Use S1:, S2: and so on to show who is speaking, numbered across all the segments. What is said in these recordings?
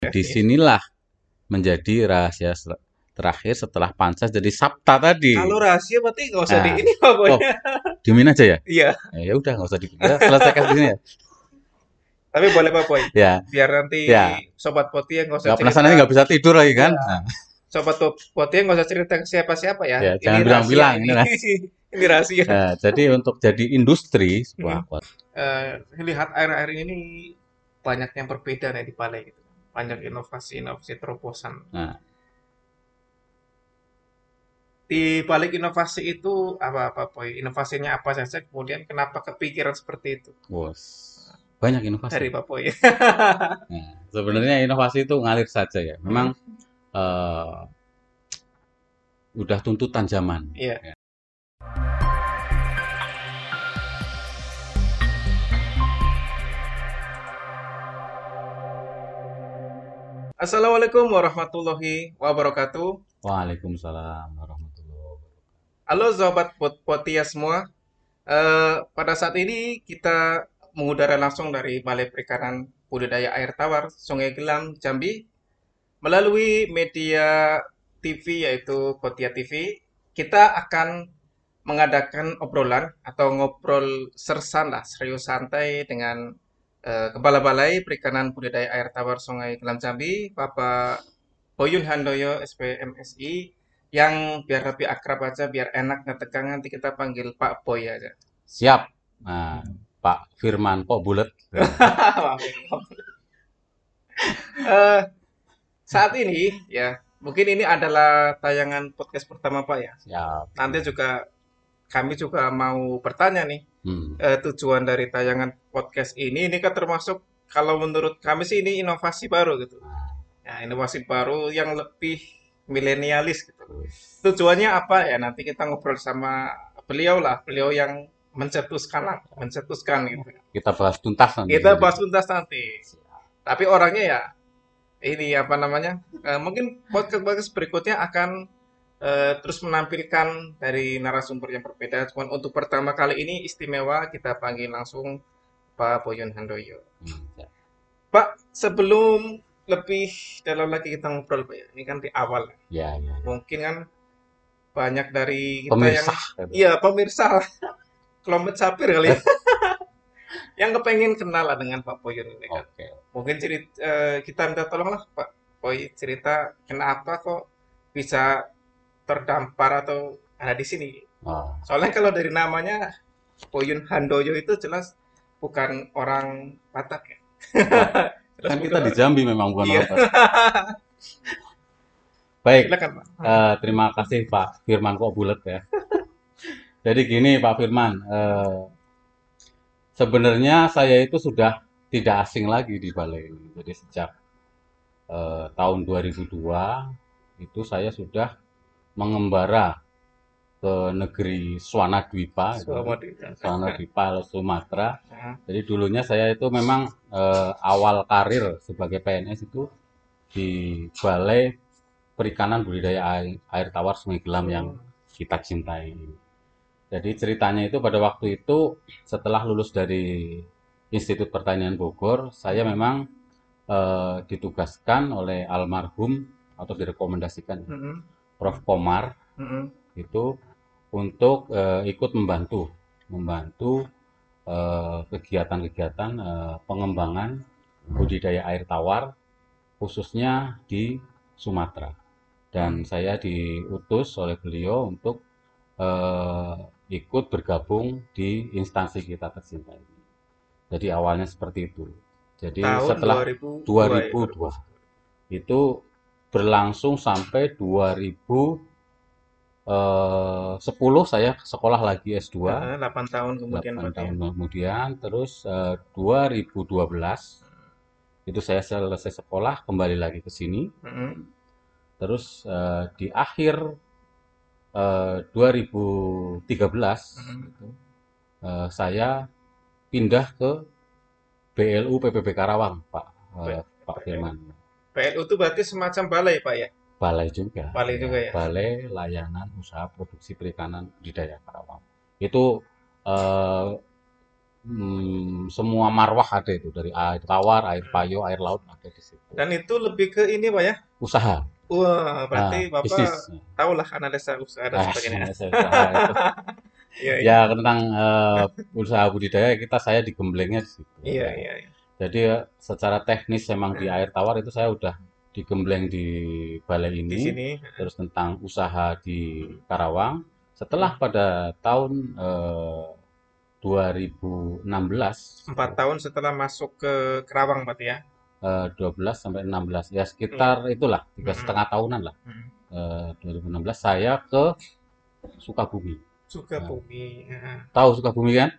S1: Di sinilah menjadi rahasia terakhir setelah Pancas jadi Sabta tadi.
S2: Kalau rahasia berarti nggak usah di
S1: Nah.
S2: ini Pak Boy.
S1: Oh. Dimin aja ya?
S2: Iya,
S1: Eh, Ya udah nggak usah di ya, selesaikan di sini ya.
S2: tapi boleh Pak Boy.
S1: Ya,
S2: Biar nanti
S1: Ya.
S2: sobat poti yang nggak usah
S1: nggak
S2: cerita.
S1: penasaran ini nggak bisa tidur lagi kan?
S2: Ya.
S1: Nah,
S2: Sobat poti yang nggak usah cerita ke siapa-siapa ya.
S1: Ya,
S2: Ini
S1: jangan bilang-bilang,
S2: ini.
S1: ini rahasia.
S2: ini rahasia.
S1: nah, jadi untuk jadi industri sebuah
S2: Hmm. Eh, lihat air-air ini banyak yang berbeda nih di Palai gitu. Banyak inovasi-inovasi terobosan.
S1: Nah.
S2: Di balik inovasi itu apa-apa, Boy? Inovasinya apa saja? Kemudian kenapa kepikiran seperti itu?
S1: Bos, banyak inovasi.
S2: Dari Pak Boy.
S1: Nah, sebenarnya inovasi itu ngalir saja ya. Memang eh, udah tuntutan zaman.
S2: Iya. Assalamualaikum warahmatullahi wabarakatuh.
S1: Waalaikumsalam warahmatullahi wabarakatuh.
S2: Halo Sobat Pot- Potia semua. Eh, pada saat ini kita mengudara langsung dari Balai Perikanan Budidaya Air Tawar Sungai Gelam, Jambi. Melalui media TV yaitu Potia TV, kita akan mengadakan obrolan atau ngobrol sersan lah, serius santai dengan Kepala Balai Perikanan Budidaya Air Tawar Sungai Gelam Jambi, Bapak Boyun Handoyo SPMSI, yang biar lebih akrab aja, biar enak nggak tegang nanti kita panggil Pak Boy aja.
S1: Siap. Nah, Pak Firman kok bulet.
S2: Eh, saat ini ya, mungkin ini adalah tayangan podcast pertama Pak ya.
S1: Siap.
S2: Nanti juga kami juga mau bertanya nih,
S1: Hmm.
S2: eh, tujuan dari tayangan podcast ini, ini kan termasuk kalau menurut kami sih ini inovasi baru gitu. Ya, inovasi baru yang lebih milenialis gitu. Tujuannya apa ya? Nanti kita ngobrol sama beliau lah, beliau yang mencetuskan lah, mencetuskan gitu.
S1: Kita bahas tuntas nanti.
S2: Kita bahas tuntas nanti. Tapi orangnya ya ini apa namanya? eh, mungkin podcast podcast berikutnya akan eh, terus menampilkan dari narasumber yang berbeda. Cuman untuk pertama kali ini istimewa kita panggil langsung Pak Boyon Handoyo.
S1: Hmm, siap.
S2: Pak, sebelum lebih dalam lagi kita ngobrol Pak ya. Ini kan di awal.
S1: Ya, ya.
S2: Mungkin kan banyak dari kita
S1: Pemirsa.
S2: yang Iya, pemirsa. Kelompok sapir kali ya. yang kepengen kenal lah dengan Pak Boyon ini kan.
S1: Oke.
S2: Mungkin cerita kita minta tolong lah Pak Boy cerita kenapa kok bisa terdampar atau ada di sini.
S1: Oh,
S2: Soalnya kalau dari namanya Boyun Handoyo itu jelas bukan orang Batak ya. Jelas
S1: kan kita di Jambi memang bukan
S2: Iya.
S1: orang Batak. Baik,
S2: Silakan Pak.
S1: Eh, terima kasih Pak Firman kok bulet ya. Jadi gini Pak Firman, eh, sebenarnya saya itu sudah tidak asing lagi di balai ini. Jadi sejak eh, tahun 2002 itu saya sudah mengembara ke negeri Swanadwipa, itu.
S2: Swamadita.
S1: Swanadwipa Sumatera.
S2: Nah,
S1: Jadi dulunya saya itu memang eh, awal karir sebagai PNS itu di Balai Perikanan Budidaya Air, Air Tawar Sungai Gelam yang kita cintai. Jadi ceritanya itu pada waktu itu setelah lulus dari Institut Pertanian Bogor, saya memang eh, ditugaskan oleh almarhum atau direkomendasikan
S2: mm-mm,
S1: Prof. Komar
S2: mm-mm.
S1: itu untuk eh, ikut membantu membantu eh, kegiatan-kegiatan eh, pengembangan budidaya air tawar khususnya di Sumatera dan saya diutus oleh beliau untuk eh, ikut bergabung di instansi kita tercinta ini. Jadi awalnya seperti itu. Jadi
S2: Tahun
S1: setelah
S2: 2002
S1: 2002 itu berlangsung sampai 2010 saya sekolah lagi S2
S2: Nah, 8 tahun kemudian
S1: 8
S2: berarti.
S1: tahun kemudian terus eh, 2012 itu saya selesai sekolah kembali lagi ke sini
S2: Mm-mm.
S1: terus eh, di akhir eh, 2013
S2: Mm-mm.
S1: itu, eh, saya pindah ke BLU PPB Karawang Pak eh, Pak Firman
S2: PLU itu berarti semacam balai Pak ya?
S1: Balai juga.
S2: Balai juga ya?
S1: Balai Layanan Usaha Produksi Perikanan Budidaya Karawang. Itu eh, hmm, semua marwah ada itu dari air tawar, air payo, air laut ada di situ.
S2: Dan itu lebih ke ini Pak ya?
S1: Usaha,
S2: Wah,
S1: nah,
S2: berarti Bapak
S1: bisnis.
S2: tahulah analisa usaha dan
S1: Ah,
S2: sebagainya.
S1: saya usaha itu.
S2: Iya, iya.
S1: Ya tentang eh, usaha budidaya kita saya digemblengnya di situ.
S2: Iya,
S1: Ya.
S2: iya, iya.
S1: Jadi eh, secara teknis memang di air tawar itu saya udah digembleng di balai
S2: Di
S1: ini,
S2: sini
S1: terus tentang usaha di Karawang. Setelah pada tahun eh, 2016,
S2: empat tahun setelah masuk ke Kerawang berarti ya.
S1: eh, 12 sampai 16, ya sekitar itulah tiga
S2: Mm-mm.
S1: setengah tahunan lah.
S2: Mm.
S1: Eh, 2016 saya ke Sukabumi.
S2: Sukabumi. Heeh.
S1: Tahu Sukabumi kan?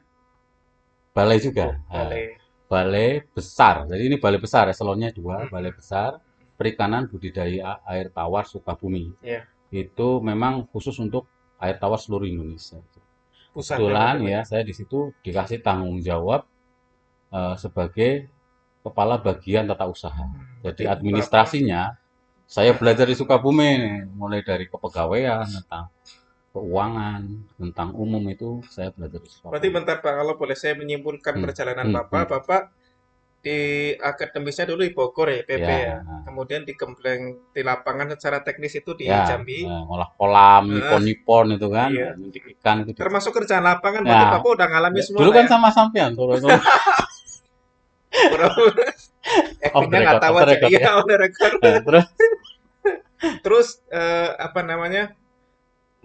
S1: Balai juga. Nah,
S2: Boleh.
S1: Balai besar. Jadi ini balai besar, eselonnya dua,
S2: Hmm.
S1: balai besar perikanan budidaya air tawar Sukabumi.
S2: Iya.
S1: Itu memang khusus untuk air tawar seluruh Indonesia. Kebetulan ya saya di situ dikasih tanggung jawab eh, sebagai kepala bagian tata usaha.
S2: Hmm.
S1: Jadi administrasinya saya belajar di Sukabumi nih, mulai dari kepegawaian tentang keuangan, tentang umum itu saya belajar di Sukabumi.
S2: Berarti bentar Pak, kalau boleh saya menyimpulkan
S1: Hmm,
S2: perjalanan
S1: hmm,
S2: Bapak,
S1: hmm.
S2: Bapak di akademisnya dulu di Bogor ya, PP
S1: Ya,
S2: ya. Kemudian digembleng di lapangan secara teknis itu di
S1: ya,
S2: Jambi.
S1: eh, ngolah kolam, nipon-nipon itu kan,
S2: iya.
S1: ikan itu. di-
S2: Termasuk kerjaan lapangan, berarti
S1: Ya.
S2: Bapak udah ngalami semua
S1: Dulu kan
S2: ya.
S1: sama sampean itu
S2: Bro. Actingnya nggak tahu aja. Iya,
S1: ya.
S2: on record.
S1: Nah, terus
S2: Terus eh, apa namanya?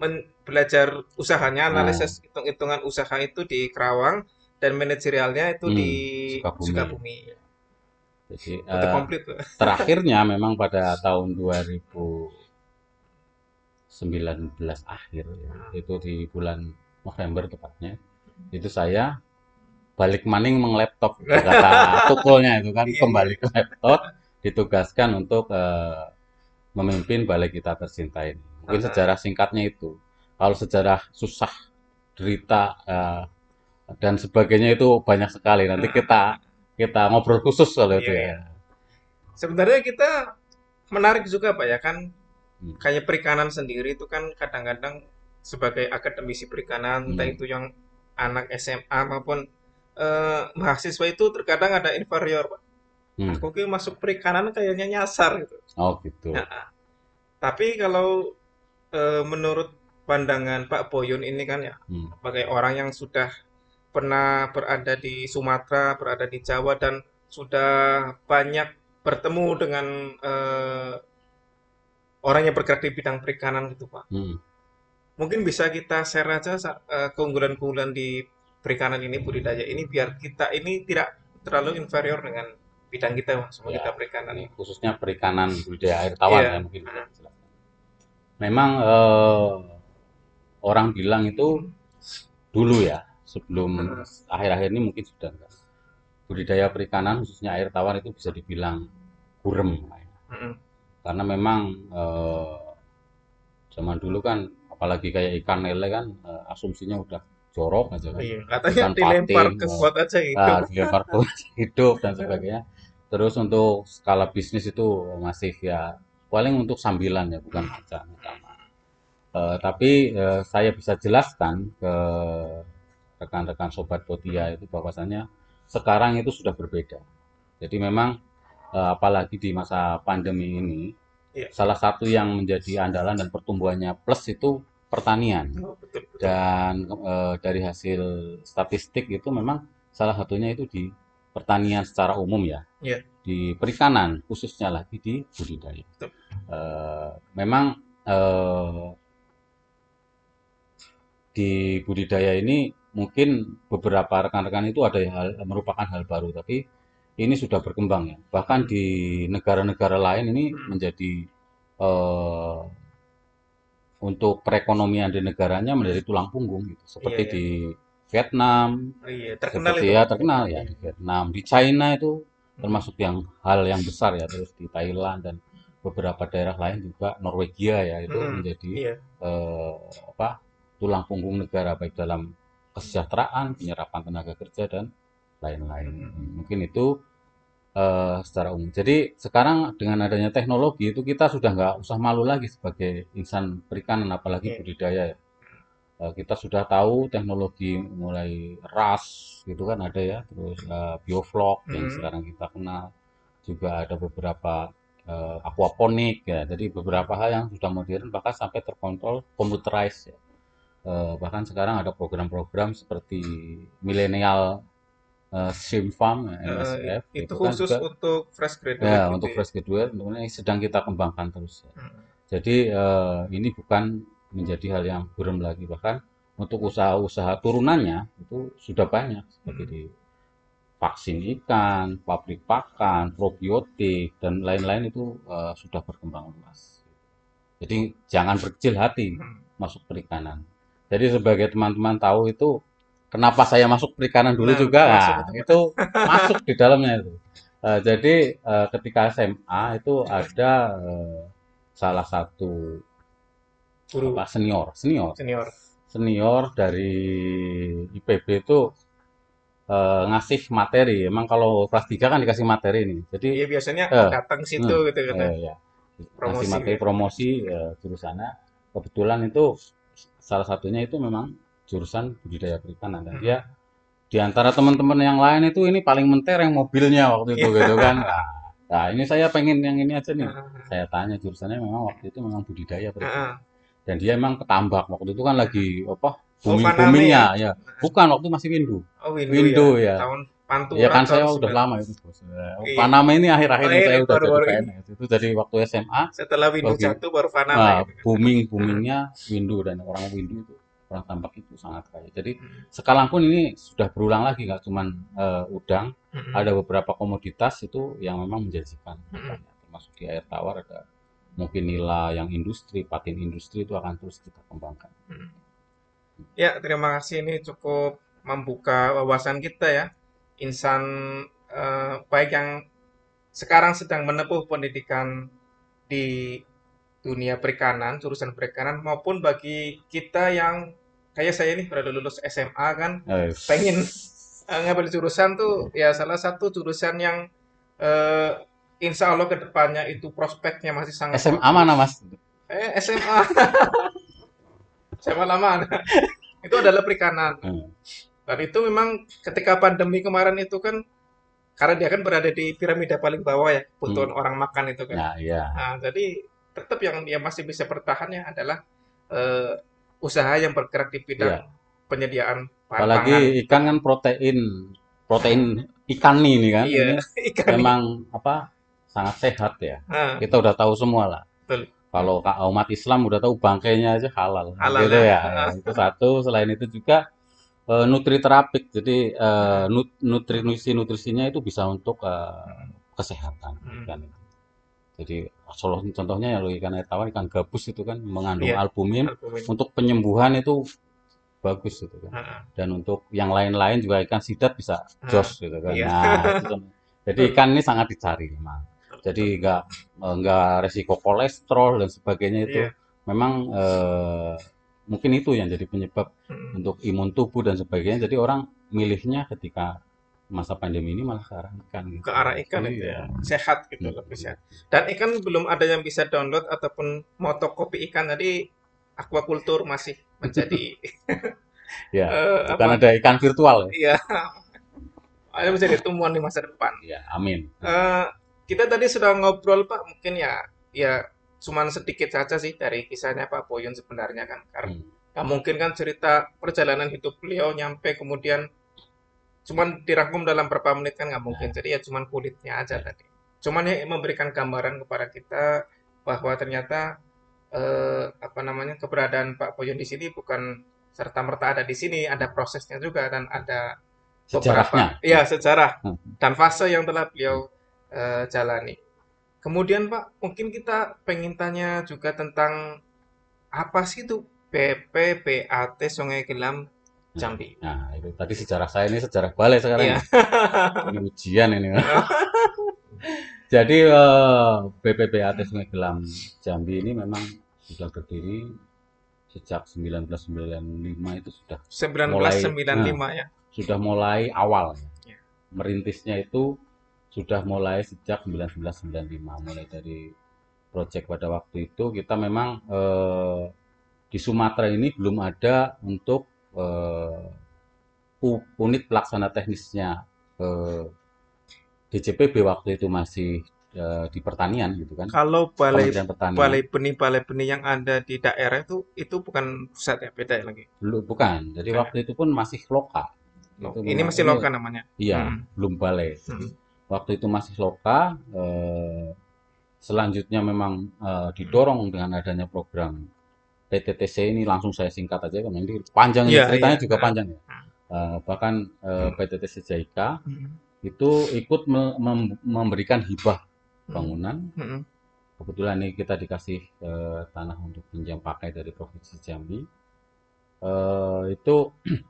S2: Men- belajar usahanya,
S1: Nah.
S2: analisis hitung-hitungan usaha itu di Kerawang dan manajerialnya itu
S1: Hmm,
S2: di
S1: Sukabumi.
S2: Sukabumi.
S1: jadi eh,
S2: komplit
S1: terakhirnya memang pada tahun 2019 akhir ya, itu di bulan November tepatnya itu saya balik maning menglaptop kata tukulnya itu kan
S2: Iya,
S1: kembali ke laptop ditugaskan untuk eh, memimpin balai kita tercinta ini mungkin sejarah singkatnya itu kalau sejarah susah derita eh, dan sebagainya itu banyak sekali nanti kita kita ngobrol khusus kalau itu
S2: Iya,
S1: ya
S2: Sebenarnya kita menarik juga Pak ya kan
S1: Hmm.
S2: kayak perikanan sendiri itu kan kadang-kadang sebagai akademisi perikanan entah
S1: Hmm.
S2: itu yang anak SMA maupun eh, mahasiswa itu terkadang ada inferior Pak.
S1: Hmm.
S2: Aku masuk perikanan kayaknya nyasar gitu.
S1: Oh gitu.
S2: Nah, tapi kalau eh, menurut pandangan Pak Boyun ini kan ya
S1: Hmm.
S2: sebagai orang yang sudah pernah berada di Sumatera, berada di Jawa dan sudah banyak bertemu dengan eh, orang yang bergerak di bidang perikanan gitu Pak.
S1: Hmm.
S2: Mungkin bisa kita share aja eh, keunggulan-keunggulan di perikanan ini, budidaya ini biar kita ini tidak terlalu inferior dengan bidang kita sama
S1: Ya,
S2: kita perikanan.
S1: Ini khususnya perikanan budidaya air tawar
S2: Iya.
S1: ya mungkin dijelaskan. Memang eh, orang bilang itu dulu ya sebelum akhir-akhir ini mungkin sudah enggak. Budidaya perikanan khususnya air tawar itu bisa dibilang kurem.
S2: Mm-mm.
S1: Karena memang eh, zaman dulu kan apalagi kayak ikan lele kan eh, asumsinya udah jorok aja kan.
S2: Iya, katanya
S1: Ikan
S2: dilempar
S1: patin,
S2: ke
S1: oh.
S2: got aja gitu.
S1: Ah, dilempar hidup dan sebagainya. Terus untuk skala bisnis itu masih ya paling untuk sambilan ya bukan kerjaan utama. Eh, tapi eh, saya bisa jelaskan ke rekan-rekan sobat Potia itu bahwasannya sekarang itu sudah berbeda. Jadi memang eh, apalagi di masa pandemi ini
S2: Iya.
S1: salah satu yang menjadi andalan dan pertumbuhannya plus itu pertanian
S2: Oh, betul, betul.
S1: dan eh, dari hasil statistik itu memang salah satunya itu di pertanian secara umum ya,
S2: Iya.
S1: di perikanan khususnya lagi di budidaya.
S2: Betul.
S1: Eh, memang eh, di budidaya ini mungkin beberapa rekan-rekan itu ada yang hal, merupakan hal baru, tapi ini sudah berkembang ya. Bahkan di negara-negara lain ini
S2: Hmm.
S1: menjadi eh, untuk perekonomian di negaranya menjadi tulang punggung gitu. Seperti
S2: Iya, iya.
S1: di Vietnam,
S2: Oh, iya, terkenal
S1: seperti
S2: itu.
S1: ya terkenal ya di Vietnam, di China itu termasuk yang hal yang besar ya, terus di Thailand dan beberapa daerah lain juga Norwegia ya itu
S2: Mm-mm.
S1: menjadi
S2: Iya.
S1: eh, apa tulang punggung negara baik dalam kesejahteraan, penyerapan tenaga kerja dan lain-lain.
S2: Mm-mm.
S1: Mungkin itu eh, secara umum. Jadi sekarang dengan adanya teknologi itu kita sudah nggak usah malu lagi sebagai insan perikanan apalagi
S2: Iya.
S1: budidaya ya. Eh, kita sudah tahu teknologi mulai RAS gitu kan ada ya, terus eh, bioflok yang
S2: Mm-mm.
S1: sekarang kita kenal, juga ada beberapa eh, aquaponik ya. Jadi beberapa hal yang sudah modern bahkan sampai terkontrol computerized ya. Eh, bahkan sekarang ada program-program seperti millennial eh, Shrimp Farm MSF
S2: itu
S1: itu kan
S2: khusus
S1: juga
S2: untuk fresh graduate
S1: ya
S2: gitu
S1: untuk
S2: ya.
S1: fresh graduate ini sedang kita kembangkan terus ya.
S2: Hmm.
S1: Jadi eh, ini bukan menjadi hal yang buram lagi, bahkan untuk usaha-usaha turunannya itu sudah banyak seperti
S2: Hmm.
S1: di vaksin ikan, pabrik pakan, probiotik dan lain-lain itu eh, sudah berkembang luas. Jadi jangan berkecil hati
S2: Hmm.
S1: masuk perikanan. Jadi sebagai teman-teman tahu itu kenapa saya masuk perikanan dulu
S2: Nah,
S1: juga,
S2: masuk
S1: nah,
S2: itu.
S1: masuk di dalamnya itu. Eh, jadi eh, ketika SMA itu ada eh, salah satu
S2: Guru.
S1: Apa? Senior senior.
S2: Senior.
S1: senior dari IPB itu eh, ngasih materi. Emang kalau kelas 3 kan dikasih materi nih. Jadi
S2: Iya biasanya
S1: Eh,
S2: datang situ
S1: hmm,
S2: gitu kan.
S1: eh, ya
S2: Promosi.
S1: ngasih materi
S2: gitu.
S1: promosi eh, jurusannya. Kebetulan itu salah satunya itu memang jurusan budidaya perikanan. Dan
S2: Hmm.
S1: dia di antara teman-teman yang lain itu ini paling mentereng mobilnya waktu itu gitu kan. Nah, nah, ini saya pengen yang ini aja nih.
S2: Ah,
S1: saya tanya jurusannya memang waktu itu memang budidaya perikanan.
S2: Ah.
S1: Dan dia emang ketambak waktu itu kan lagi apa
S2: Oh,
S1: booming
S2: Paname
S1: boomingnya ya bukan waktu masih Windu
S2: Oh, Windu,
S1: Windu
S2: ya.
S1: ya
S2: Tahun Pantura
S1: ya kan saya udah
S2: 9.
S1: lama itu bos Ya,
S2: Iya.
S1: Panama ini akhir-akhir
S2: Oh,
S1: ini
S2: iya,
S1: saya udah jadi. PNS itu jadi waktu SMA
S2: Setelah Windu
S1: Bagi-
S2: jatuh baru Panama
S1: nah,
S2: kan.
S1: booming boomingnya Windu dan orang Windu itu orang tambak itu sangat kaya jadi
S2: Hmm.
S1: sekarang pun ini sudah berulang lagi nggak cuman eh, udang
S2: Hmm.
S1: ada beberapa komoditas itu yang memang menjanjikan
S2: Hmm.
S1: termasuk di air tawar ada mungkin nila yang industri patin industri itu akan terus kita kembangkan
S2: Hmm. Ya, terima kasih ini cukup membuka wawasan kita ya. Insan eh, baik yang sekarang sedang menempuh pendidikan di dunia perikanan, jurusan perikanan maupun bagi kita yang kayak saya ini baru lulus SMA kan
S1: Eh,
S2: pengen eh, ngambil jurusan tuh ya salah satu jurusan yang eh, insya Allah ke depannya itu prospeknya masih sangat
S1: SMA
S2: bagus.
S1: mana mas
S2: Eh, SMA. SMA lama. itu adalah perikanan.
S1: Hmm.
S2: Dan itu memang ketika pandemi kemarin itu kan karena dia kan berada di piramida paling bawah ya, kebutuhan orang makan itu kan.
S1: nah iya
S2: Nah, jadi tetap yang yang masih bisa bertahannya adalah eh, usaha yang bergerak di bidang
S1: Iya.
S2: penyediaan bahan
S1: apalagi
S2: pangan.
S1: ikan kan protein protein ikan nih ini kan
S2: Iya, ikan.
S1: memang apa sangat sehat ya
S2: Nah,
S1: kita udah tahu semua lah
S2: Betul.
S1: kalau ka- umat Islam udah tahu bangkainya aja halal,
S2: Halal
S1: gitu
S2: ya.
S1: ya. Ya, itu satu selain itu juga eh, nutriterapik jadi eh, nut- nutrisi nutrisinya itu bisa untuk eh, kesehatan
S2: Hmm.
S1: ikan itu. jadi contohnya ya ikan air tawar ikan gabus itu kan mengandung
S2: Iya.
S1: albumin
S2: albumin.
S1: untuk penyembuhan itu bagus gitu kan
S2: Nah,
S1: dan untuk yang lain-lain juga ikan sidat bisa
S2: Ah,
S1: jos gitu kan.
S2: iya.
S1: Nah, itu kan. jadi ikan ini sangat dicari memang. Jadi nggak nggak resiko kolesterol dan sebagainya itu
S2: Iya.
S1: memang eh, mungkin itu yang jadi penyebab
S2: mm,
S1: untuk imun tubuh dan sebagainya. Jadi orang milihnya ketika masa pandemi ini malah ke arah ikan gitu.
S2: ke arah ikan itu
S1: Iya.
S2: ya. Sehat gitu
S1: Hmm.
S2: lebih sehat. Dan ikan belum ada yang bisa download ataupun motokopi ikan tadi aquaculture masih menjadi
S1: Ya,
S2: eh,
S1: bukan
S2: apa?
S1: ada ikan virtual ya.
S2: Iya. Ada menjadi tumbuhan di masa depan.
S1: Ya, amin.
S2: Eh, kita tadi sudah ngobrol Pak, mungkin ya ya cuman sedikit saja sih dari kisahnya Pak Boyun sebenarnya kan. Karena
S1: Hmm.
S2: nggak mungkin kan cerita perjalanan hidup beliau nyampe kemudian cuman dirangkum dalam berapa menit kan nggak mungkin. Jadi ya cuman kulitnya aja tadi. Cuman ya memberikan gambaran kepada kita bahwa ternyata eh, apa namanya keberadaan Pak Boyun di sini bukan serta merta ada di sini, ada prosesnya juga dan ada
S1: Sejarahnya.
S2: beberapa- Iya, sejarah
S1: Hmm.
S2: dan fase yang telah beliau eh, jalani. Kemudian Pak, mungkin kita pengen tanya juga tentang apa sih itu BPPAT Sungai Gelam Jambi?
S1: Nah, itu tadi sejarah saya ini sejarah balai sekarang.
S2: Iya.
S1: Ini ujian ini. Jadi eh, BPPAT Sungai Gelam Jambi ini memang sudah berdiri sejak 1995 itu sudah
S2: 1995 ya.
S1: sudah mulai awal.
S2: Iya.
S1: Merintisnya itu sudah mulai sejak 1995 mulai dari proyek pada waktu itu kita memang eh, di Sumatera ini belum ada untuk eh, unit pelaksana teknisnya eh, DCPB waktu itu masih eh, di pertanian gitu kan,
S2: Kalau balai balai benih balai benih yang ada di daerah itu itu bukan pusat ya, beda ya lagi.
S1: Belum, bukan. Jadi
S2: ya?
S1: waktu itu pun masih loka.
S2: Loh,
S1: Itu
S2: ini masih
S1: ini
S2: loka namanya.
S1: iya,
S2: Hmm.
S1: belum balai.
S2: Hmm.
S1: Waktu itu masih loka. eh, selanjutnya memang eh, didorong dengan adanya program PTTC ini langsung saya singkat aja karena ini panjang
S2: Iya,
S1: ceritanya
S2: iya.
S1: juga
S2: Ah.
S1: panjang ya. Eh, bahkan eh, PTTC JIK
S2: Hmm.
S1: itu ikut me- mem- memberikan hibah bangunan.
S2: Hmm.
S1: Kebetulan ini kita dikasih eh, tanah untuk pinjam pakai dari Provinsi Jambi. Eh, itu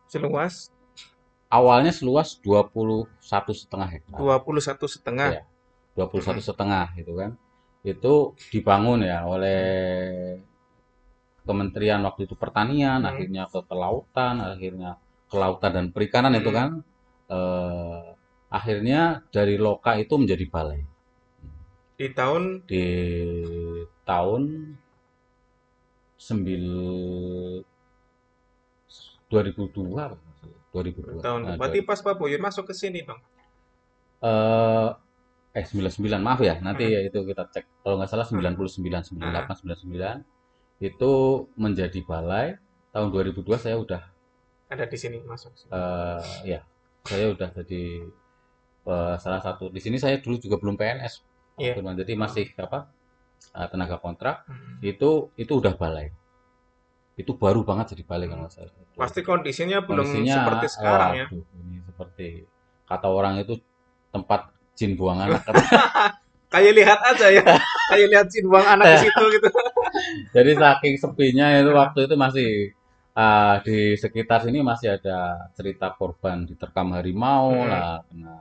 S2: Seluas
S1: awalnya seluas 21 setengah hektar.
S2: 21 setengah.
S1: Iya, 21 setengah gitu kan. Itu dibangun ya oleh Kementerian waktu itu Pertanian,
S2: Hmm.
S1: akhirnya ke kelautan, akhirnya kelautan dan perikanan itu
S2: Hmm.
S1: kan. Eh, akhirnya dari loka itu menjadi balai
S2: Di tahun
S1: di tahun 9 2002 apa? 2002.
S2: tahun
S1: Nah,
S2: berarti pas Pak Boyun masuk ke sini dong.
S1: eh eh 99 maaf ya nanti
S2: Hmm.
S1: ya itu kita cek kalau nggak salah 99 98 99 itu menjadi balai tahun 2002 saya udah
S2: Ada di sini masuk.
S1: eh ya saya udah jadi eh, salah satu di sini saya dulu juga belum PNS. Firman. jadi masih apa eh, tenaga kontrak
S2: Hmm.
S1: itu itu udah balai itu baru banget jadi balai kalau nggak salah
S2: Pasti kondisinya belum
S1: kondisinya
S2: seperti sekarang ya.
S1: ini seperti kata orang itu tempat jin buang anak
S2: Kayak lihat aja ya. Kayak lihat si buang anak di situ gitu.
S1: Jadi saking sepinya itu waktu itu masih ah, di sekitar sini masih ada cerita korban diterkam harimau
S2: Hmm.
S1: lah, kena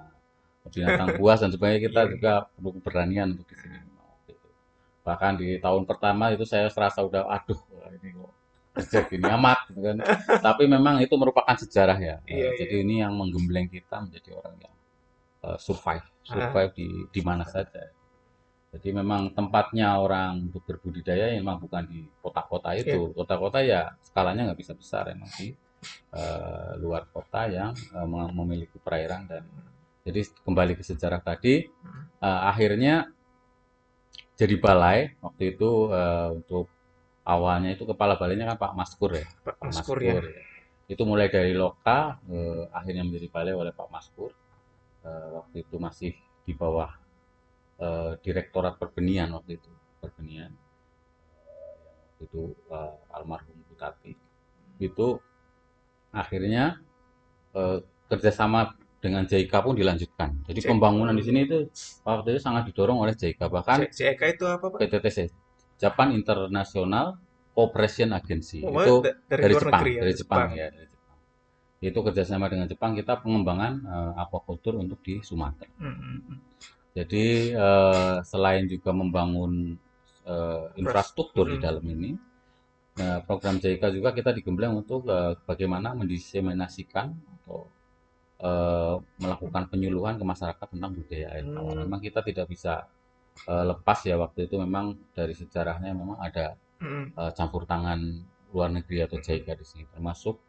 S1: binatang buas dan sebagainya. Kita
S2: Iya.
S1: juga perlu keberanian untuk di sini. Gitu. Bahkan di tahun pertama itu saya serasa udah, aduh ini kok kerja gini amat gitu kan. Tapi memang itu merupakan sejarah ya. Eh,
S2: Iya,
S1: Jadi ini yang menggembleng kita menjadi orang yang eh, survive, survive di di mana saja. Jadi memang tempatnya orang untuk berbudidaya ya memang bukan di kota-kota itu. Kota-kota ya skalanya nggak bisa besar emang di eh, luar kota yang mem- memiliki perairan dan jadi kembali ke sejarah tadi eh, akhirnya jadi balai waktu itu eh, untuk awalnya itu kepala balainya kan Pak Maskur ya.
S2: Pak
S1: Pak
S2: Maskur ya.
S1: ya. Itu mulai dari loka eh, akhirnya menjadi balai oleh Pak Maskur. Eh, waktu itu masih di bawah eh, Direktorat Perbenian waktu itu, Perbenian. Eh, waktu itu eh, almarhum Butati. Itu akhirnya eh, kerjasama dengan JIK pun dilanjutkan. Jadi
S2: JIK.
S1: pembangunan di sini itu waktu itu sangat didorong oleh JIK. Bahkan
S2: CEK itu apa Pak?
S1: PTTC, Japan International Cooperation Agency.
S2: Oh,
S1: itu
S2: da- dari,
S1: dari Jepang,
S2: negeri ya.
S1: dari Jepang ya, dari Jepang. Itu kerjasama dengan Jepang kita pengembangan eh, aquaculture untuk di Sumatera.
S2: Hmm, hmm, hmm.
S1: Jadi eh, selain juga membangun eh, infrastruktur di
S2: Hmm.
S1: dalam ini, nah, program JIK juga kita digembleng untuk eh, bagaimana mendiseminasikan atau eh, melakukan penyuluhan ke masyarakat tentang budaya air tawar.
S2: Hmm.
S1: Memang kita tidak bisa eh, lepas ya waktu itu memang dari sejarahnya memang ada eh, campur tangan luar negeri atau JIK di sini, termasuk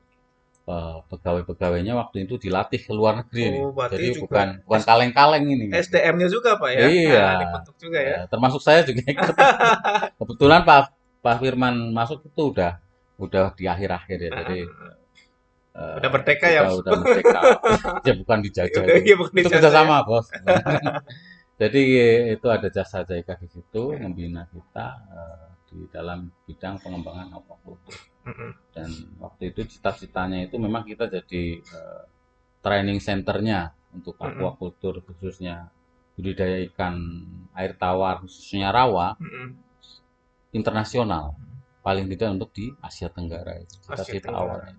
S1: eh, pegawai-pegawainya waktu itu dilatih ke luar negeri.
S2: Oh,
S1: Jadi
S2: juga
S1: bukan bukan kaleng-kaleng ini.
S2: SDM-nya juga Pak ya?
S1: Iya.
S2: Nah, juga ya.
S1: Ya, termasuk saya juga ikut. Kebetulan Pak Pak Firman masuk itu udah udah di akhir-akhir ya. Jadi eh,
S2: Udah merdeka ya,
S1: udah, udah merdeka. ya bukan dijajah.
S2: Udah,
S1: itu.
S2: bukan
S1: itu
S2: dijajah.
S1: kerjasama bos. Jadi itu ada jasa JIK di situ membina kita eh, di dalam bidang pengembangan aquaculture.
S2: Hmm,
S1: Dan waktu itu cita-citanya itu memang kita jadi eh, training centernya untuk aquaculture khususnya budidaya ikan air tawar khususnya rawa
S2: hmm.
S1: internasional paling tidak untuk di Asia Tenggara itu cita-cita awalnya.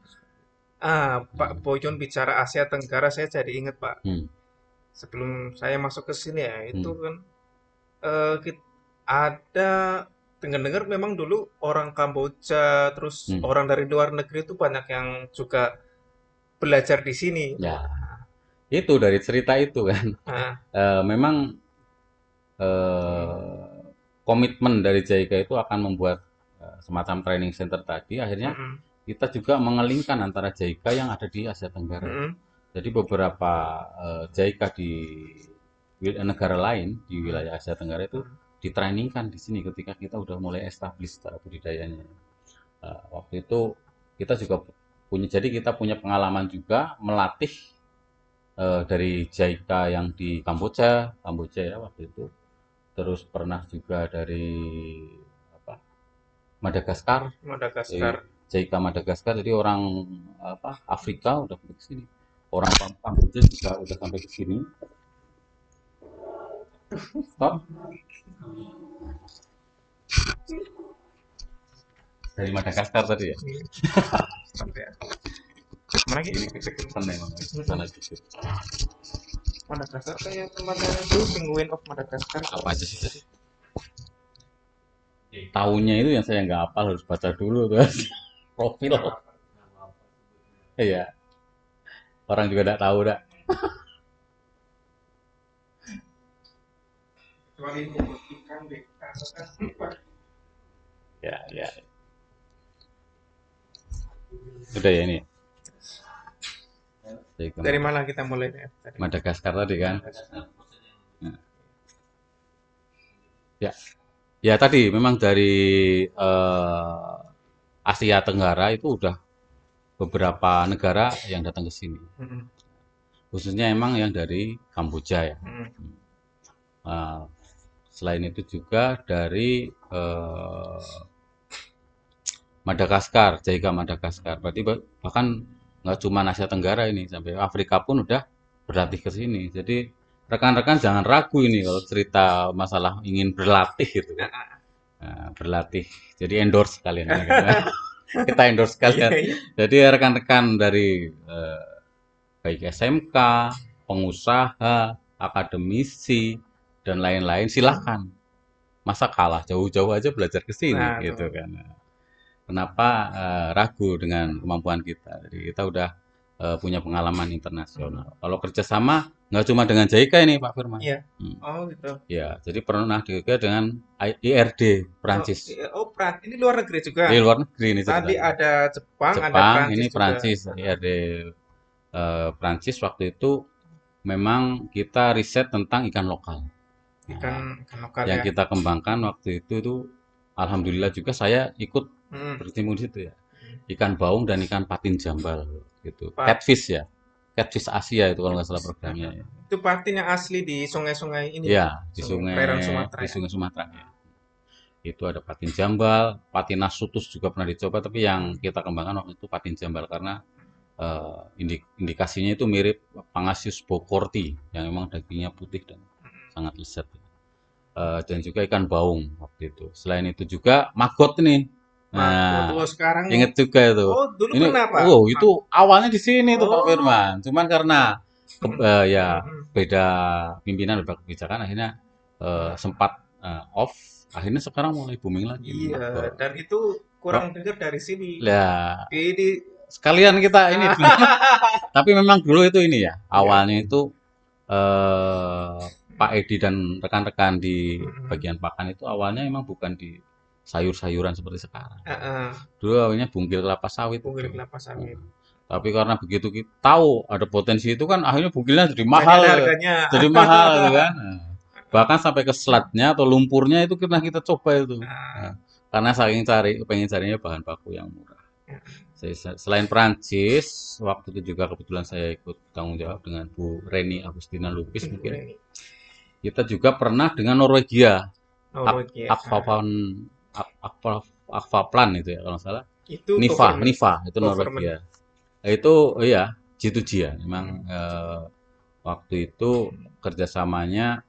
S2: Ah, Pak
S1: Hmm.
S2: Boyon bicara Asia Tenggara, saya jadi ingat Pak.
S1: Hmm.
S2: Sebelum saya masuk ke sini ya, itu
S1: Hmm.
S2: kan eh, kit- ada dengar-dengar memang dulu orang Kamboja, terus
S1: Hmm.
S2: orang dari luar negeri itu banyak yang juga belajar di sini.
S1: Ya, itu dari cerita itu kan.
S2: Nah,
S1: Eh, memang eh, komitmen dari JIK itu akan membuat semacam training center tadi, akhirnya
S2: Mm-mm.
S1: kita juga mengelingkan antara JICA yang ada di Asia Tenggara.
S2: Mm-mm.
S1: Jadi beberapa eh, JICA di negara lain di wilayah Asia Tenggara itu ditrainingkan di sini ketika kita udah mulai establish cara budidayanya. Eh, waktu itu kita juga punya, jadi kita punya pengalaman juga melatih eh, dari JICA yang di Kamboja, Kamboja ya waktu itu. Terus pernah juga dari apa Madagaskar,
S2: Madagaskar.
S1: JICA Madagaskar jadi orang apa Afrika udah ke sini orang Pam- Kamboja juga udah sampai ke sini. Stop. Dari Madagaskar tadi ya?
S2: Sampai. Mana lagi?
S1: ini kecepatan memang sana dikit
S2: Madagaskar kayak tempatnya itu Penguin of Madagaskar.
S1: apa aja sih tadi tahunnya itu yang saya nggak hafal harus baca dulu tuh profil. Iya orang juga nggak tahu
S2: deh.
S1: ya ya. Sudah ya ini. Dari
S2: mana kita mulai? Tadi.
S1: Madagaskar tadi kan? Ya. Ya tadi memang dari eh, Asia Tenggara itu udah beberapa negara yang datang ke sini khususnya emang yang dari Kamboja ya. Nah, selain itu juga dari eh, Madagaskar, Jaiga Madagaskar. Berarti bah- bahkan nggak cuma Asia Tenggara ini, sampai Afrika pun udah berlatih ke sini. Jadi rekan-rekan jangan ragu ini kalau cerita masalah ingin berlatih gitu. Nah, berlatih. Jadi endorse kalian. ya? Kita endorse kalian.
S2: Iya, iya.
S1: Jadi rekan-rekan dari eh, baik SMK, pengusaha, akademisi, dan lain-lain silahkan. Masa kalah jauh-jauh aja belajar ke sini
S2: Nah,
S1: gitu kan. Kenapa eh, ragu dengan kemampuan kita? Jadi kita udah eh, punya pengalaman internasional. Kalau kerjasama nggak cuma dengan JICA ini Pak Firman.
S2: Iya.
S1: Hmm.
S2: Oh gitu.
S1: Ya, jadi pernah juga dengan IRD Prancis.
S2: Oh, iya. oh Pran- ini luar negeri juga.
S1: Di luar negeri ini
S2: Tadi ada Jepang, ada
S1: Jepang,
S2: Prancis
S1: ini
S2: juga.
S1: Prancis, IRD eh, Prancis waktu itu memang kita riset tentang ikan lokal. Nah,
S2: Ikan ikan lokal
S1: yang
S2: ya.
S1: kita kembangkan waktu itu itu alhamdulillah juga saya ikut
S2: Mm.
S1: berkecimpung di situ ya. Ikan baung dan ikan patin jambal gitu.
S2: Pak.
S1: Catfish ya. Catfish Asia itu kalau nggak salah programnya ya.
S2: Itu patin yang asli di sungai-sungai ini.
S1: Iya, di
S2: Sungai
S1: sungai
S2: Sumatera
S1: di
S2: ya?
S1: sungai Sumatera ya. Itu ada patin jambal, patin nasutus juga pernah dicoba tapi yang kita kembangkan waktu itu patin jambal karena eh, indi- indikasinya itu mirip Pangasius bocorti yang memang dagingnya putih dan sangat lezat. Eh, dan juga ikan baung waktu itu. Selain itu juga maggot nih.
S2: Nah,
S1: Nah,
S2: oh, sekarang
S1: inget juga itu.
S2: Oh, dulu
S1: Ini,
S2: pernah Pak?
S1: oh itu awalnya di sini tuh Pak
S2: Oh.
S1: Firman. Cuman karena ke- eh, ya
S2: Mm.
S1: beda pimpinan beda kebijakan akhirnya eh, sempat eh, off akhirnya sekarang mulai booming lagi
S2: Iya, dan itu kurang dengar dari sini. Di, di
S1: sekalian kita ini tapi memang dulu itu ini ya awalnya itu eh, Pak Edi dan rekan-rekan di
S2: Mm-mm.
S1: bagian pakan itu awalnya memang bukan di sayur-sayuran seperti sekarang
S2: Heeh,
S1: dulu awalnya bungkil kelapa sawit
S2: bungkil kelapa sawit.
S1: Hmm. tapi karena begitu kita tahu ada potensi itu kan akhirnya bungkilnya jadi mahal
S2: Banyak harganya.
S1: jadi mahal gitu kan Nah, bahkan sampai ke selatnya atau lumpurnya itu pernah kita coba itu
S2: Nah,
S1: karena saking cari pengen carinya bahan baku yang murah
S2: Ya.
S1: Saya- selain Prancis waktu itu juga kebetulan saya ikut tanggung jawab dengan Bu Reni Agustina Lupis mungkin
S2: ini
S1: kita juga pernah dengan Norwegia
S2: Norwegia.
S1: Ak- Akva- Akvaplan itu ya kalau salah
S2: Itu
S1: Niva. Niva itu. Norwegia Nah, itu iya G2G ya memang eh, waktu itu kerjasamanya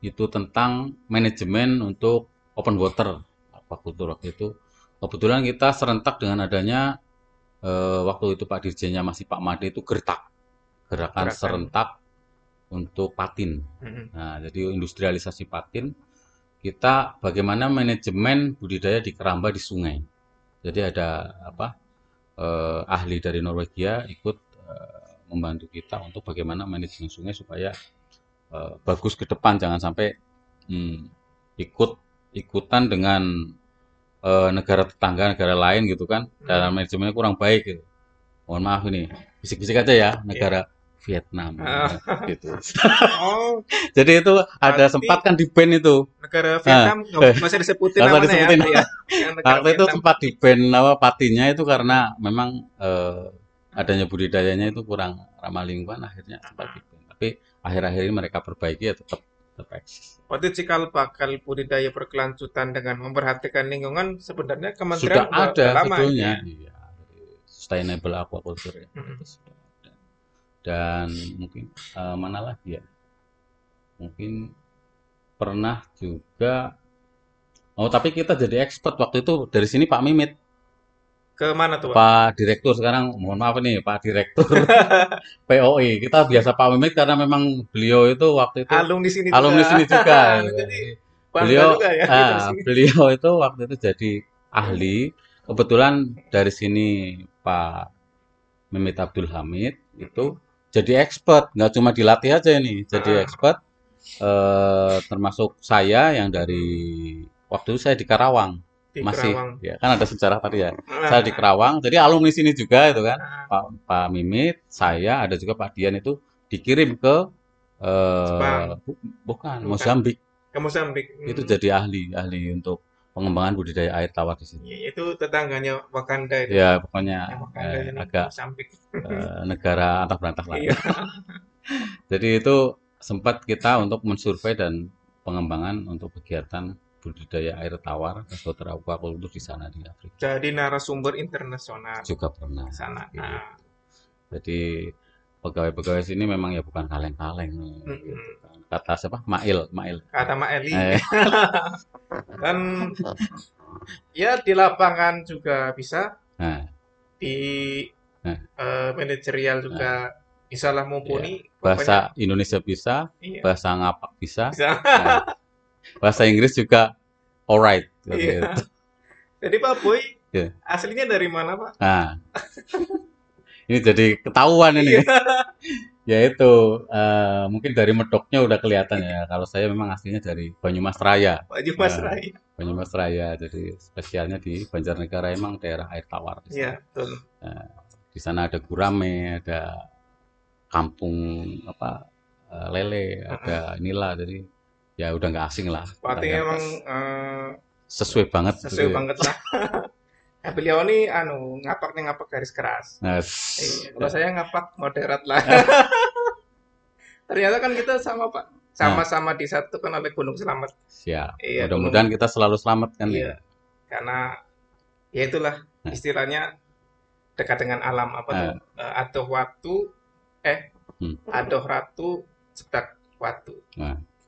S1: itu tentang manajemen untuk open water aquaculture waktu itu kebetulan kita serentak dengan adanya eh, waktu itu Pak Dirjennya masih Pak Made itu gertak gerakan
S2: Gerakan.
S1: serentak untuk patin. Nah, jadi industrialisasi patin kita bagaimana manajemen budidaya di keramba di sungai. Jadi ada apa eh, ahli dari Norwegia ikut eh, membantu kita untuk bagaimana manajemen sungai supaya eh, bagus ke depan jangan sampai hmm, ikut ikutan dengan eh, negara tetangga, negara lain gitu kan,
S2: Hmm.
S1: dalam manajemennya kurang baik gitu. Mohon maaf ini, bisik-bisik aja ya, negara Vietnam
S2: Ah.
S1: gitu.
S2: Oh,
S1: Jadi itu ada
S2: Berarti-
S1: sempat kan di ban itu.
S2: negara Vietnam
S1: eh.
S2: usah disebutin namanya
S1: disebutin.
S2: ya. Yang negara
S1: Waktu itu sempat di ban apa patinya itu karena memang eh, adanya budidayanya itu kurang ramah lingkungan akhirnya sempat di ban. Tapi akhir-akhir ini mereka perbaiki ya tetap tetap eksis.
S2: Waktu cikal bakal budidaya berkelanjutan dengan memperhatikan lingkungan sebenarnya kementerian
S1: Sudah
S2: udah-
S1: ada
S2: lama
S1: sebetulnya.
S2: ini.
S1: Iya. Sustainable aquaculture ya.
S2: Mm-mm.
S1: Dan mungkin eh, mana lagi ya? Mungkin pernah juga Oh, tapi kita jadi expert waktu itu dari sini Pak Mimit,
S2: Ke mana tuh, Pak?
S1: Pak Direktur sekarang mohon maaf nih Pak Direktur POI. Kita biasa Pak Mimit karena memang beliau itu waktu itu
S2: Alumni sini
S1: alumni
S2: juga.
S1: sini juga.
S2: Jadi
S1: beliau
S2: juga ya
S1: ah,
S2: di sini.
S1: beliau itu waktu itu jadi ahli. Kebetulan dari sini Pak Mimit Abdul Hamid itu jadi expert, nggak cuma dilatih aja ini, jadi
S2: Ah.
S1: expert. eh, termasuk saya yang dari waktu itu saya di Karawang
S2: Di
S1: masih
S2: Kerawang.
S1: ya kan ada sejarah tadi ya.
S2: Ah,
S1: Saya di Kerawang, jadi alumni sini juga itu kan.
S2: ah,
S1: Pak Pak Mimit, saya ada juga Pak Dian itu dikirim ke eh, bu- bukan
S2: Bukan.
S1: Mozambik
S2: ke Mozambik.
S1: itu
S2: Hmm.
S1: jadi ahli ahli untuk pengembangan budidaya air tawar di sini.
S2: Ya, itu tetangganya Wakanda itu.
S1: Ya pokoknya
S2: Wakanda
S1: eh, agak
S2: Mozambik.
S1: eh, negara antah berantah lah.
S2: Iya.
S1: Jadi itu sempat kita untuk mensurvei dan pengembangan untuk kegiatan budidaya air tawar atau aquaculture di sana di Afrika
S2: Jadi narasumber internasional
S1: juga pernah.
S2: di sana.
S1: Iya.
S2: Nah,
S1: Jadi pegawai-pegawai sini memang ya bukan kaleng-kaleng.
S2: Mm-mm.
S1: Kata siapa? Mail, Mail.
S2: kata Mak Eli
S1: Eh,
S2: dan ya di lapangan juga bisa
S1: nah,
S2: di
S1: Nah.
S2: eh, manajerial juga bisa lah mumpuni
S1: bahasa Indonesia bisa,
S2: Pokoknya, iya,
S1: bahasa ngapak bisa,
S2: bisa.
S1: nah, bahasa Inggris juga alright.
S2: Iya.
S1: gitu.
S2: Jadi Pak Boy
S1: Iya.
S2: aslinya dari mana Pak?
S1: Nah, ini jadi ketahuan ini.
S2: Iya.
S1: Yaitu eh, mungkin dari medoknya udah kelihatan ya. Kalau saya memang aslinya dari Banyumas Raya.
S2: Baju Mas
S1: Nah.
S2: Rai.
S1: Banyumas Raya. Jadi spesialnya di Banjarnegara emang daerah air tawar.
S2: Iya, betul.
S1: Di sana ada gurame, ada kampung apa eh, lele, ada inilah. Jadi ya udah nggak asing lah. Nggak-
S2: emang eh,
S1: sesuai banget. gitu
S2: sesuai
S1: ya.
S2: banget lah. Nah, beliau ini anu ngapak nih ngapak garis keras.
S1: Nah,
S2: Iya, kalau saya ngapak moderat lah. Ternyata kan kita sama Pak, sama-sama disatukan oleh Gunung Selamat.
S1: siap.
S2: Iya,
S1: Mudah-mudahan kita selalu selamat kan
S2: Iya.
S1: ya.
S2: Karena ya itulah
S1: Nah.
S2: istilahnya dekat dengan alam apa tuh? Eh, adoh waktu eh
S1: Hmm.
S2: adoh ratu cedak waktu.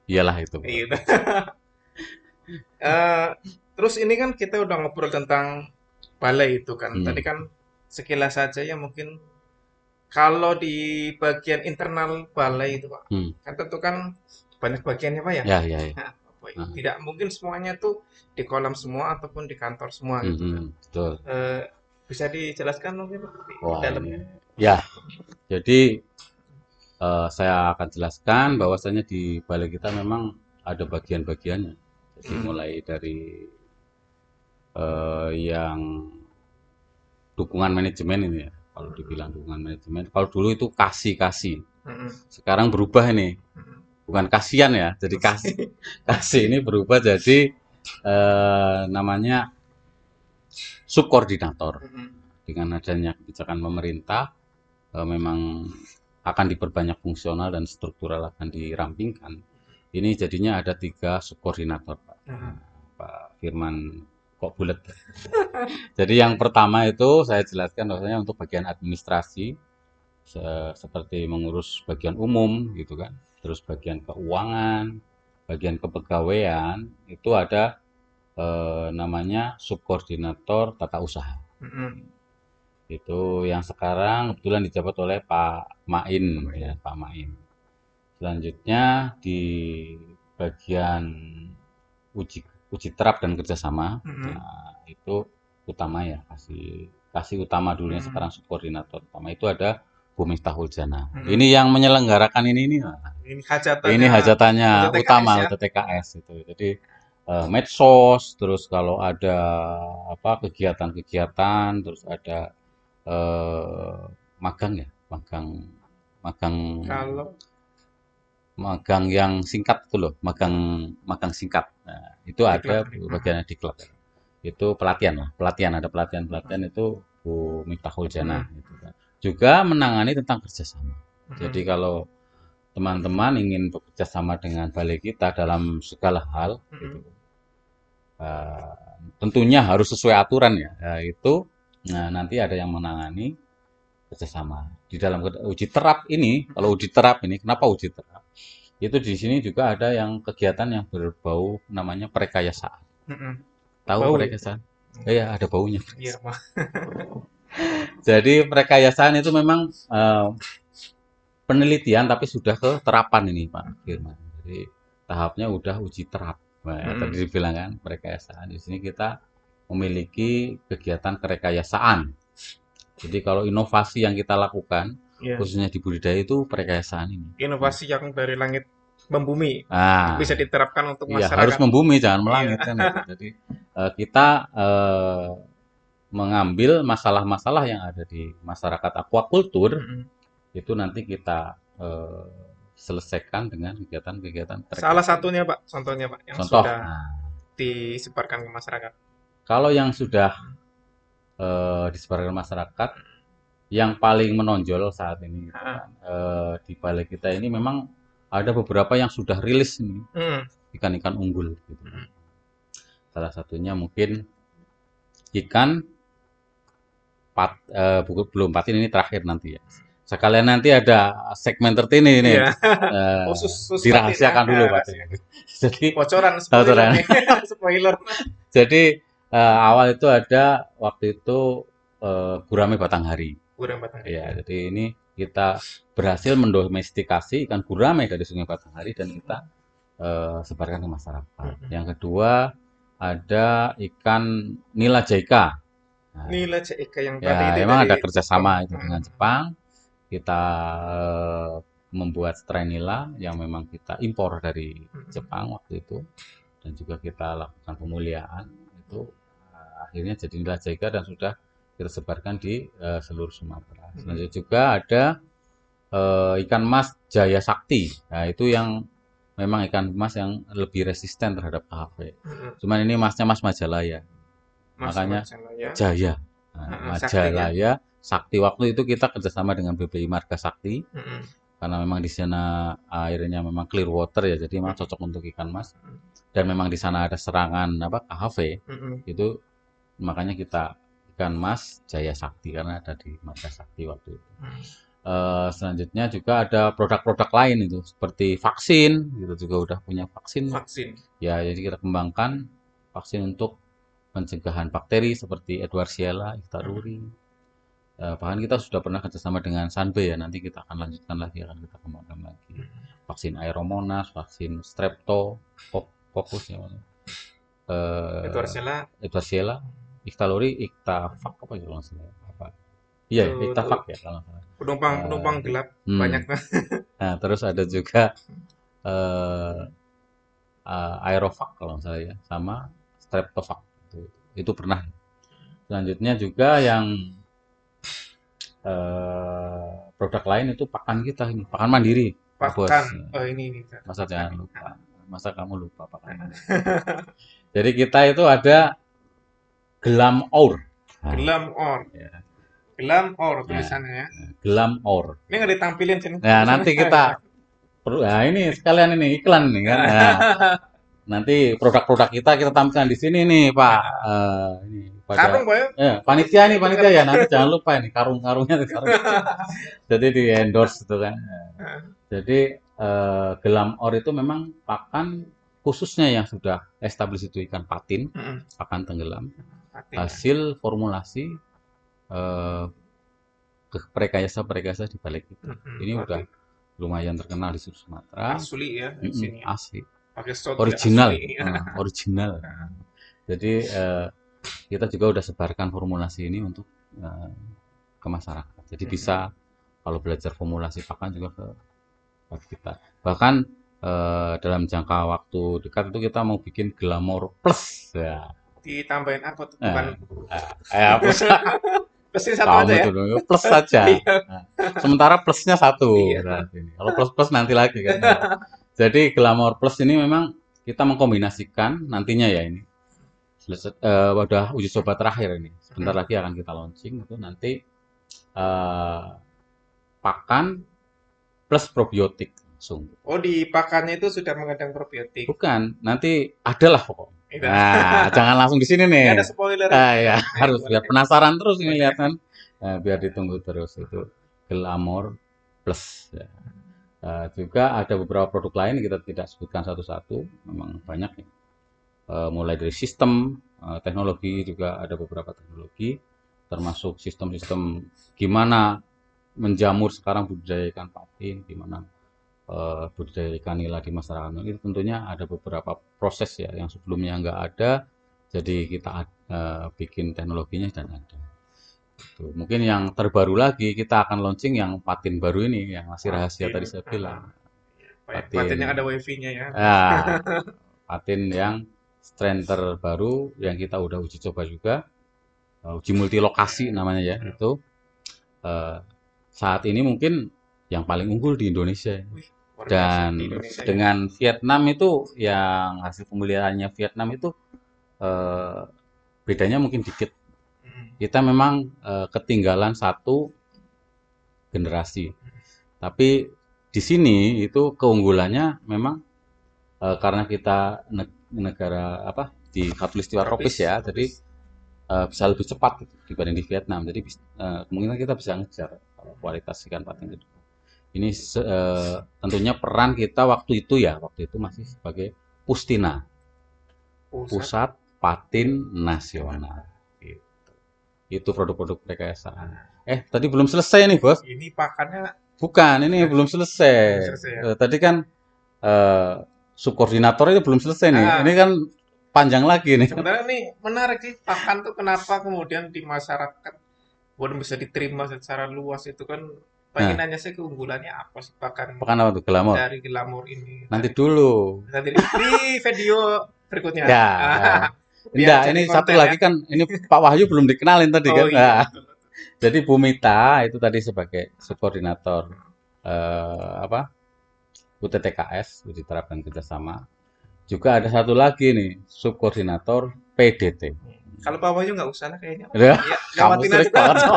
S1: Iyalah itu.
S2: Gitu. Eh, terus ini kan kita udah ngobrol tentang balai itu kan.
S1: Hmm.
S2: Tadi kan sekilas saja ya mungkin kalau di bagian internal balai itu Pak,
S1: Hmm.
S2: kan tentu kan banyak bagiannya Pak ya.
S1: Ya, ya, ya.
S2: Nah, Pak,
S1: Hmm.
S2: Tidak mungkin semuanya tuh di kolam semua ataupun di kantor semua gitu kan.
S1: Mhm, betul.
S2: Eh, bisa dijelaskan mungkin Pak, di
S1: Wah,
S2: dalamnya?
S1: ini- Ya, jadi eh, saya akan jelaskan bahwasanya di balai kita memang ada bagian-bagiannya. Jadi
S2: Hmm.
S1: mulai dari eh, yang dukungan manajemen ini ya. Kalau dibilang dukungan manajemen, kalau dulu itu kasih-kasih.
S2: Mm-mm,
S1: Sekarang berubah ini, bukan kasihan ya. Jadi kasih kasih ini berubah jadi eh, namanya subkoordinator. Dengan adanya kebijakan pemerintah eh, memang akan diperbanyak fungsional dan struktural akan dirampingkan. Ini jadinya ada tiga subkoordinator, Pak. Pak Firman kok bulat. Jadi yang pertama itu saya jelaskan bahwasanya untuk bagian administrasi se- seperti mengurus bagian umum gitu kan. Terus bagian keuangan, bagian kepegawaian itu ada eh, namanya subkoordinator tata usaha itu yang sekarang kebetulan dijabat oleh Pak Main ya Pak Main selanjutnya di bagian uji uji terap dan kerjasama
S2: Mm-mm.
S1: nah, itu utama ya kasih kasih utama dulunya
S2: Mm.
S1: sekarang subkoordinator utama itu ada Bu Miftahul Jana
S2: Mm.
S1: ini yang menyelenggarakan ini ini
S2: Ini hajatannya
S1: ini hajatannya utama
S2: ya.
S1: UTTKS itu jadi eh, medsos, terus kalau ada apa kegiatan-kegiatan, terus ada eh, magang ya, magang magang
S2: Kalau
S1: magang yang singkat itu loh, magang magang singkat. Nah, itu ada
S2: diklat,
S1: bagiannya di klub. Itu pelatihan lah, pelatihan ada pelatihan-pelatihan itu Bu Miftahul Jannah gitu kan. Juga menangani tentang kerjasama. Jadi kalau teman-teman ingin bekerja sama dengan balai kita dalam segala hal,
S2: Mm-mm.
S1: gitu, eh, tentunya harus sesuai aturan ya. Yaitu nah, nanti ada yang menangani kerjasama di dalam uji terap ini. Kalau uji terap ini, kenapa uji terap? Itu di sini juga ada yang kegiatan yang berbau namanya perekayasaan.
S2: Mm-mm.
S1: Tahu
S2: Bau.
S1: perekayasaan? Iya, ada baunya.
S2: Iya.
S1: Jadi perekayasaan itu memang eh, penelitian tapi sudah ke terapan ini Pak Firman. Jadi tahapnya udah uji terap. Nah,
S2: Mm-mm.
S1: tadi dibilang kan perekayasaan. Di sini kita memiliki kegiatan kerekayasaan. Jadi kalau inovasi yang kita lakukan
S2: Iya.
S1: khususnya di budidaya itu perekayasaan ini.
S2: Inovasi yang dari langit membumi
S1: Nah,
S2: bisa diterapkan untuk
S1: Iya,
S2: masyarakat.
S1: harus membumi, jangan
S2: Iya.
S1: melangit kan. gitu. Jadi eh, kita eh, mengambil masalah-masalah yang ada di masyarakat aquaculture
S2: Mm-mm.
S1: itu nanti kita eh, selesaikan dengan kegiatan-kegiatan.
S2: Salah satunya, Pak, contohnya, Pak, yang
S1: Contoh,
S2: sudah
S1: nah,
S2: disebarkan ke masyarakat.
S1: kalau yang sudah eh, disebarkan ke masyarakat, yang paling menonjol saat ini gitu kan, eh, di balai kita ini memang ada beberapa yang sudah rilis nih
S2: Mm.
S1: ikan-ikan unggul gitu.
S2: Mm.
S1: Salah satunya mungkin ikan pat buku- belum patin ini terakhir nanti ya. Sekalian nanti ada segmen tertini ini
S2: Iya.
S1: eh,
S2: Khusus- khusus
S1: dirahasiakan dulu
S2: ya.
S1: patin. Jadi
S2: Bocoran,
S1: Bocoran.
S2: spoiler.
S1: jadi awal itu ada waktu itu gurame batanghari.
S2: Kurang batang.
S1: Ya, jadi ini kita berhasil mendomestikasi ikan gurame dari Sungai Batanghari dan kita eh, sebarkan ke masyarakat.
S2: Mhm.
S1: Yang kedua ada ikan nila jaika. Nah,
S2: Nila CIK yang
S1: ya,
S2: tadi itu
S1: memang
S2: dari
S1: ada kerjasama itu
S2: Jepang.
S1: dengan Jepang. Kita eh, membuat strain nila yang memang kita impor dari
S2: Mhm.
S1: Jepang waktu itu dan juga kita lakukan pemuliaan itu eh, akhirnya jadi nila jaika dan sudah kita sebarkan di eh, seluruh Sumatera.
S2: Mhm.
S1: Selanjutnya juga ada eh, ikan mas Jaya Sakti. Nah, itu yang memang ikan mas yang lebih resisten terhadap KHV.
S2: Mm-mm.
S1: Cuman ini masnya mas Majalaya,
S2: Mas
S1: Makanya
S2: Marcelo ya.
S1: Jaya. Nah,
S2: Sakti
S1: Majalaya Sakti. Waktu itu kita kerjasama dengan BPI Marga Sakti
S2: Mm-mm.
S1: karena memang di sana airnya memang clear water ya, jadi memang cocok untuk ikan mas. Dan memang di sana ada serangan apa KHV
S2: Mm-mm.
S1: itu makanya kita ikan mas Jaya Sakti karena ada di Marga Sakti waktu itu. Eh, selanjutnya juga ada produk-produk lain itu seperti vaksin, kita juga udah punya vaksin.
S2: Vaksin.
S1: Ya, jadi kita kembangkan vaksin untuk pencegahan bakteri seperti Edwardiella, Ictaruri. Eh, bahkan kita sudah pernah kerjasama dengan Sanbe ya, nanti kita akan lanjutkan lagi, akan kita kembangkan lagi. Vaksin Aeromonas, vaksin Strepto, Coccus ya. Eh,
S2: Edwardiella
S1: Edwardiella, Ictaluri, Ictavac apa ya kalau nggak salah? Apa? Iya,
S2: Itu-
S1: Ictavac ya kalau salah.
S2: penumpang-penumpang gelap
S1: Hmm.
S2: banyak nah.
S1: Terus ada juga eh eh, Aerovac kalau nggak salah ya, sama Streptovac. Itu, itu pernah. Selanjutnya juga yang eh, produk lain itu pakan kita ini, pakan mandiri.
S2: Pakan. Oh ini ini.
S1: Masa jangan lupa. Masa kamu lupa pakan mandiri. Jadi kita itu ada gelam or. Nah,
S2: Gelam or.
S1: ya,
S2: Gelam or tulisannya ya.
S1: gelam or.
S2: Ini nggak ditampilin sini.
S1: Nah, nanti kita perlu nah ini sekalian ini iklan nih kan. Nah, nanti produk-produk kita kita tampilkan di sini nih, Pak. Eh, ini pada
S2: Karung Pak ya.
S1: panitia nih, panitia ya. Nanti jangan lupa ini karung-karungnya nih, karung. Jadi di endorse itu kan. Jadi eh, gelam or itu memang pakan khususnya yang sudah established itu ikan patin, pakan tenggelam,
S2: Mati.
S1: hasil formulasi eh prekayasa-prekayasa di balik itu.
S2: Mm-mm.
S1: Ini
S2: Mati.
S1: udah lumayan terkenal di Sumatera.
S2: asli ya di
S1: Mm-mm,
S2: sini.
S1: asli,
S2: Pakai soto
S1: original,
S2: asli.
S1: Nah, original. Jadi eh, kita juga udah sebarkan formulasi ini untuk eh, ke masyarakat. Jadi
S2: Mm-mm.
S1: bisa kalau belajar formulasi pakan juga ke kita. Bahkan eh, dalam jangka waktu dekat itu kita mau bikin Glamour Plus ya.
S2: Ditambahin apa tuh? Bukan
S1: eh, plus
S2: plusnya satu
S1: kamu
S2: aja ya?
S1: plus saja.
S2: Iya.
S1: Nah, sementara plusnya satu.
S2: Iya.
S1: Ini. Kalau plus plus nanti lagi kan. Jadi Glamour Plus ini memang kita mengkombinasikan nantinya ya ini. Selesai, eh, udah uji coba terakhir ini. Sebentar
S2: Hmm.
S1: lagi akan kita launching itu nanti eh, pakan plus probiotik langsung.
S2: Oh, di pakannya itu sudah mengandung probiotik.
S1: Bukan, nanti adalah pokoknya.
S2: Itu.
S1: Nah, jangan langsung di sini
S2: Ini
S1: nih.
S2: ada spoiler.
S1: Ah, ya, harus biar penasaran terus ini lihat kan. Nah, biar ditunggu terus itu Glamour Plus. Ya. Eh, juga ada beberapa produk lain kita tidak sebutkan satu-satu, memang banyak ya. Eh, mulai dari sistem, eh, teknologi juga ada beberapa teknologi, termasuk sistem-sistem gimana menjamur sekarang budidaya ikan patin, gimana eh, budidaya ikan nila di masyarakat. Itu tentunya ada beberapa proses ya yang sebelumnya nggak ada, jadi kita eh, bikin teknologinya dan ada. Gitu. Mungkin yang terbaru lagi kita akan launching yang patin baru ini yang masih rahasia
S2: Patin.
S1: tadi saya bilang.
S2: Patin.
S1: Patin.
S2: yang ada wifi-nya ya.
S1: Ah, patin yang strain terbaru yang kita udah uji coba juga, eh, uji multilokasi namanya ya itu. eh, saat ini mungkin yang paling unggul di Indonesia.
S2: Biasa
S1: Dan
S2: ya.
S1: dengan Vietnam itu yang hasil pemeliharannya Vietnam itu eh, bedanya mungkin dikit.
S2: Hmm.
S1: Kita memang eh, ketinggalan satu generasi. Tapi di sini itu keunggulannya memang eh, karena kita ne- negara apa di khatulistiwa tropis
S2: Tropis.
S1: ya, jadi eh, bisa lebih cepat gitu dibanding di Vietnam. Jadi eh, kemungkinan kita bisa ngejar kualitas ikan patin itu. Ini se- eh, tentunya peran kita waktu itu ya, waktu itu masih sebagai Pustina,
S2: Pusat.
S1: Pusat Patin Nasional. Gitu. Itu produk-produk rekayasaan. Eh, tadi belum selesai nih, Bos.
S2: Ini pakannya
S1: Bukan, ini belum selesai.
S2: Belum selesai ya?
S1: Eh, Tadi kan eh, subkoordinator itu belum selesai nih.
S2: Ah.
S1: Ini kan panjang lagi nih.
S2: sebenarnya nih menarik sih pakan tuh kenapa kemudian di masyarakat belum bisa diterima secara luas itu kan pengen nanya sih keunggulannya apa sih pakan
S1: Pekan apa tuh? Glamor.
S2: dari Glamor ini.
S1: Nanti dulu.
S2: Nanti di, video berikutnya.
S1: Ya.
S2: Ah,
S1: ya. Enggak, ini
S2: konten
S1: satu
S2: ya.
S1: lagi kan ini Pak Wahyu belum dikenalin tadi
S2: Oh
S1: kan.
S2: iya.
S1: Nah, jadi Bu Mita itu tadi sebagai subkoordinator eh, apa? UTTKS, uji terap dan kerjasama. Juga ada satu lagi nih, subkoordinator PDT.
S2: Kalau Pak Wahyu nggak usah lah kayaknya.
S1: Ya,
S2: Ya,
S1: kamu sering banget.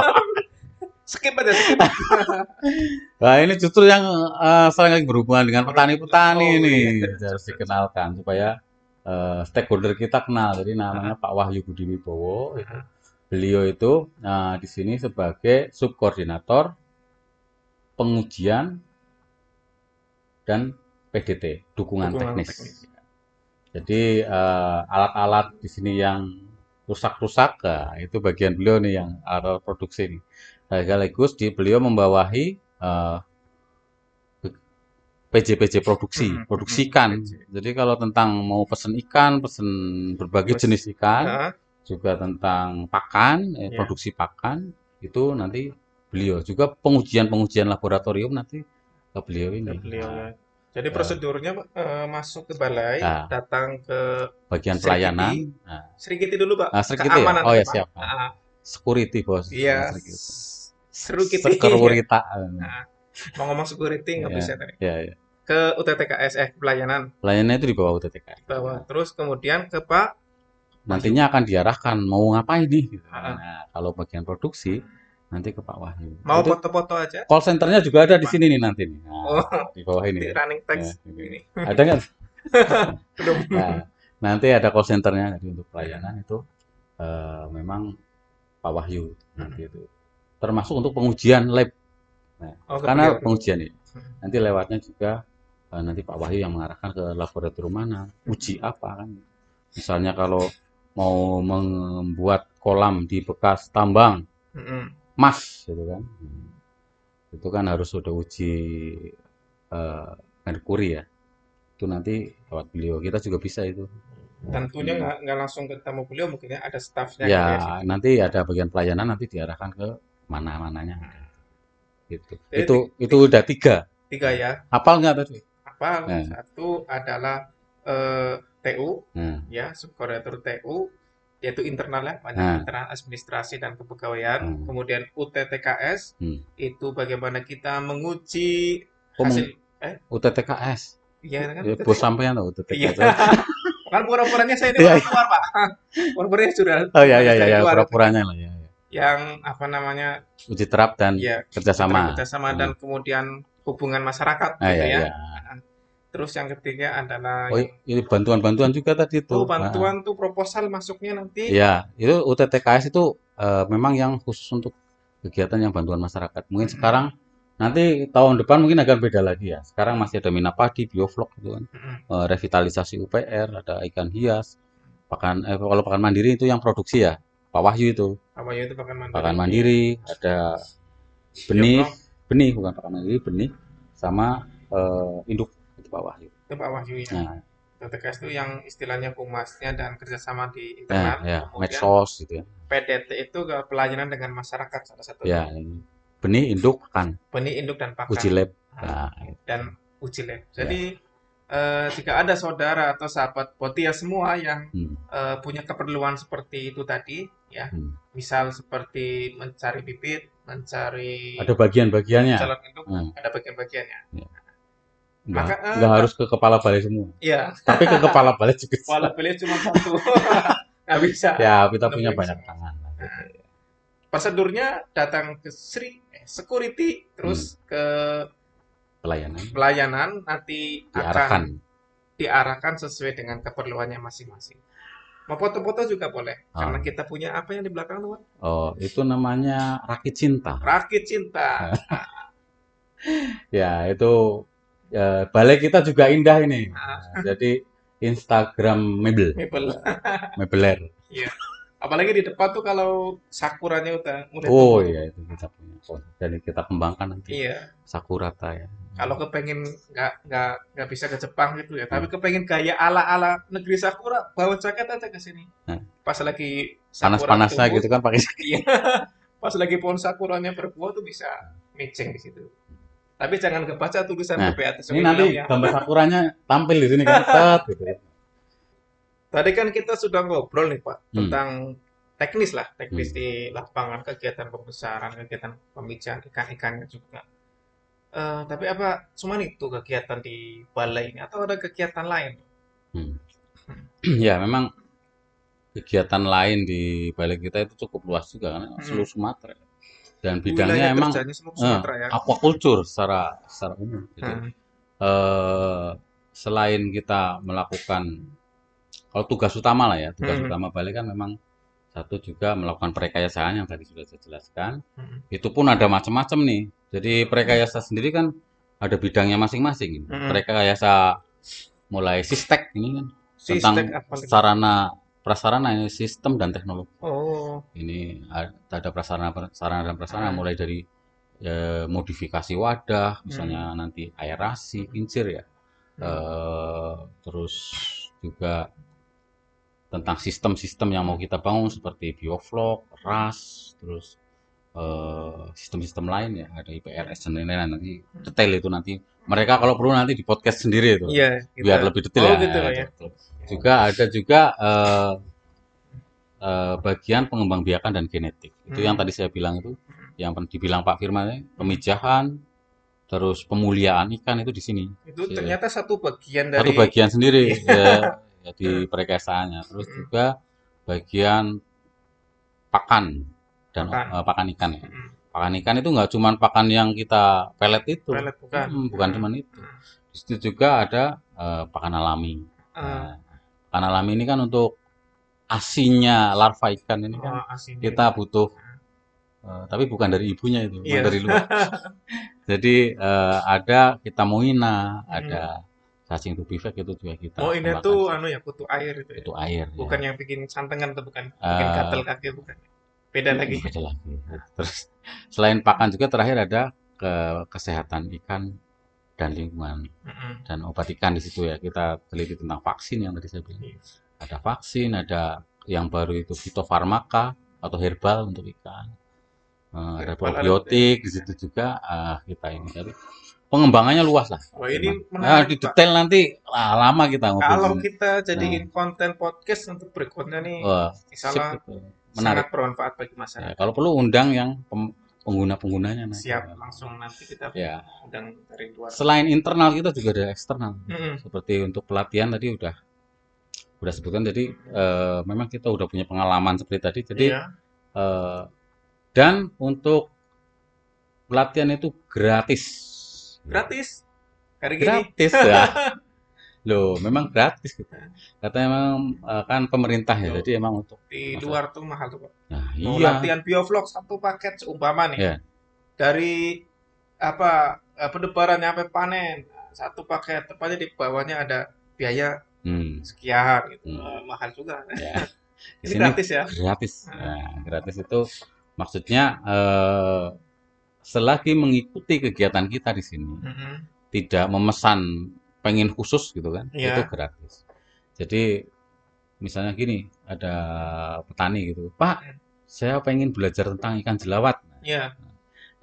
S2: Skip aja skip.
S1: Nah, ini justru yang eh, sering berhubungan dengan petani-petani
S2: Oh,
S1: ini
S2: iya.
S1: harus dikenalkan supaya eh, stakeholder kita kenal. Jadi namanya Pak Wahyu Budi Wibowo. Beliau itu nah, di sini sebagai subkoordinator pengujian dan PDT, dukungan,
S2: Dukungan
S1: teknis.
S2: teknis.
S1: Jadi alat-alat di sini yang rusak-rusak, nah, itu bagian beliau nih yang alat produksi ini. Sekaligus di beliau membawahi eh, PJ-PJ produksi,
S2: Hmm,
S1: produksi
S2: hmm,
S1: ikan.
S2: PJ.
S1: Jadi kalau tentang mau pesen ikan, pesen berbagai
S2: Terus,
S1: jenis ikan,
S2: Ah,
S1: juga tentang pakan, eh,
S2: Iya.
S1: produksi pakan, itu nanti beliau. Juga pengujian-pengujian laboratorium nanti ke beliau ini.
S2: ke beliau
S1: Nah,
S2: ya. Jadi
S1: Ya.
S2: prosedurnya eh, masuk ke balai,
S1: Ya.
S2: datang ke
S1: bagian
S2: Sri
S1: pelayanan. Nah,
S2: dulu Pak.
S1: Ah, Sri Kiti ya? Oh ya
S2: Pak.
S1: siap.
S2: Ah,
S1: Security bos.
S2: Iya.
S1: Kiti.
S2: Seru Kiti.
S1: Sekurita.
S2: Nah, Mau ngomong security nggak
S1: Iya.
S2: bisa tadi.
S1: Ya, ya.
S2: Ke UTTKS eh pelayanan
S1: Pelayanannya itu di bawah UTTK.
S2: bawah. Terus kemudian ke Pak
S1: Nantinya akan diarahkan mau ngapain nih. gitu.
S2: Ah.
S1: Nah, kalau bagian produksi nanti ke Pak Wahyu.
S2: mau
S1: Itu
S2: foto-foto aja.
S1: call centernya juga ada di sini nih nanti nih. Nah,
S2: Oh.
S1: di bawah ini.
S2: Di running text
S1: Ya, ini.
S2: ini.
S1: Ada nggak? Nah, nanti ada call centernya jadi untuk pelayanan itu eh, memang Pak Wahyu nanti itu termasuk untuk pengujian lab
S2: Oh, ke
S1: karena
S2: dulu.
S1: pengujian ini
S2: Hmm.
S1: nanti lewatnya juga eh, nanti Pak Wahyu yang mengarahkan ke laboratorium mana uji apa kan misalnya kalau mau membuat kolam di bekas tambang
S2: Mm-mm.
S1: emas gitu kan itu kan harus sudah uji eh, merkuri ya itu nanti lewat beliau kita juga bisa itu
S2: Tentunya nggak nggak langsung ketemu beliau, mungkin ya ada staffnya.
S1: ya
S2: gitu ya.
S1: nanti ada bagian pelayanan nanti diarahkan ke mana mananya gitu
S2: Jadi
S1: itu itu udah tiga
S2: Tiga ya.
S1: hafal nggak tadi
S2: Apa beberapa.
S1: Eh.
S2: Satu adalah eh, TU,
S1: Nah,
S2: ya, subkoordinator TU, yaitu internal ya, banyak
S1: Nah.
S2: internal administrasi dan kepegawaian.
S1: Hmm.
S2: Kemudian UTTKS,
S1: Hmm.
S2: itu bagaimana kita menguji
S1: Oh,
S2: hasil, eh,
S1: UTTKS.
S2: iya kan?
S1: Ya, bos sampean
S2: Iya.
S1: UTTKS.
S2: Kan pura-puranya saya ini
S1: Iya,
S2: orang luar, Pak. Pura-puranya sudah
S1: Oh ya ya ya, ya pura-puranya lah ya. Ya.
S2: yang apa namanya?
S1: Uji terap dan
S2: Ya,
S1: kerjasama.
S2: kerjasama dan kemudian hubungan masyarakat
S1: Ah,
S2: gitu
S1: ya,
S2: ya.
S1: ya.
S2: Terus yang ketiga adalah
S1: Oh, ini bantuan-bantuan juga tadi itu.
S2: oh, bantuan tuh proposal masuknya nanti.
S1: Iya, itu UTTKS itu eh, memang yang khusus untuk kegiatan yang bantuan masyarakat. Mungkin
S2: Mm-mm.
S1: sekarang nanti tahun depan mungkin akan beda lagi ya. Sekarang masih ada Minapadi, Biovlog gitu kan.
S2: Mm-mm.
S1: Eh, revitalisasi UPR, ada ikan hias. Pakan eh, kalau pakan mandiri itu yang produksi ya. Pak Wahyu itu.
S2: Apa ya itu pakan mandiri?
S1: Pakan mandiri, ada benih,
S2: Biovlog,
S1: benih bukan pakan mandiri, benih sama eh, induk itu Pak Wahyu.
S2: itu Pak Wahyu ya.
S1: Nah,
S2: TTKS itu yang istilahnya humasnya dan kerjasama di
S1: eh,
S2: internal.
S1: ya,
S2: Kemudian
S1: medsos gitu ya.
S2: PDT itu ke pelayanan dengan masyarakat salah satu.
S1: Ya, ini. benih, induk, pakan,
S2: Benih induk dan pakan.
S1: uji lab.
S2: Nah,
S1: Nah,
S2: dan uji lab.
S1: Ya.
S2: Eh, jika ada saudara atau sahabat Potia semua yang
S1: hmm,
S2: eh, punya keperluan seperti itu tadi, ya,
S1: hmm.
S2: misal seperti mencari bibit, mencari
S1: ada bagian-bagiannya
S2: induk,
S1: Hmm.
S2: ada bagian-bagiannya.
S1: nggak,
S2: Maka, eh,
S1: nggak harus ke kepala balai semua
S2: Iya,
S1: tapi ke kepala balai juga
S2: walau beli cuma satu, nggak bisa.
S1: ya kita punya
S2: bisa.
S1: banyak tangan gitu.
S2: Prosedurnya datang ke Sri eh, Security, terus
S1: Hmm.
S2: ke
S1: pelayanan
S2: pelayanan nanti
S1: diarahkan
S2: akan diarahkan sesuai dengan keperluannya masing-masing. Mau foto-foto juga boleh,
S1: Ah.
S2: karena kita punya apa yang di belakang tuh?
S1: Oh itu namanya rakit cinta
S2: Rakit cinta.
S1: ya itu ya, balai kita juga indah ini
S2: Ah.
S1: Nah, jadi Instagram mebel
S2: Mebel.
S1: mebeler
S2: Apalagi di depan tuh kalau sakuranya udah mulai
S1: oh iya itu kita punya Oh, jadi kita kembangkan nanti
S2: Iya.
S1: sakurata ya
S2: Kalau kepengen nggak nggak nggak bisa ke Jepang gitu ya, tapi kepengen gaya ala-ala negeri sakura, bawa jaket aja ke sini.
S1: Nah.
S2: Pas lagi sakura
S1: panas-panasnya
S2: tumbuh,
S1: gitu kan pakai
S2: Iya. Pas lagi pohon sakuranya berbuah tuh bisa micing di situ. Tapi jangan kebaca tulisan
S1: Nah,
S2: PPAT
S1: ini nanti
S2: ya.
S1: gambar sakuranya tampil di sini kan gitu.
S2: Tadi kan kita sudah ngobrol nih Pak
S1: Hmm.
S2: tentang teknis lah, teknis
S1: Hmm.
S2: di lapangan kegiatan pembesaran, kegiatan pemijahan ikan-ikannya juga. Eh, tapi apa cuma itu kegiatan di balai ini atau ada kegiatan lain?
S1: Hmm. Ya, memang kegiatan lain di balik kita itu cukup luas juga karena
S2: Hmm.
S1: seluruh Sumatera. Dan
S2: Wilayah
S1: bidangnya emang
S2: kerjanya seluruh
S1: eh,
S2: ya.
S1: aquaculture secara secara umum. Jadi,
S2: Hmm.
S1: eh, selain kita melakukan kalau tugas utama lah ya, tugas
S2: Hmm.
S1: utama balik kan memang satu juga melakukan perekayasaan yang tadi sudah saya jelaskan.
S2: Hmm.
S1: Itu pun ada macam-macam nih. Jadi perekayasa sendiri kan ada bidangnya masing-masing.
S2: Hmm.
S1: Perekayasa mulai sistek ini kan tentang
S2: Sistek apa lagi?
S1: sarana prasarana ini sistem dan teknologi.
S2: Oh,
S1: Ini ada prasarana sarana dan prasarana
S2: Hmm.
S1: mulai dari eh, modifikasi wadah, misalnya nanti aerasi, kincir ya.
S2: hmm.
S1: Eh, terus juga tentang sistem-sistem yang mau kita bangun seperti bioflok, RAS, terus eh, sistem-sistem lain ya, ada IPRS dan lain-lain nanti detail itu nanti. Mereka kalau perlu nanti di podcast sendiri itu,
S2: iya. kita-
S1: biar lebih detail
S2: Oh,
S1: ya.
S2: gitu ya.
S1: Betul. Juga ada juga eh, eh, bagian pengembangbiakan dan genetik. Itu
S2: Hmm.
S1: yang tadi saya bilang itu, yang dibilang Pak Firman ya, pemijahan, terus pemuliaan ikan itu di sini.
S2: Itu
S1: Iya.
S2: ternyata satu bagian dari
S1: Satu bagian sendiri ya, ya, di perekasaannya. Terus juga bagian pakan dan
S2: Pakan.
S1: eh, pakan ikan ya. Pakan ikan itu nggak cuma pakan yang kita pelet itu,
S2: Pelet bukan.
S1: Hmm, bukan cuma itu. Di situ juga ada eh, pakan alami.
S2: Ah,
S1: Nah, pakan alami ini kan untuk asinya larva ikan ini kan
S2: oh,
S1: kita butuh, eh, tapi bukan dari ibunya itu, bukan
S2: Iya.
S1: dari luar. Jadi eh, ada kita moina,
S2: Hmm.
S1: Cacing tubifek itu juga kita
S2: Oh, ini tuh anu ya kutu air itu. ya?
S1: itu air ya.
S2: Bukan yang bikin santengan tuh bukan. Bikin
S1: Eh,
S2: gatel kaki bukan. Beda lagi.
S1: beda lagi. Terus selain pakan juga terakhir ada ke kesehatan ikan dan lingkungan
S2: Mm-mm.
S1: dan obat ikan di situ ya. Kita teliti tentang vaksin yang tadi saya bilang.
S2: Iya.
S1: Ada vaksin, ada yang baru itu fitofarmaka atau herbal untuk ikan. Ada
S2: Herbal ada
S1: probiotik di situ juga eh, kita ini. Jadi pengembangannya luas lah.
S2: Wah, ini
S1: Memang. Nah,
S2: menarik,
S1: di
S2: Pak.
S1: detail nanti ah, lama kita
S2: Kalau
S1: ngobrol.
S2: kita
S1: Nah.
S2: jadiin konten podcast untuk berikutnya nih,
S1: Wah,
S2: insya
S1: sip itu.
S2: sangat
S1: Menarik.
S2: bermanfaat bagi
S1: Ya,
S2: masyarakat.
S1: kalau perlu undang yang pem- pengguna-penggunanya. Nah.
S2: Siap, langsung nanti kita
S1: Ya.
S2: undang dari luar.
S1: Selain internal kita juga ada eksternal.
S2: Mm-mm.
S1: Seperti untuk pelatihan tadi udah udah sebutkan jadi eh, memang kita udah punya pengalaman seperti tadi. Jadi
S2: Iya.
S1: eh, dan untuk pelatihan itu gratis.
S2: Gratis. Hari gini.
S1: Gratis ya. Loh, memang gratis gitu. Katanya memang eh, kan pemerintah ya.
S2: Loh.
S1: Jadi emang untuk
S2: Di
S1: Masa?
S2: luar tuh mahal tuh, Pak.
S1: nah,
S2: Mau
S1: iya.
S2: latihan biovlog satu paket seumpama nih.
S1: Iya.
S2: Dari apa eh, pendebaran sampai panen satu paket tepatnya di bawahnya ada biaya
S1: Hmm,
S2: sekian gitu.
S1: Hmm.
S2: Eh, mahal juga.
S1: ya. Di
S2: Ini
S1: sini
S2: gratis ya.
S1: gratis.
S2: Ah.
S1: Nah, gratis itu maksudnya eh, selagi mengikuti kegiatan kita di sini
S2: Mm-mm.
S1: tidak memesan pengen khusus gitu kan
S2: Iya.
S1: itu gratis jadi misalnya gini ada petani gitu pak saya pengen belajar tentang ikan jelawat
S2: Iya.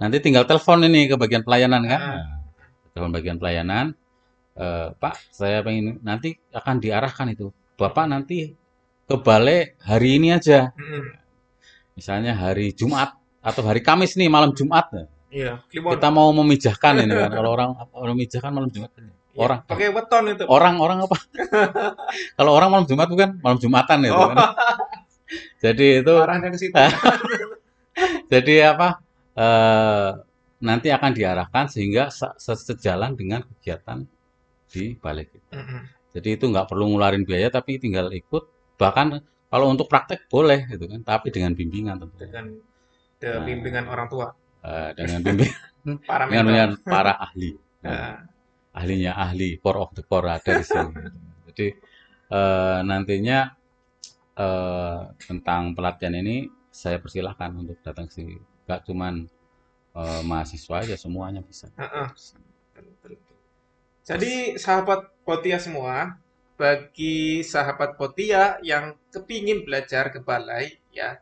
S1: nanti tinggal telepon ini ke bagian pelayanan kan. Nah, telepon bagian pelayanan eh, pak saya pengen nanti akan diarahkan itu bapak nanti ke balai hari ini aja
S2: Mm-mm.
S1: misalnya hari Jumat atau hari Kamis nih malam Jumat nah.
S2: Iya. Kliwon.
S1: kita mau memijahkan ini kan kalau orang orang memijahkan malam Jumat kan.
S2: Iya,
S1: orang
S2: pakai weton itu.
S1: orang orang apa kalau orang malam Jumat bukan malam Jumatan itu
S2: Oh.
S1: kan jadi itu
S2: Arahnya ke situ.
S1: jadi apa eh, nanti akan diarahkan sehingga se- se- sejalan dengan kegiatan di balik itu
S2: Mm-mm.
S1: jadi itu nggak perlu ngeluarin biaya tapi tinggal ikut bahkan kalau untuk praktek boleh gitu kan tapi dengan bimbingan tentunya
S2: Dengan de-
S1: Nah.
S2: bimbingan orang tua.
S1: Eh, dengan bimbingan
S2: Para
S1: dengan,
S2: mentor.
S1: dengan para ahli Nah,
S2: Nah,
S1: ahlinya ahli core of the core ada di sini. Jadi eh, nantinya eh, tentang pelatihan ini saya persilahkan untuk datang ke sini. Gak cuman eh, mahasiswa aja semuanya bisa.
S2: Betul, betul. Jadi sahabat Potia semua, bagi sahabat Potia yang kepingin belajar ke balai ya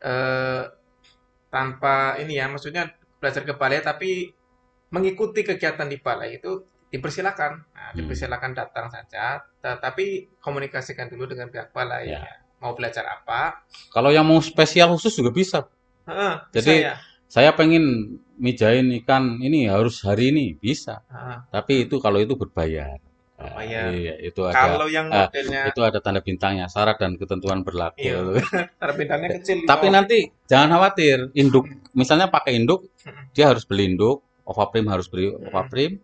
S2: eh, tanpa ini ya maksudnya belajar ke balai tapi mengikuti kegiatan di balai itu dipersilakan. Nah,
S1: Hmm.
S2: dipersilakan datang saja, tetapi komunikasikan dulu dengan pihak balai
S1: Ya.
S2: ya. Mau belajar apa?
S1: Kalau yang mau spesial khusus juga bisa.
S2: Heeh,
S1: Jadi,
S2: bisa ya.
S1: Saya pengen mijain ikan ini harus hari ini bisa.
S2: Heeh.
S1: Tapi itu kalau itu berbayar.
S2: Berbayar.
S1: Iya, itu ada
S2: Kalau yang
S1: eh,
S2: modelnya
S1: itu ada tanda bintangnya, syarat dan ketentuan berlaku.
S2: Iya. terbintangnya kecil di
S1: Tapi nanti jangan khawatir, induk misalnya pakai induk, dia harus beli induk, ovaprim harus beli ovaprim.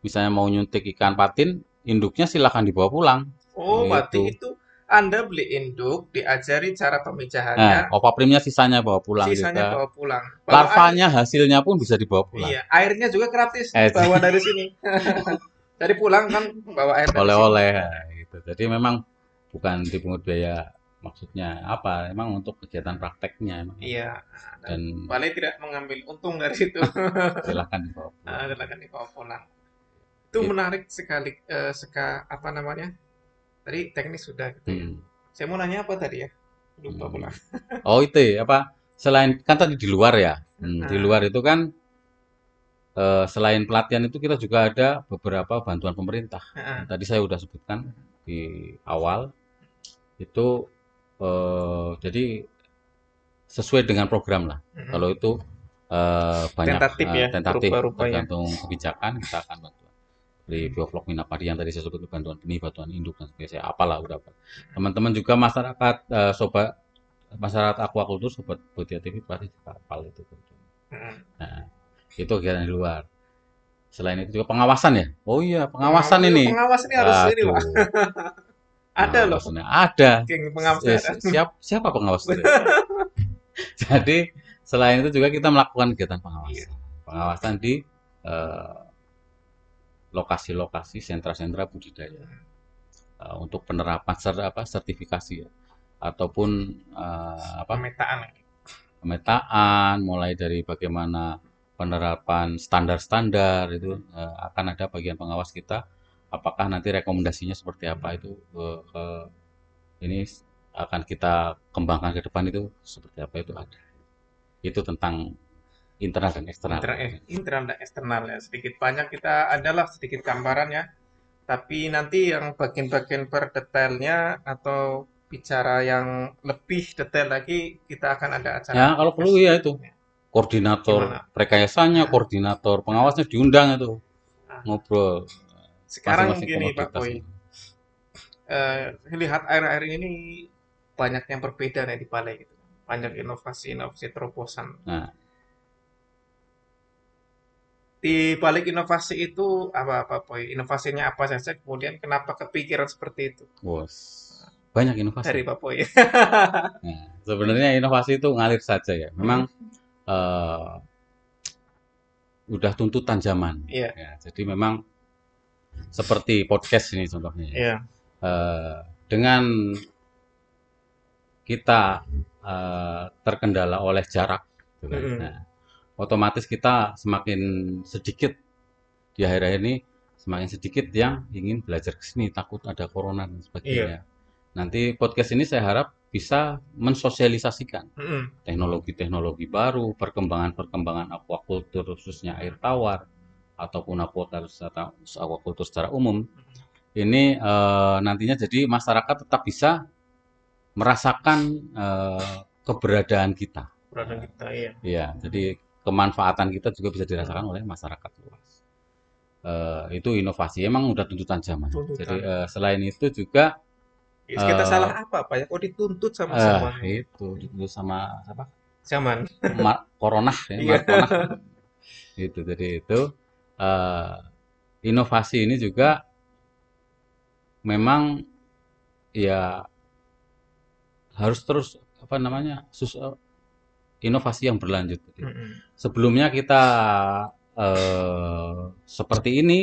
S1: Misalnya mau nyuntik ikan patin, induknya silakan dibawa pulang.
S2: Oh, berarti
S1: Gitu.
S2: itu Anda beli induk, diajari cara
S1: Nah,
S2: pemijahannya,
S1: ovaprimnya sisanya bawa pulang
S2: sisanya
S1: juga.
S2: bawa pulang. Bawa
S1: Larvanya hasilnya pun bisa dibawa pulang.
S2: iya, airnya juga gratis
S1: Eh,
S2: bawa dari sini. dari pulang kan bawa air
S1: Oleh-oleh nah, gitu. Jadi memang bukan dipungut biaya maksudnya apa? Emang untuk kegiatan prakteknya emang.
S2: Iya. Dan
S1: Dan
S2: tidak mengambil untung dari situ.
S1: silakan dibawa pulang.
S2: Nah, silakan dibawa pulang. Itu
S1: It-
S2: menarik sekali eh, seka apa namanya? Tadi teknis sudah gitu ya.
S1: Hmm.
S2: Saya mau nanya apa tadi ya? Lupa
S1: Hmm.
S2: pula.
S1: Oh itu ya, apa? Selain kan tadi di luar ya, Hmm, di
S2: Ah.
S1: luar itu kan eh, selain pelatihan itu kita juga ada beberapa bantuan pemerintah.
S2: Heeh.
S1: Tadi saya udah sebutkan di awal itu eh, jadi sesuai dengan program lah.
S2: Mm-mm.
S1: Kalau itu eh, banyak
S2: Tentatif
S1: eh,
S2: ya,
S1: tentatif tergantung kebijakan kita akan bantu. Dari biovlog minapadi yang tadi saya sebut bantuan benih, bantuan induk dan sebagainya. Apalah udah. Teman-teman juga masyarakat eh, sobat masyarakat aquacultur sobat Botia TV pasti juga hafal itu. Nah, itu kegiatan di luar. Selain itu juga pengawasan ya. Oh iya, pengawasan
S2: Pengawas-
S1: ini.
S2: Pengawas ini harus ini, Pak. Ada loh.
S1: Ada.
S2: Pengawas
S1: siap, siapa pengawas itu? Jadi selain itu juga kita melakukan kegiatan pengawasan. Pengawasan di eh, lokasi-lokasi sentra-sentra budidaya Eh, untuk penerapan ser- apa sertifikasi ya ataupun eh, apa
S2: Pemetaan.
S1: pemetaan mulai dari bagaimana penerapan standar-standar itu eh, akan ada bagian pengawas kita apakah nanti rekomendasinya seperti apa itu eh, eh, ini akan kita kembangkan ke depan itu seperti apa itu ada itu tentang internal dan eksternal.
S2: Internal, eh, internal dan eksternal ya. Sedikit banyak kita adalah sedikit gambaran ya. Tapi nanti yang bagian-bagian per detailnya atau bicara yang lebih detail lagi kita akan ada acara.
S1: Ya, kalau perlu ya itu. Koordinator
S2: Gimana?
S1: rekayasanya,
S2: Nah.
S1: koordinator pengawasnya diundang itu.
S2: Nah.
S1: Ngobrol.
S2: Sekarang
S1: Masing-masing
S2: gini Pak Boy, eh, lihat air-air ini banyak yang berbeda nih di Balai gitu. Banyak inovasi-inovasi terobosan.
S1: Nah,
S2: Di balik inovasi itu apa apa Boy? Inovasinya apa saja? Kemudian kenapa kepikiran seperti itu
S1: bos. Banyak inovasi.
S2: dari Pak Boy?
S1: Nah, sebenarnya inovasi itu ngalir saja ya. Memang eh, udah tuntutan zaman.
S2: Iya.
S1: Ya, jadi memang seperti podcast ini contohnya. ya.
S2: Iya.
S1: Eh, dengan kita eh, terkendala oleh jarak, gitu kan.
S2: Mm-mm.
S1: Nah, otomatis kita semakin sedikit di akhir-akhir ini semakin sedikit yang ingin belajar ke sini takut ada corona dan sebagainya. Nanti podcast ini saya harap bisa mensosialisasikan teknologi-teknologi baru, perkembangan-perkembangan aquaculture khususnya air tawar ataupun aquaculture secara, aquaculture secara umum. Ini eh, nantinya jadi masyarakat tetap bisa merasakan eh, keberadaan kita.
S2: Produk kita iya.
S1: Iya, jadi kemanfaatan kita juga bisa dirasakan oleh masyarakat luas. Eh, itu inovasi, emang udah tuntutan zaman.
S2: Tuntutan.
S1: Jadi selain itu juga
S2: Ya, kita
S1: Eh,
S2: salah apa Pak ya? Kok dituntut sama zaman?
S1: itu dituntut sama apa?
S2: Zaman.
S1: Ma- Corona ya,
S2: Iya.
S1: Itu jadi itu eh, inovasi ini juga memang ya harus terus apa namanya sus, inovasi yang berlanjut.
S2: Mm-mm.
S1: Sebelumnya kita eh, seperti ini,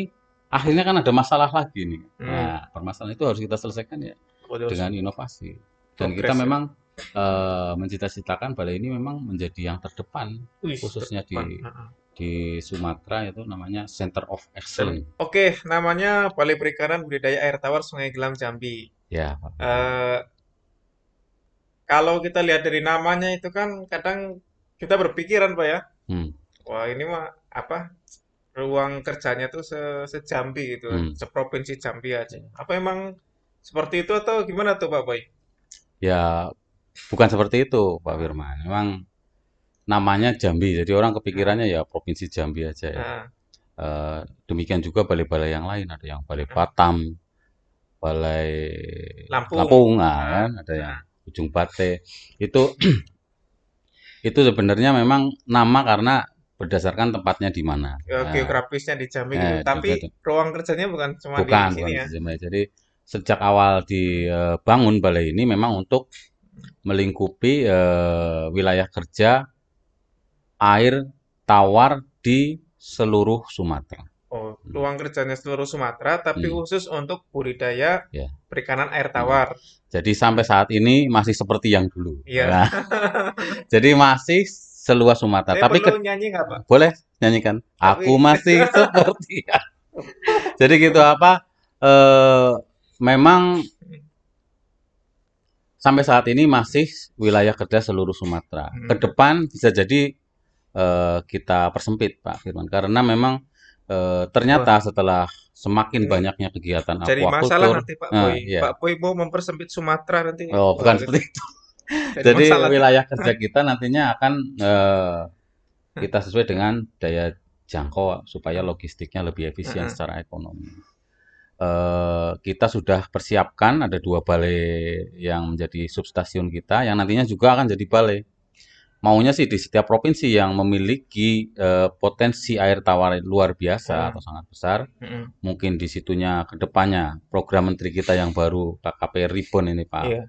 S1: akhirnya kan ada masalah lagi nih.
S2: Hmm.
S1: Nah, permasalahan itu harus kita selesaikan ya dengan inovasi. Dan kita
S2: ya.
S1: memang eh, mencita-citakan balai ini memang menjadi yang terdepan
S2: wih,
S1: khususnya di
S2: depan. Heeh.
S1: di Sumatera itu namanya Center of Excellence.
S2: Oke, namanya Balai Perikanan Budidaya Air Tawar Sungai Gelam Jambi.
S1: Ya.
S2: Eh, kalau kita lihat dari namanya itu kan kadang kita berpikiran Pak ya,
S1: Hmm.
S2: wah ini mah apa ruang kerjanya tuh se sejambi gitu,
S1: Hmm.
S2: seprovinsi Jambi aja. Apa emang seperti itu atau gimana tuh Pak Boy?
S1: Ya, bukan seperti itu, Pak Firman. Memang namanya Jambi, jadi orang kepikirannya ya Provinsi Jambi aja ya.
S2: Nah,
S1: Eh, demikian juga balai-balai yang lain, ada yang Balai Batam, Balai
S2: Lampung.
S1: nah, kan, ada yang Ujung Bate. Itu itu sebenarnya memang nama karena berdasarkan tempatnya di mana.
S2: ya,
S1: Nah,
S2: geografisnya di Jambi
S1: Eh,
S2: gitu.
S1: juga
S2: Tapi
S1: tuh.
S2: ruang kerjanya bukan cuma
S1: bukan,
S2: di sini
S1: bukan
S2: ya.
S1: di Jambi. Jadi sejak awal dibangun balai ini memang untuk melingkupi eh, wilayah kerja air tawar di seluruh Sumatera.
S2: Oh, ruang kerjanya seluruh Sumatera, tapi
S1: Hmm.
S2: khusus untuk budidaya
S1: Ya.
S2: perikanan air tawar.
S1: Jadi sampai saat ini masih seperti yang dulu.
S2: Iya.
S1: Nah, jadi masih seluas Sumatera.
S2: Saya
S1: Tapi ke-
S2: perlu nyanyi nggak, Pak?
S1: boleh nyanyikan.
S2: Tapi-
S1: Aku masih seperti Jadi gitu apa? eh, memang sampai saat ini masih wilayah kerja seluruh Sumatera.
S2: Hmm.
S1: Ke depan bisa jadi eh, kita persempit, Pak Firman, karena memang eh, ternyata setelah semakin
S2: Ini
S1: banyaknya kegiatan
S2: Jadi masalah
S1: aquaculture,
S2: nanti Pak
S1: Nah,
S2: Boy.
S1: iya.
S2: Pak Boy mau mempersempit Sumatera nanti.
S1: oh bukan seperti itu.
S2: jadi
S1: Jadi
S2: masalah.
S1: wilayah kerja kita nantinya akan eh, kita sesuai dengan daya jangkau supaya logistiknya lebih efisien
S2: Mm-mm.
S1: secara ekonomi. Eh, kita sudah persiapkan ada dua balai yang menjadi substasiun kita yang nantinya juga akan jadi balai. Maunya sih di setiap provinsi yang memiliki eh, potensi air tawar luar biasa
S2: Hmm.
S1: atau sangat besar,
S2: Mm-mm.
S1: mungkin di situnya ke depannya program menteri kita yang baru KKP Ribbon ini Pak
S2: Iya.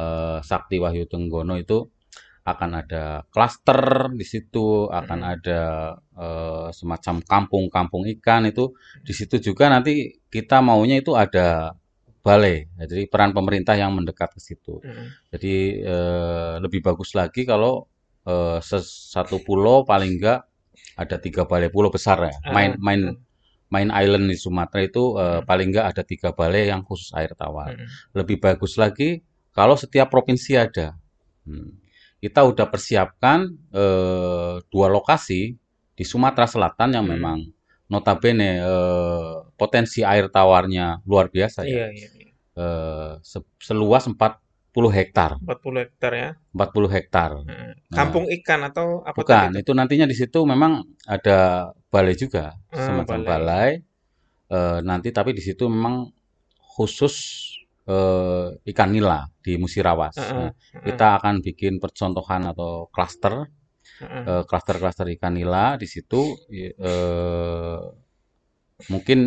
S1: eh, Sakti Wahyu Tenggono itu akan ada klaster di situ, akan ada eh, semacam kampung-kampung ikan itu di situ juga nanti kita maunya itu ada balai, jadi peran pemerintah yang mendekat ke situ. Jadi eh, lebih bagus lagi kalau eh, ses- satu pulau paling enggak ada tiga balai pulau besar ya, main
S2: Ah,
S1: main main island di Sumatera itu eh,
S2: Hmm.
S1: paling enggak ada tiga balai yang khusus air tawar
S2: Mm-mm.
S1: lebih bagus lagi kalau setiap provinsi ada. Hmm. Kita udah persiapkan eh, dua lokasi di Sumatera Selatan yang
S2: Hmm.
S1: memang notabene eh, potensi air tawarnya luar biasa ya.
S2: Iya, iya, iya.
S1: Eh, se- seluas 40 hektar,
S2: 40 hektar ya.
S1: 40 hektar.
S2: Hmm.
S1: Nah,
S2: Kampung ikan atau apa
S1: bukan,
S2: itu?
S1: itu nantinya di situ memang ada balai juga,
S2: Ah,
S1: semacam
S2: balai.
S1: balai. Eh, nanti tapi di situ memang khusus eh, ikan nila di Musirawas. Nah,
S2: heeh,
S1: kita akan bikin percontohan atau klaster,
S2: heeh.
S1: eh, klaster-klaster ikan nila di situ. eh, mungkin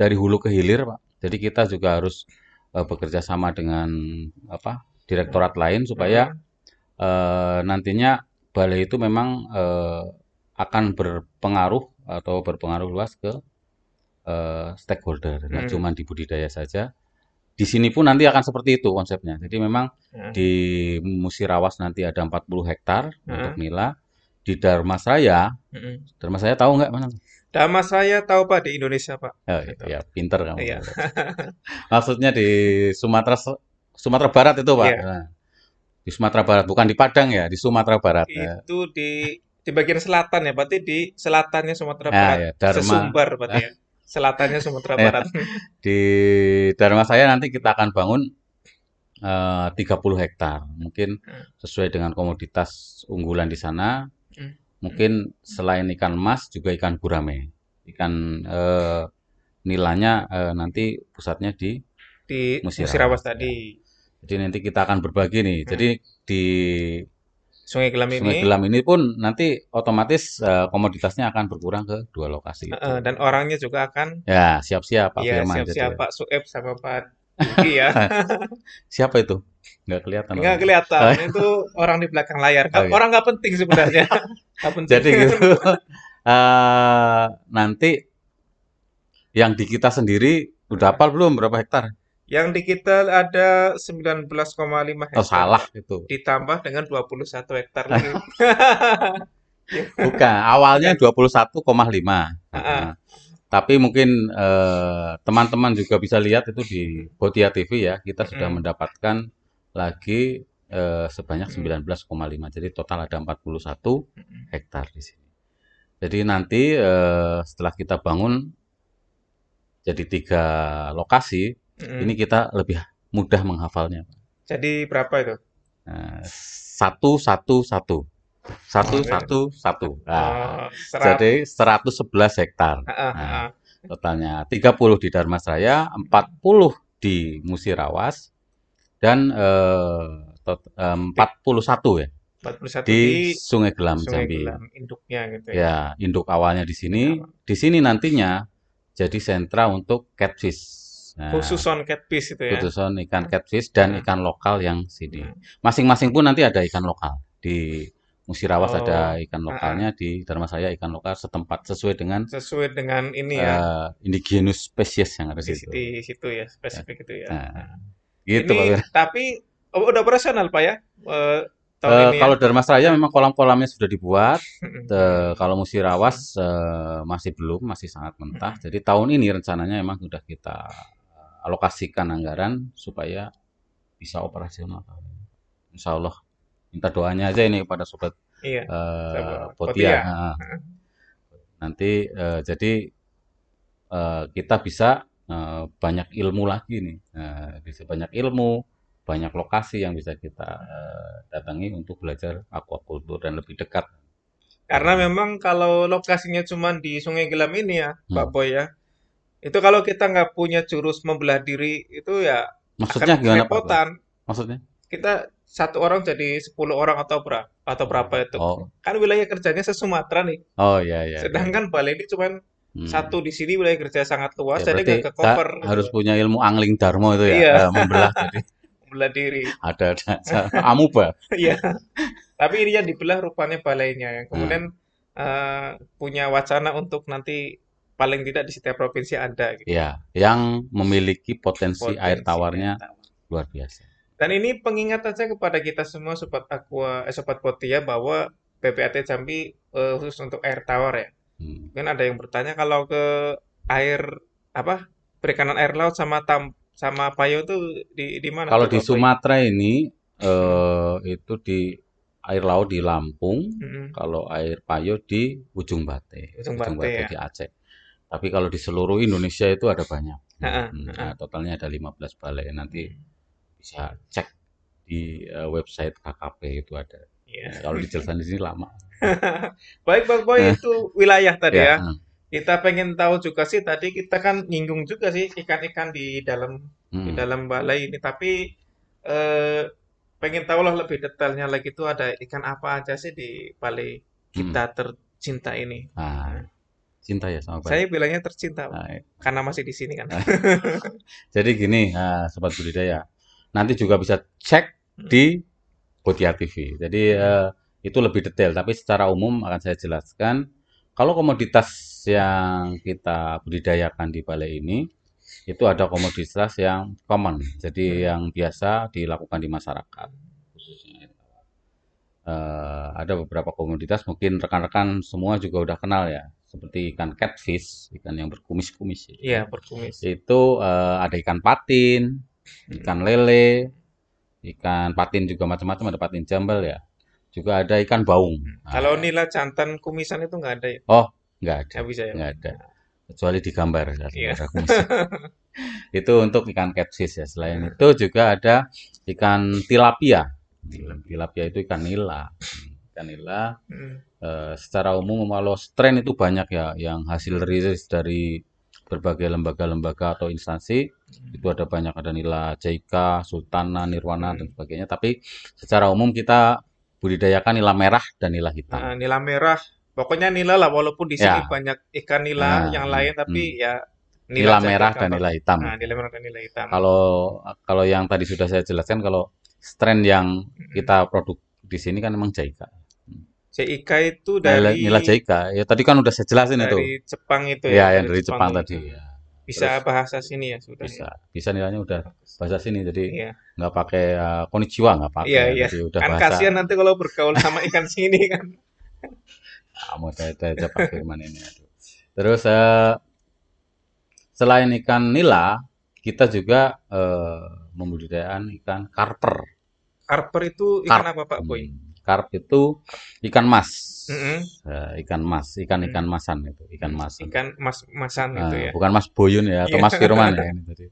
S1: dari hulu ke hilir, Pak. Jadi kita juga harus eh, bekerja sama dengan apa direktorat lain supaya eh, nantinya balai itu memang eh, akan berpengaruh atau berpengaruh luas ke eh, stakeholder, nggak
S2: Hmm.
S1: cuma di budidaya saja. Di sini pun nanti akan seperti itu konsepnya. Jadi memang
S2: Heeh.
S1: di Musirawas nanti ada 40 hektar untuk
S2: Heeh.
S1: nila. Di Dharmasraya,
S2: Heeh.
S1: Dharmasraya tahu nggak mana?
S2: Dama saya tahu Pak di Indonesia Pak.
S1: Oh,
S2: Gitu.
S1: ya, pinter kamu.
S2: Iya.
S1: Maksudnya di Sumatera Sumatera Barat itu, Pak.
S2: Iya.
S1: Nah, di Sumatera Barat, bukan di Padang ya, di Sumatera Barat. Ya,
S2: Itu di di bagian selatan ya, berarti di selatannya Sumatera
S1: ya,
S2: Barat.
S1: ya, Dharma.
S2: Sesumbar berarti ya. Selatannya Sumatera
S1: Ya,
S2: Barat.
S1: di Dharmasraya nanti kita akan bangun eh, 30 hektar. Mungkin
S2: Hmm.
S1: sesuai dengan komoditas unggulan di sana.
S2: Hmm.
S1: Mungkin selain ikan emas juga ikan gurame. Ikan eh, nilanya eh, nanti pusatnya di
S2: Di
S1: Musirawas.
S2: Musirawas
S1: Ya.
S2: tadi.
S1: Jadi nanti kita akan berbagi nih.
S2: Hmm.
S1: Jadi di
S2: Sungai Gelam
S1: Sungai
S2: ini
S1: Gelam ini pun nanti otomatis eh, komoditasnya akan berkurang ke dua lokasi itu.
S2: eh, dan orangnya juga akan
S1: Ya, siap-siap Pak
S2: ya
S1: Firman
S2: siap-siap. Pak Sueb sama Pak Duki ya.
S1: Siapa itu? Nggak kelihatan
S2: Nggak kelihatan,
S1: Oh,
S2: itu orang di belakang layar.
S1: Oh, iya.
S2: Orang nggak penting sebenarnya. Nggak penting.
S1: Jadi gitu. Eh, nanti yang di kita sendiri udah hafal belum berapa hektar?
S2: Yang di kita ada 19,5
S1: Oh,
S2: hektar,
S1: salah
S2: Pak.
S1: itu.
S2: Ditambah dengan 21 hektar lagi.
S1: Bukan, awalnya
S2: Bukan.
S1: 21,5.
S2: Heeh.
S1: Heeh. Tapi mungkin eh, teman-teman juga bisa lihat itu di Botia TV ya, kita sudah
S2: Mm-mm.
S1: mendapatkan lagi eh, sebanyak
S2: Mm.
S1: 19,5. Jadi total ada 41
S2: Mm-mm.
S1: hektar di sini. Jadi nanti eh, setelah kita bangun jadi tiga lokasi,
S2: Mm-mm.
S1: ini kita lebih mudah menghafalnya.
S2: Jadi berapa itu?
S1: Nah, satu satu satu satu
S2: Oke.
S1: satu satu. Nah,
S2: Oh, serat.
S1: jadi 111 hektar.
S2: Heeh,
S1: Nah,
S2: heeh.
S1: totalnya 30 di Dharmasraya, 40 di Musirawas, dan eh, tot- eh, 41 ya
S2: 41
S1: di
S2: di
S1: Sungai Gelam
S2: Sungai
S1: Jambi.
S2: Gelam induknya gitu ya.
S1: Ya, induk awalnya di sini.
S2: Nah,
S1: Di sini nantinya jadi sentra untuk catfish. Nah,
S2: khusus on catfish itu ya.
S1: khususon ikan catfish dan
S2: Hmm.
S1: ikan lokal yang sini.
S2: Hmm.
S1: Masing-masing pun nanti ada ikan lokal. Di Musirawas
S2: Oh,
S1: ada ikan lokalnya, di Dharmasraya ikan lokal setempat sesuai dengan
S2: Sesuai dengan ini ya.
S1: eh, indigenous spesies yang ada
S2: Di,
S1: situ.
S2: di situ ya, spesifik itu ya.
S1: Nah, gitu Pak
S2: Ini
S1: Wira.
S2: tapi oh, udah operasional Pak ya? Tahun ini ya.
S1: kalau Dharmasraya memang kolam-kolamnya sudah dibuat. Eh, kalau Musirawas eh, masih belum, masih sangat mentah. Jadi tahun ini rencananya memang sudah kita alokasikan anggaran supaya bisa operasional. Insya Allah. Minta doanya aja ini kepada sobat
S2: Iya.
S1: eh,
S2: Sobat
S1: Potia.
S2: Potia.
S1: Nah, nanti eh, jadi eh, kita bisa eh, banyak ilmu lagi nih. Eh, bisa banyak ilmu, banyak lokasi yang bisa kita eh, datangi untuk belajar aquaculture dan lebih dekat.
S2: Karena memang kalau lokasinya cuma di Sungai Gelam ini ya, Pak
S1: Hmm.
S2: Boy ya. Itu kalau kita nggak punya jurus membelah diri itu ya
S1: Maksudnya
S2: akan
S1: gimana Pak?
S2: Kerepotan.
S1: Maksudnya?
S2: Kita satu orang jadi 10 orang atau berapa atau berapa itu.
S1: Oh,
S2: Kan wilayah kerjanya se-Sumatera nih.
S1: oh ya ya. ya.
S2: Sedangkan Bali ini cuma
S1: Hmm.
S2: satu di sini wilayah kerja sangat luas,
S1: Ya,
S2: jadi nggak ke cover
S1: harus
S2: gitu.
S1: punya ilmu angling darmo itu ya,
S2: Iya,
S1: eh, membelah jadi
S2: membelah diri.
S1: ada ada amuba.
S2: Iya. Tapi ini yang dibelah rupanya balainya yang
S1: Nah,
S2: kemudian eh, punya wacana untuk nanti paling tidak di setiap provinsi ada gitu.
S1: ya, yang memiliki potensi air
S2: Potensi air
S1: tawarnya
S2: tawar.
S1: luar biasa.
S2: Dan ini pengingat saja kepada kita semua sobat aqua, eh, sobat Potia bahwa PPAT Jambi eh, khusus untuk air tawar ya.
S1: Hmm.
S2: Mungkin ada yang bertanya kalau ke air apa perikanan air laut sama tam sama payo itu di di mana
S1: Kalau di? Sumatera ini eh, itu di air laut di Lampung,
S2: Mm-mm.
S1: kalau air payo di Ujung Bate,
S2: Ujung
S1: Ujung
S2: Bate
S1: Bate
S2: ya.
S1: di Aceh. Tapi kalau di seluruh Indonesia itu ada banyak. Hmm,
S2: ha-ha.
S1: nah, totalnya ada 15 balai. Nanti
S2: Hmm.
S1: bisa cek di eh, website KKP itu ada.
S2: Iya.
S1: Nah, kalau dijelaskan di sini lama.
S2: Baik Bang Boy
S1: Eh.
S2: itu wilayah tadi ya.
S1: Ya, hmm,
S2: Kita pengen tahu juga sih tadi kita kan nyinggung juga sih ikan-ikan di dalam di
S1: hmm.
S2: dalam balai ini tapi eh, pengen tahu lah lebih detailnya lagi tuh ada ikan apa aja sih di balai
S1: Hmm.
S2: kita tercinta ini.
S1: Nah, cinta ya sama
S2: Saya
S1: baik.
S2: bilangnya tercinta
S1: Nah,
S2: karena masih di sini kan.
S1: jadi gini, nah, sobat budidaya, nanti juga bisa cek di Botia TV. Jadi eh, itu lebih detail, tapi secara umum akan saya jelaskan. Kalau komoditas yang kita budidayakan di balai ini, itu ada komoditas yang common, jadi
S2: Hmm.
S1: yang biasa dilakukan di masyarakat, khususnya. Eh, ada beberapa komoditas mungkin rekan-rekan semua juga udah kenal ya, seperti ikan catfish, ikan yang berkumis-kumis. itu.
S2: Iya, berkumis.
S1: Itu eh, ada ikan patin, ikan lele, ikan patin juga macam-macam, ada patin jambal ya. Juga ada ikan baung. Nah,
S2: Kalau nila jantan kumisan itu nggak ada ya?
S1: oh, nggak ada,
S2: Nggak bisa ya?
S1: nggak ada. Kecuali di gambar ya,
S2: Iya.
S1: Itu untuk ikan catfish ya. Selain itu juga ada ikan tilapia. Tilapia itu ikan nila. Ikan nila
S2: Hmm.
S1: eh, secara umum kalau strain itu banyak ya yang hasil rilis dari berbagai lembaga-lembaga atau instansi itu ada banyak ada nila Jaika, Sultana, Nirwana dan
S2: Hmm.
S1: sebagainya tapi secara umum kita budidayakan nila merah dan nila hitam.
S2: Nah, nila merah. Pokoknya nila lah walaupun di sini
S1: Ya.
S2: banyak ikan nila
S1: Nah,
S2: yang lain tapi
S1: hmm.
S2: ya
S1: Nila
S2: saja
S1: merah dan nila hitam.
S2: Nah, nila merah dan nila hitam.
S1: Kalau kalau yang tadi sudah saya jelaskan kalau strain yang kita produk di sini kan memang Jaika.
S2: CIK itu dari
S1: nila Jaika. Ya tadi kan udah saya jelasin itu.
S2: dari Jepang itu
S1: Ya,
S2: ya,
S1: yang dari Jepang
S2: itu.
S1: tadi. Ya,
S2: Bisa
S1: Terus
S2: bahasa sini ya sudah.
S1: bisa. Bisa nilainya udah bahasa sini jadi nggak pakai uh, konnichiwa nggak pakai
S2: Iya, iya.
S1: jadi udah
S2: Kan
S1: bahasa
S2: kasihan nanti kalau bergaul sama ikan sini kan.
S1: kamu saya aja Pak Firman ini aduh. terus eh, selain ikan nila kita juga eh, membudidayakan ikan karper
S2: Karper itu ikan
S1: Karp.
S2: apa Pak Boy?
S1: Hmm, karp itu ikan mas
S2: Mm-mm.
S1: Eh, ikan mas ikan ikan masan itu ikan mas
S2: Ikan mas masan itu
S1: Eh,
S2: ya.
S1: bukan mas boyun ya atau
S2: Iya.
S1: mas firman ya ini tadi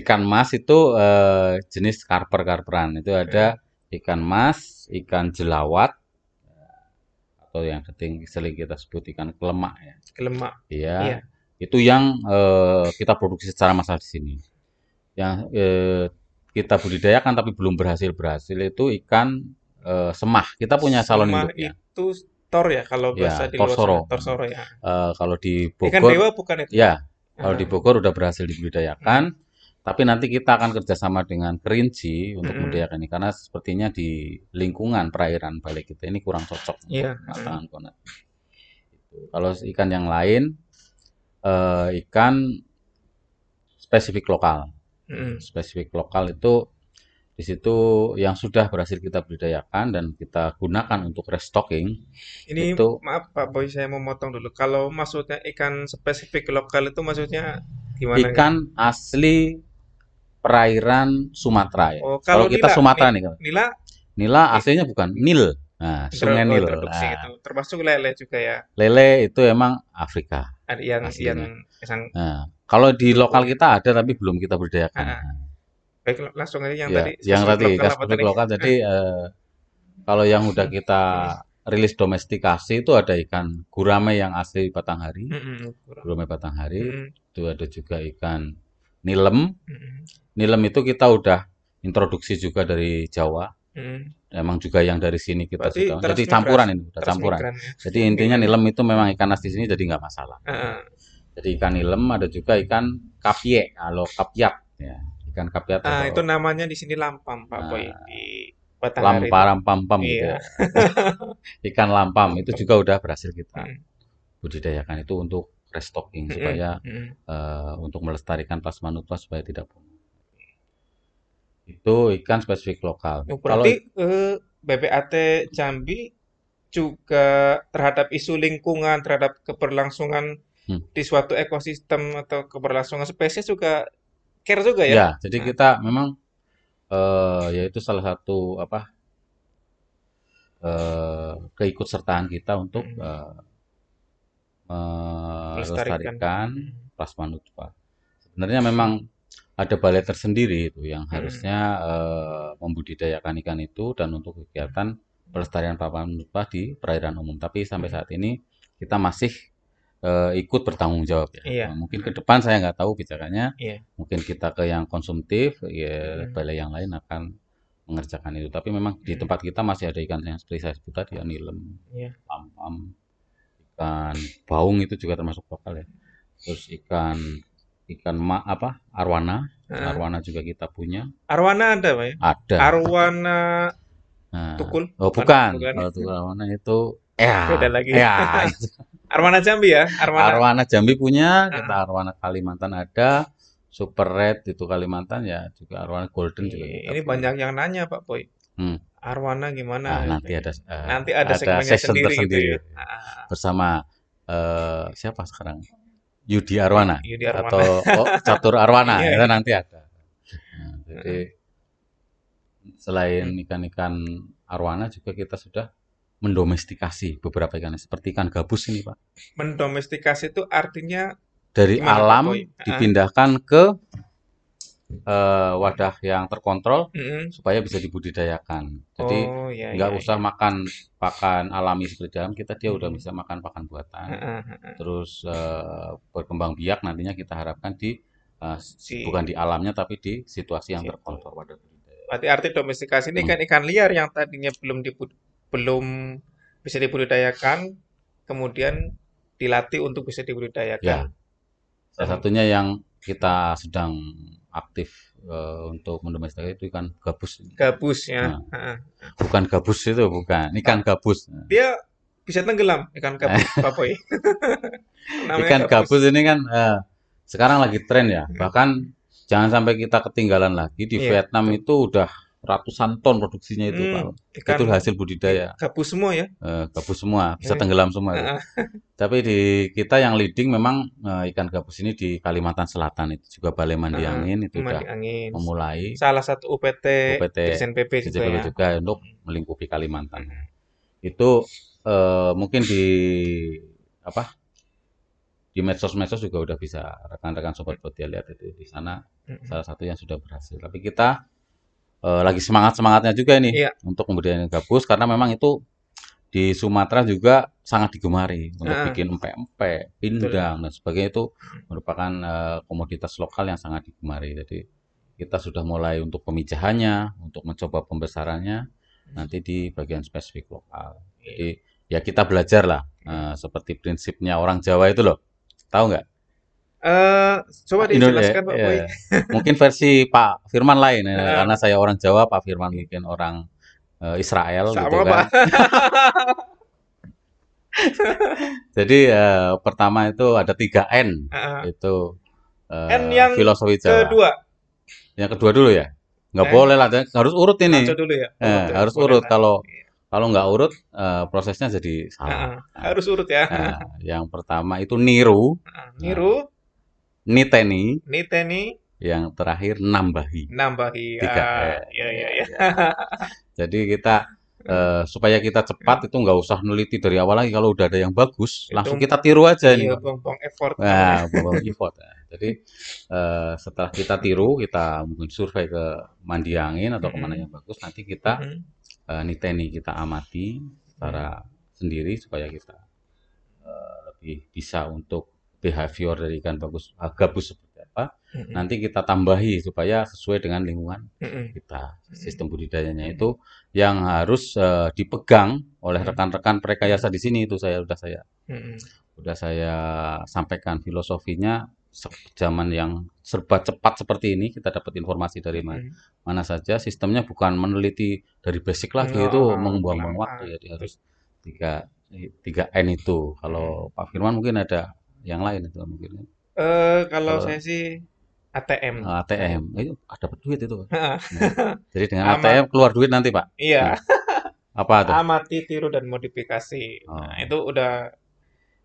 S1: ikan mas itu eh, jenis karper karperan itu ada ikan mas ikan jelawat atau yang sering sering kita sebut ikan kelemak ya
S2: Kelemak.
S1: Iya,
S2: Iya.
S1: itu yang eh, kita produksi secara massal di sini. Yang eh, kita budidayakan tapi belum berhasil berhasil itu ikan eh, semah. Kita punya calon
S2: Semah
S1: induknya.
S2: itu tor ya kalau
S1: Ya,
S2: bahasa di luar
S1: torsoro.
S2: sana. Torsoro ya.
S1: Eh, kalau di
S2: Ikan
S1: Bogor,
S2: dewa bukan itu?
S1: ya, kalau di
S2: Ah.
S1: Bogor udah berhasil dibudidayakan. Tapi nanti kita akan kerjasama dengan Kerinci untuk
S2: Mm-mm.
S1: membudidayakan ini karena sepertinya di lingkungan perairan balik kita ini kurang cocok untuk pasangan konat. Gitu. Kalau ikan yang lain, eh, ikan spesifik lokal.
S2: Mm.
S1: spesifik lokal itu di situ yang sudah berhasil kita budidayakan dan kita gunakan untuk restocking
S2: Ini
S1: itu
S2: maaf Pak Boy saya mau motong dulu. Kalau maksudnya ikan spesifik lokal itu maksudnya gimana? gitu?
S1: ikan asli perairan Sumatera ya.
S2: Oh,
S1: Kalau
S2: kalau
S1: kita
S2: nila,
S1: Sumatera
S2: ni-
S1: nih,
S2: Nila
S1: nila aslinya bukan Nil. Nah, Sungai
S2: introdu-
S1: Nil. Nah,
S2: gitu. Termasuk lele juga ya.
S1: lele itu emang Afrika.
S2: Yang
S1: Aslinya.
S2: yang yang
S1: Nah, kalau di lokal kita ada tapi belum kita budidayakan.
S2: Ah, baik langsung aja yang
S1: Ya,
S2: tadi
S1: yang tadi
S2: lokal tadi?
S1: lokal. Jadi eh, kalau yang udah kita rilis domestikasi itu ada ikan gurame yang asli Batanghari,
S2: Mm-mm.
S1: gurame Batanghari.
S2: Mm-mm.
S1: Itu ada juga ikan nilem.
S2: Mm-mm.
S1: Nilem itu kita udah introduksi juga dari Jawa. Emang juga yang dari sini kita
S2: Berarti
S1: sudah. Jadi campuran ini, udah campuran.
S2: ya.
S1: Jadi intinya nilem itu memang ikan asli sini jadi nggak masalah.
S2: Ah, ah.
S1: Jadi ikan nilem ada juga ikan kapie, kalau kapiat ya. Ikan kapiat
S2: Ah,
S1: atau
S2: itu namanya di sini lampam Pak
S1: Nah,
S2: Boy di Batanghari.
S1: lamparam pampam gitu
S2: Iya.
S1: ya. Ikan lampam itu juga udah berhasil kita
S2: Mm.
S1: budidayakan itu untuk restocking
S2: Mm-mm.
S1: supaya
S2: Mm-mm.
S1: eh, untuk melestarikan plasma nutria supaya tidak punah. Itu ikan spesifik lokal.
S2: Oh,
S1: Kalau
S2: berarti eh, BPAT Jambi juga terhadap isu lingkungan, terhadap keberlangsungan
S1: Hmm.
S2: di suatu ekosistem atau keberlangsungan spesies juga care juga ya?
S1: ya, jadi
S2: Hmm.
S1: kita memang eh, yaitu salah satu apa eh, keikutsertaan kita untuk eh,
S2: Melestarikan.
S1: melestarikan
S2: Mm.
S1: plasma nutfah. Sebenarnya memang ada balai tersendiri itu yang
S2: Mm.
S1: harusnya eh, membudidayakan ikan itu dan untuk kegiatan pelestarian plasma nutfah di perairan umum. Tapi sampai saat ini kita masih eh, ikut bertanggung jawab ya.
S2: Iya.
S1: Nah, mungkin ke depan saya nggak tahu bicaranya.
S2: Iya.
S1: Mungkin kita ke yang konsumtif, ya
S2: Mm.
S1: balai yang lain akan mengerjakan itu. Tapi memang di
S2: Mm.
S1: tempat kita masih ada ikan yang seperti saya sebut tadi, ya, nilem,
S2: Iya.
S1: lam ikan baung itu juga termasuk lokal ya. Terus ikan ikan ma, apa arwana,
S2: Heeh.
S1: arwana juga kita punya.
S2: Arwana ada, Pak ya?
S1: Ada.
S2: Arwana
S1: Nah,
S2: tukul.
S1: oh
S2: Bukan,
S1: bukan,
S2: bukan.
S1: kalau tukul arwana itu ya,
S2: Beda lagi.
S1: ya.
S2: Arwana Jambi ya? Arwana.
S1: Arwana Jambi punya, kita arwana Kalimantan ada, Super Red itu Kalimantan ya, juga arwana Golden juga kita
S2: Ini
S1: punya.
S2: banyak yang nanya, Pak Boy.
S1: Hmm.
S2: Arwana
S1: Nah,
S2: gimana?
S1: nanti ada eh,
S2: Nanti ada segmennya
S1: session
S2: sendiri gitu
S1: tersendiri
S2: ya. Ah,
S1: bersama eh, siapa sekarang? Yudi Arwana
S2: Yudi Arwana.
S1: atau oh, Catur Arwana
S2: Iya,
S1: itu
S2: iya.
S1: nanti ada. Nah, jadi selain ikan-ikan arwana juga kita sudah mendomestikasi beberapa ikan seperti ikan gabus ini Pak.
S2: Mendomestikasi itu artinya
S1: Dari
S2: Gimana, Pak
S1: alam
S2: Boy? Ah.
S1: dipindahkan ke eh, wadah yang terkontrol
S2: mm-mm.
S1: supaya bisa dibudidayakan. Jadi
S2: oh ya
S1: nggak
S2: ya,
S1: usah
S2: ya.
S1: makan pakan alami seperti dalam kita dia udah
S2: Hmm.
S1: bisa makan pakan buatan.
S2: Heeh, heeh.
S1: Terus eh, berkembang biak nantinya kita harapkan di eh,
S2: Di-
S1: bukan di alamnya tapi di situasi yang
S2: Situ.
S1: terkontrol wadah budidaya.
S2: Berarti arti domestikasi ini
S1: Hmm.
S2: kan ikan liar yang tadinya belum dibu- belum bisa dibudidayakan, kemudian dilatih untuk bisa
S1: Ya,
S2: dibudidayakan.
S1: salah satunya yang kita sedang aktif eh, untuk mendomestikasi itu ikan gabus.
S2: Gabus ya.
S1: Nah. Bukan gabus itu, bukan ikan gabus.
S2: Dia bisa tenggelam ikan gabus, Pak Boy.
S1: Ikan gabus ini kan eh, sekarang lagi tren ya. Bahkan jangan sampai kita ketinggalan lagi di
S2: Iya,
S1: Vietnam itu udah ratusan ton produksinya itu, Pak.
S2: Hmm, ikan
S1: Itu hasil budidaya.
S2: gabus semua ya.
S1: Eh, gabus semua, bisa
S2: Eh.
S1: tenggelam semua. itu.
S2: Heeh.
S1: Tapi di kita yang leading memang eh, ikan gabus ini di Kalimantan Selatan itu juga Balai Mandi Angin itu
S2: Mandi
S1: udah
S2: angin.
S1: memulai
S2: Salah satu UPT,
S1: UPT
S2: Dirjen PP juga ya.
S1: juga untuk melingkupi Kalimantan.
S2: Hmm.
S1: Itu eh, mungkin di apa di medsos-medsos juga udah bisa rekan-rekan sobat Botia lihat itu di sana
S2: Mm-mm.
S1: salah satu yang sudah berhasil. Tapi kita eh, lagi semangat-semangatnya juga ini
S2: Iya.
S1: untuk kemudian gabus karena memang itu di Sumatera juga sangat digemari untuk
S2: Ah.
S1: bikin empek-empek, pindang dan sebagainya itu merupakan eh, komoditas lokal yang sangat digemari. Jadi kita sudah mulai untuk pemijahannya, untuk mencoba pembesarannya nanti di bagian spesifik lokal. Jadi ya kita belajar lah eh, seperti prinsipnya orang Jawa itu loh. Tahu nggak?
S2: Eh, coba
S1: Indo-
S2: dijelaskan Pak
S1: ya,
S2: Boy.
S1: ya. Mungkin versi Pak Firman lain ya,
S2: Ah.
S1: karena saya orang Jawa, Pak Firman mungkin orang eh, Israel gitu
S2: Sama
S1: kan.
S2: Pak.
S1: Jadi eh, pertama itu ada 3 N
S2: Heeh.
S1: itu eh,
S2: N yang
S1: filosofi Jawa.
S2: Kedua,
S1: Yang kedua dulu ya. Nggak
S2: Eh.
S1: boleh lah, harus urut ini.
S2: dulu ya.
S1: Eh,
S2: Urut ya,
S1: harus urut. Kalau kalau nggak urut eh, prosesnya jadi salah.
S2: Heeh, harus urut ya.
S1: Nah, yang pertama itu niru,
S2: Heeh. Niru,
S1: niteni,
S2: niteni,
S1: yang terakhir nambahi.
S2: nambahi.
S1: Tiga
S2: Ah,
S1: N.
S2: ya ya ya.
S1: Jadi kita eh, supaya kita cepat itu nggak usah neliti dari awal lagi. Kalau udah ada yang bagus,
S2: Itu-
S1: langsung kita tiru aja nih.
S2: Iya, buang-buang effort.
S1: Nah, bawa effort. ya. Jadi eh, setelah kita tiru, kita mungkin survei ke mandi angin atau ke
S2: mana
S1: yang bagus, nanti kita eh, niteni, kita amati secara sendiri supaya kita eh, lebih bisa untuk behavior dari ikan bagus eh, gabus seperti apa.
S2: Mhm.
S1: Nanti kita tambahi supaya sesuai dengan lingkungan
S2: Mhm.
S1: kita. Sistem budidayanya itu yang harus eh, dipegang oleh
S2: Hmm.
S1: rekan-rekan prekayasa di sini itu saya udah saya
S2: Mhm.
S1: udah saya sampaikan filosofinya zaman yang serba cepat seperti ini kita dapat informasi dari mana,
S2: Mhm.
S1: mana saja sistemnya bukan meneliti dari basic lagi
S2: Oh,
S1: itu membuang-buang
S2: lama.
S1: waktu jadi harus tiga tiga N itu kalau Pak Firman mungkin ada yang lain itu mungkin
S2: Eh, kalau
S1: Kalau-
S2: saya sih ATM.
S1: Eh, ATM itu ada dapat duit itu. Nah, jadi dengan
S2: Amat.
S1: ATM keluar duit nanti Pak
S2: Iya,
S1: apa tuh
S2: amati, tiru dan modifikasi.
S1: Oh.
S2: Nah, itu udah.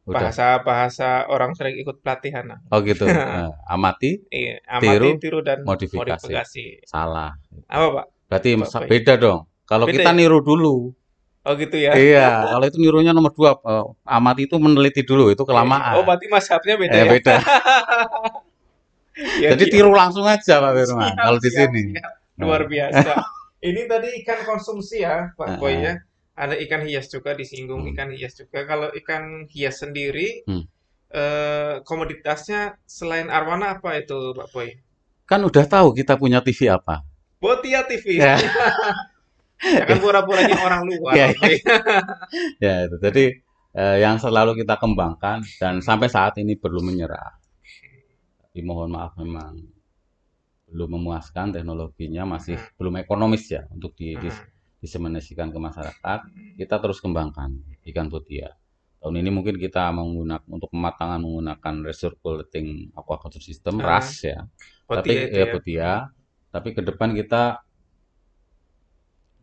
S2: Bahasa-bahasa orang sering ikut pelatihan. nah.
S1: Oh gitu. Nah, amati,
S2: Iya, amati,
S1: tiru,
S2: tiru, dan
S1: modifikasi.
S2: modifikasi.
S1: Salah.
S2: Apa, Pak?
S1: Berarti
S2: Pak
S1: sa-
S2: Boy.
S1: beda dong. Kalau kita
S2: ya?
S1: niru dulu.
S2: Oh gitu ya.
S1: Iya, kalau itu nirunya nomor dua. eh, amati itu meneliti dulu, itu kelamaan.
S2: Oh, berarti mazhabnya beda
S1: Eh,
S2: ya?
S1: beda.
S2: Ya,
S1: Jadi
S2: di-
S1: tiru langsung aja Pak Firman.
S2: Siap,
S1: Kalau di
S2: siap,
S1: sini.
S2: siap. Luar biasa. Ini tadi ikan konsumsi ya, Pak
S1: Ah,
S2: Boy ya. Ada ikan hias juga disinggung
S1: Hmm.
S2: ikan hias juga. Kalau ikan hias sendiri,
S1: Hmm.
S2: eh, komoditasnya selain arwana apa itu, Pak Boy?
S1: Kan udah tahu kita punya TV apa.
S2: Botia TV.
S1: Ya.
S2: Jangan pura-puranya orang luar,
S1: Ya,
S2: Boy.
S1: Ya itu. Jadi eh, yang selalu kita kembangkan dan sampai saat ini belum menyerah. Tapi mohon maaf memang belum memuaskan teknologinya masih
S2: Hmm.
S1: belum ekonomis ya untuk di, di-
S2: Hmm.
S1: diseminasikan ke masyarakat. Kita terus kembangkan ikan botia. Tahun ini mungkin kita menggunakan untuk pematangan menggunakan recirculating aquaculture system
S2: Ah,
S1: RAS ya.
S2: Botia
S1: tapi
S2: itu
S1: ya
S2: ya.
S1: botia. Tapi ke depan kita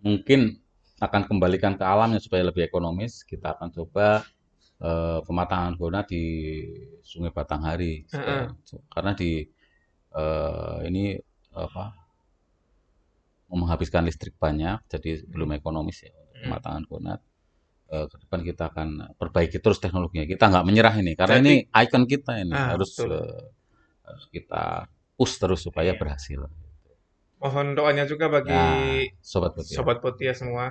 S1: mungkin akan kembalikan ke alamnya supaya lebih ekonomis. Kita akan coba eh, pematangan gona di Sungai Batanghari supaya- karena di eh, ini apa menghabiskan listrik banyak, jadi belum ekonomis ya untuk
S2: Hmm.
S1: pematangan gona. Eh, ke depan kita akan perbaiki terus teknologinya. Kita nggak menyerah ini karena
S2: Jadi-
S1: ini ikon kita ini
S2: Ah,
S1: harus
S2: betul.
S1: eh, harus kita push terus supaya
S2: Iya.
S1: berhasil.
S2: Mohon doanya juga bagi
S1: Nah, sobat botia.
S2: sobat Botia semua.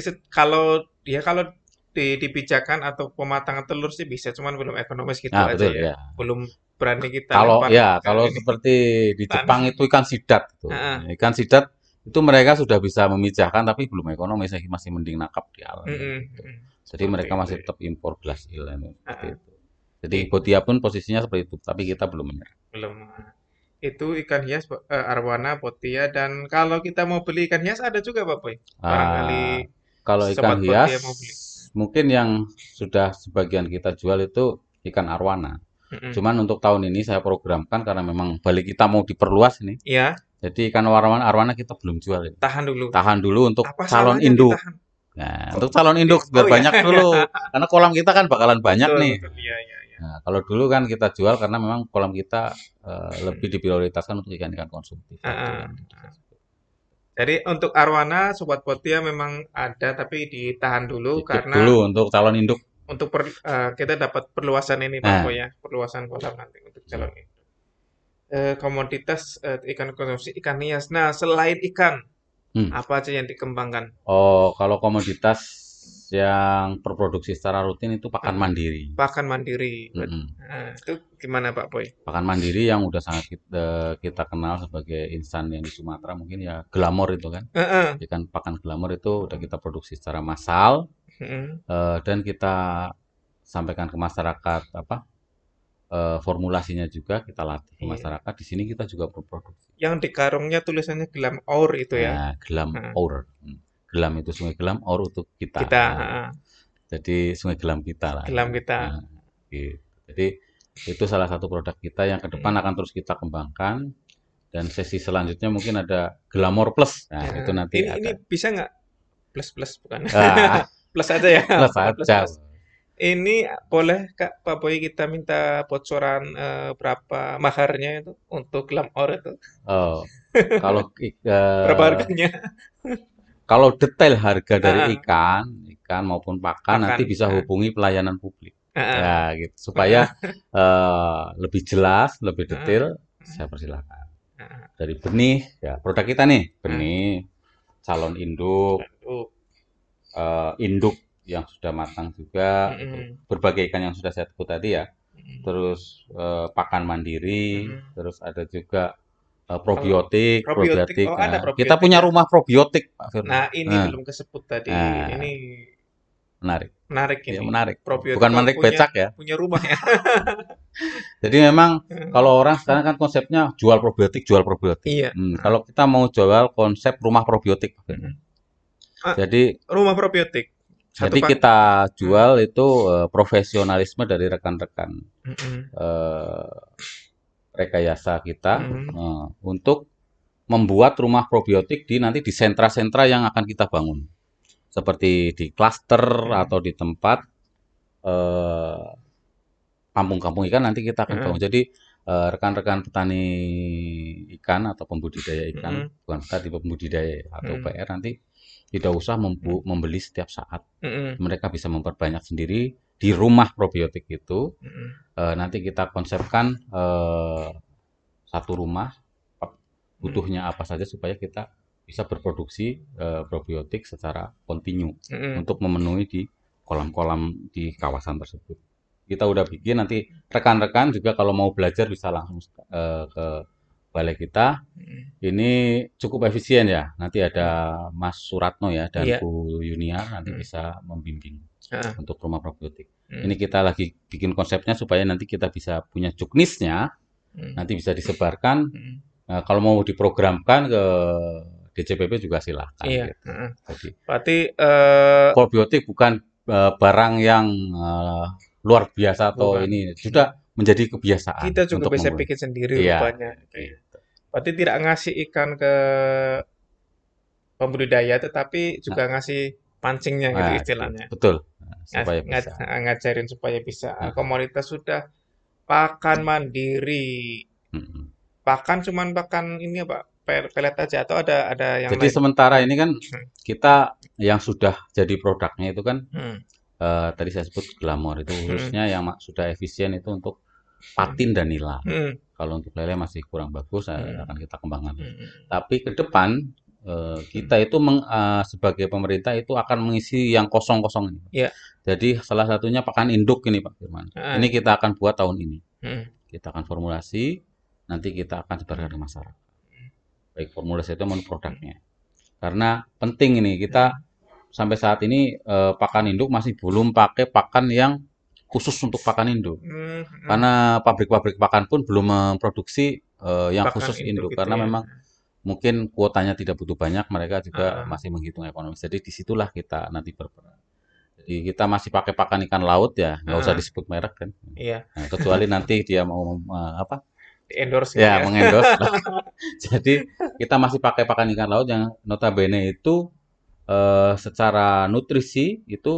S2: Se- kalau ya kalau di, dipijakan atau pematangan telur sih bisa, cuman belum ekonomis gitu
S1: Nah,
S2: aja
S1: betul
S2: ya.
S1: ya.
S2: Belum berani kita
S1: Kalau ya, kalau
S2: ini.
S1: seperti di
S2: Tanah.
S1: Jepang itu ikan sidat gitu.
S2: Ah,
S1: Ikan sidat itu mereka sudah bisa memijahkan tapi belum ekonomis, masih mending nakap di alam.
S2: Mm-mm,
S1: gitu.
S2: mm.
S1: Jadi mereka
S2: Seperti
S1: masih
S2: itu ya.
S1: tetap impor glass eel ini, seperti
S2: Ah.
S1: itu. Jadi Botia pun posisinya seperti itu, tapi kita belum menyerah.
S2: belum. Itu ikan hias eh, arwana, botia dan kalau kita mau beli ikan hias ada juga Pak Boy. Barangkali
S1: Ah, kalau ikan hias
S2: mau beli.
S1: mungkin yang sudah sebagian kita jual itu ikan arwana.
S2: Mm-mm.
S1: Cuman untuk tahun ini saya programkan karena memang balik kita mau diperluas ini.
S2: Ya,
S1: Jadi ikan arwana arwana kita belum jual ini.
S2: tahan dulu.
S1: Tahan dulu untuk
S2: Apa
S1: calon induk.
S2: ditahan?
S1: Nah, untuk calon induk biar
S2: Oh, iya.
S1: banyak dulu. Karena kolam kita kan bakalan banyak
S2: Betul,
S1: nih.
S2: betul. Iya, iya, iya.
S1: Nah, kalau dulu kan kita jual karena memang kolam kita eh, lebih diprioritaskan untuk ikan-ikan konsumtif.
S2: Ah. Jadi untuk arwana, sobat Botia memang ada tapi ditahan dulu
S1: Dikit
S2: karena
S1: dulu untuk calon induk.
S2: untuk per- eh, kita dapat perluasan ini Pak
S1: Nah.
S2: Ya, perluasan kolam nanti untuk calon ini. Eh, komoditas eh, ikan konsumsi ikan hias. Nah, selain ikan,
S1: Hmm.
S2: apa aja yang dikembangkan?
S1: Oh, kalau komoditas yang berproduksi secara rutin itu pakan
S2: Hmm.
S1: mandiri.
S2: Pakan mandiri.
S1: Mm-mm.
S2: Nah, itu gimana Pak Boy?
S1: Pakan mandiri yang udah sangat kita, kita kenal sebagai insan yang di Sumatera mungkin ya glamor itu kan.
S2: Heeh.
S1: Ikan pakan glamor itu udah kita produksi secara massal
S2: Heeh.
S1: eh, dan kita sampaikan ke masyarakat apa eh, formulasinya juga kita latih ke
S2: Iya.
S1: masyarakat. Di sini kita juga berproduksi.
S2: Yang di karungnya tulisannya gelam or itu ya.
S1: Nah, gelam
S2: Heeh.
S1: Our. Hmm. Gelam itu sungai gelam, Our untuk kita.
S2: Kita,
S1: Nah. Jadi sungai gelam kita lah.
S2: gelam kita.
S1: Nah, gitu. Jadi itu salah satu produk kita yang ke depan
S2: Hmm.
S1: akan terus kita kembangkan. Dan sesi selanjutnya mungkin ada Glamor Plus. Nah,
S2: Ya,
S1: itu nanti
S2: ini,
S1: ada.
S2: ini bisa nggak plus plus bukan?
S1: Ah,
S2: plus aja ya.
S1: plus
S2: Plus,
S1: aja.
S2: plus. Ini boleh Kak Pak Boy kita minta bocoran eh, berapa maharnya itu untuk gelam or itu?
S1: Oh, kalau eh,
S2: Berapa harganya?
S1: kalau detail harga dari
S2: Ah.
S1: ikan, ikan maupun pakan,
S2: Pakan,
S1: nanti bisa hubungi pelayanan publik.
S2: Heeh.
S1: Ya, gitu. Supaya eh, lebih jelas, lebih detail, saya persilahkan.
S2: Heeh.
S1: Dari benih, ya produk kita nih, benih, calon induk, eh, induk yang sudah matang juga.
S2: Mm-mm.
S1: berbagai ikan yang sudah saya sebut tadi ya. Terus eh, pakan mandiri,
S2: Mm.
S1: terus ada juga eh, probiotik,
S2: probiotik,
S1: probiotik.
S2: oh,
S1: Nah,
S2: probiotik
S1: kita punya
S2: ya.
S1: rumah probiotik, Pak Firman.
S2: Nah, ini
S1: Nah.
S2: belum kesebut tadi.
S1: Nah.
S2: Ini
S1: Menarik,
S2: menarik
S1: ya
S2: ini.
S1: menarik.
S2: Probiotik
S1: Bukan menarik
S2: punya-
S1: becak ya.
S2: Punya rumah ya.
S1: Jadi memang kalau orang sekarang kan konsepnya jual probiotik, jual probiotik.
S2: Iya.
S1: Hmm, kalau kita mau jual konsep rumah probiotik, Pak Firman.
S2: Ah,
S1: Jadi
S2: Rumah probiotik. Satu
S1: jadi kita jual itu eh, profesionalisme dari rekan-rekan
S2: Mm-mm.
S1: eh, rekayasa kita
S2: Mhm.
S1: eh, untuk membuat rumah probiotik di nanti di sentra-sentra yang akan kita bangun seperti di klaster
S2: Mhm.
S1: atau di tempat eh, kampung-kampung ikan nanti kita akan
S2: Heeh.
S1: bangun. Jadi eh, rekan-rekan petani ikan atau pembudidaya ikan,
S2: Mm-mm.
S1: bukan tadi pembudidaya atau
S2: Mm.
S1: PR nanti tidak usah membu- membeli setiap saat.
S2: Mm-mm.
S1: Mereka bisa memperbanyak sendiri di rumah probiotik itu.
S2: Mm-mm.
S1: Eh, nanti kita konsepkan eh, satu rumah ap- butuhnya apa saja supaya kita bisa berproduksi eh, probiotik secara kontinu
S2: Mm-mm.
S1: untuk memenuhi di kolam-kolam di kawasan tersebut. Kita udah bikin nanti rekan-rekan juga kalau mau belajar bisa langsung eh, ke balai kita.
S2: Mm.
S1: Ini cukup efisien ya. Nanti ada Mas Suratno ya dan
S2: Iya.
S1: Bu Yuniar nanti
S2: Hmm.
S1: bisa membimbing
S2: Heeh.
S1: untuk rumah probiotik.
S2: Mm.
S1: Ini kita lagi bikin konsepnya supaya nanti kita bisa punya juknisnya,
S2: Mm.
S1: nanti bisa disebarkan.
S2: Mm.
S1: Nah, kalau mau diprogramkan ke DCPP juga silahkan.
S2: Iya.
S1: gitu. Jadi
S2: Berarti eh,
S1: probiotik bukan eh, barang yang eh, luar biasa atau
S2: Bukan.
S1: ini sudah menjadi kebiasaan
S2: kita juga
S1: untuk
S2: bisa
S1: membuat.
S2: bikin sendiri
S1: Iya.
S2: rupanya.
S1: Gitu.
S2: Berarti tidak ngasih ikan ke pembudidaya, tetapi juga ngasih pancingnya gitu
S1: Nah,
S2: istilahnya.
S1: Betul. Nah, supaya
S2: nga-
S1: bisa.
S2: ngajarin supaya bisa.
S1: Nah.
S2: Komunitas sudah pakan mandiri.
S1: Mm-mm.
S2: Pakan cuman pakan ini apa? pel- Pelet aja atau ada ada yang
S1: Jadi
S2: lain?
S1: sementara ini kan
S2: Hmm.
S1: kita yang sudah jadi produknya itu kan
S2: Hmm.
S1: eh, tadi saya sebut glamor itu khususnya yang ma- sudah efisien itu untuk patin dan nila.
S2: Hmm.
S1: Kalau untuk lele masih kurang bagus eh,
S2: Hmm.
S1: akan kita kembangkan.
S2: Hmm.
S1: Tapi ke depan eh, kita itu meng- eh, sebagai pemerintah itu akan mengisi yang kosong-kosong ini. Pak.
S2: Iya.
S1: Jadi salah satunya pakan induk ini Pak Firman.
S2: Ah.
S1: Ini kita akan buat tahun ini.
S2: Hmm.
S1: Kita akan formulasi, nanti kita akan sebarkan ke masyarakat. Baik formulasi itu maupun produknya. Karena penting ini kita sampai saat ini eh, pakan induk masih belum pakai pakan yang khusus untuk pakan induk.
S2: Hmm. Hmm.
S1: Karena pabrik-pabrik pakan pun belum memproduksi eh, yang
S2: Pakan
S1: khusus induk
S2: gitu
S1: karena
S2: ya.
S1: memang mungkin kuotanya tidak butuh banyak, mereka juga
S2: Ah.
S1: masih menghitung ekonomis. Jadi di situlah kita nanti berperan. Jadi kita masih pakai pakan ikan laut ya, nggak usah
S2: Ah.
S1: disebut merek kan.
S2: Iya,
S1: Nah, kecuali nanti dia mau eh, apa?
S2: endorse gitu
S1: Ya,
S2: ya.
S1: mengendorse. Jadi kita masih pakai pakan ikan laut yang notabene itu eh, secara nutrisi itu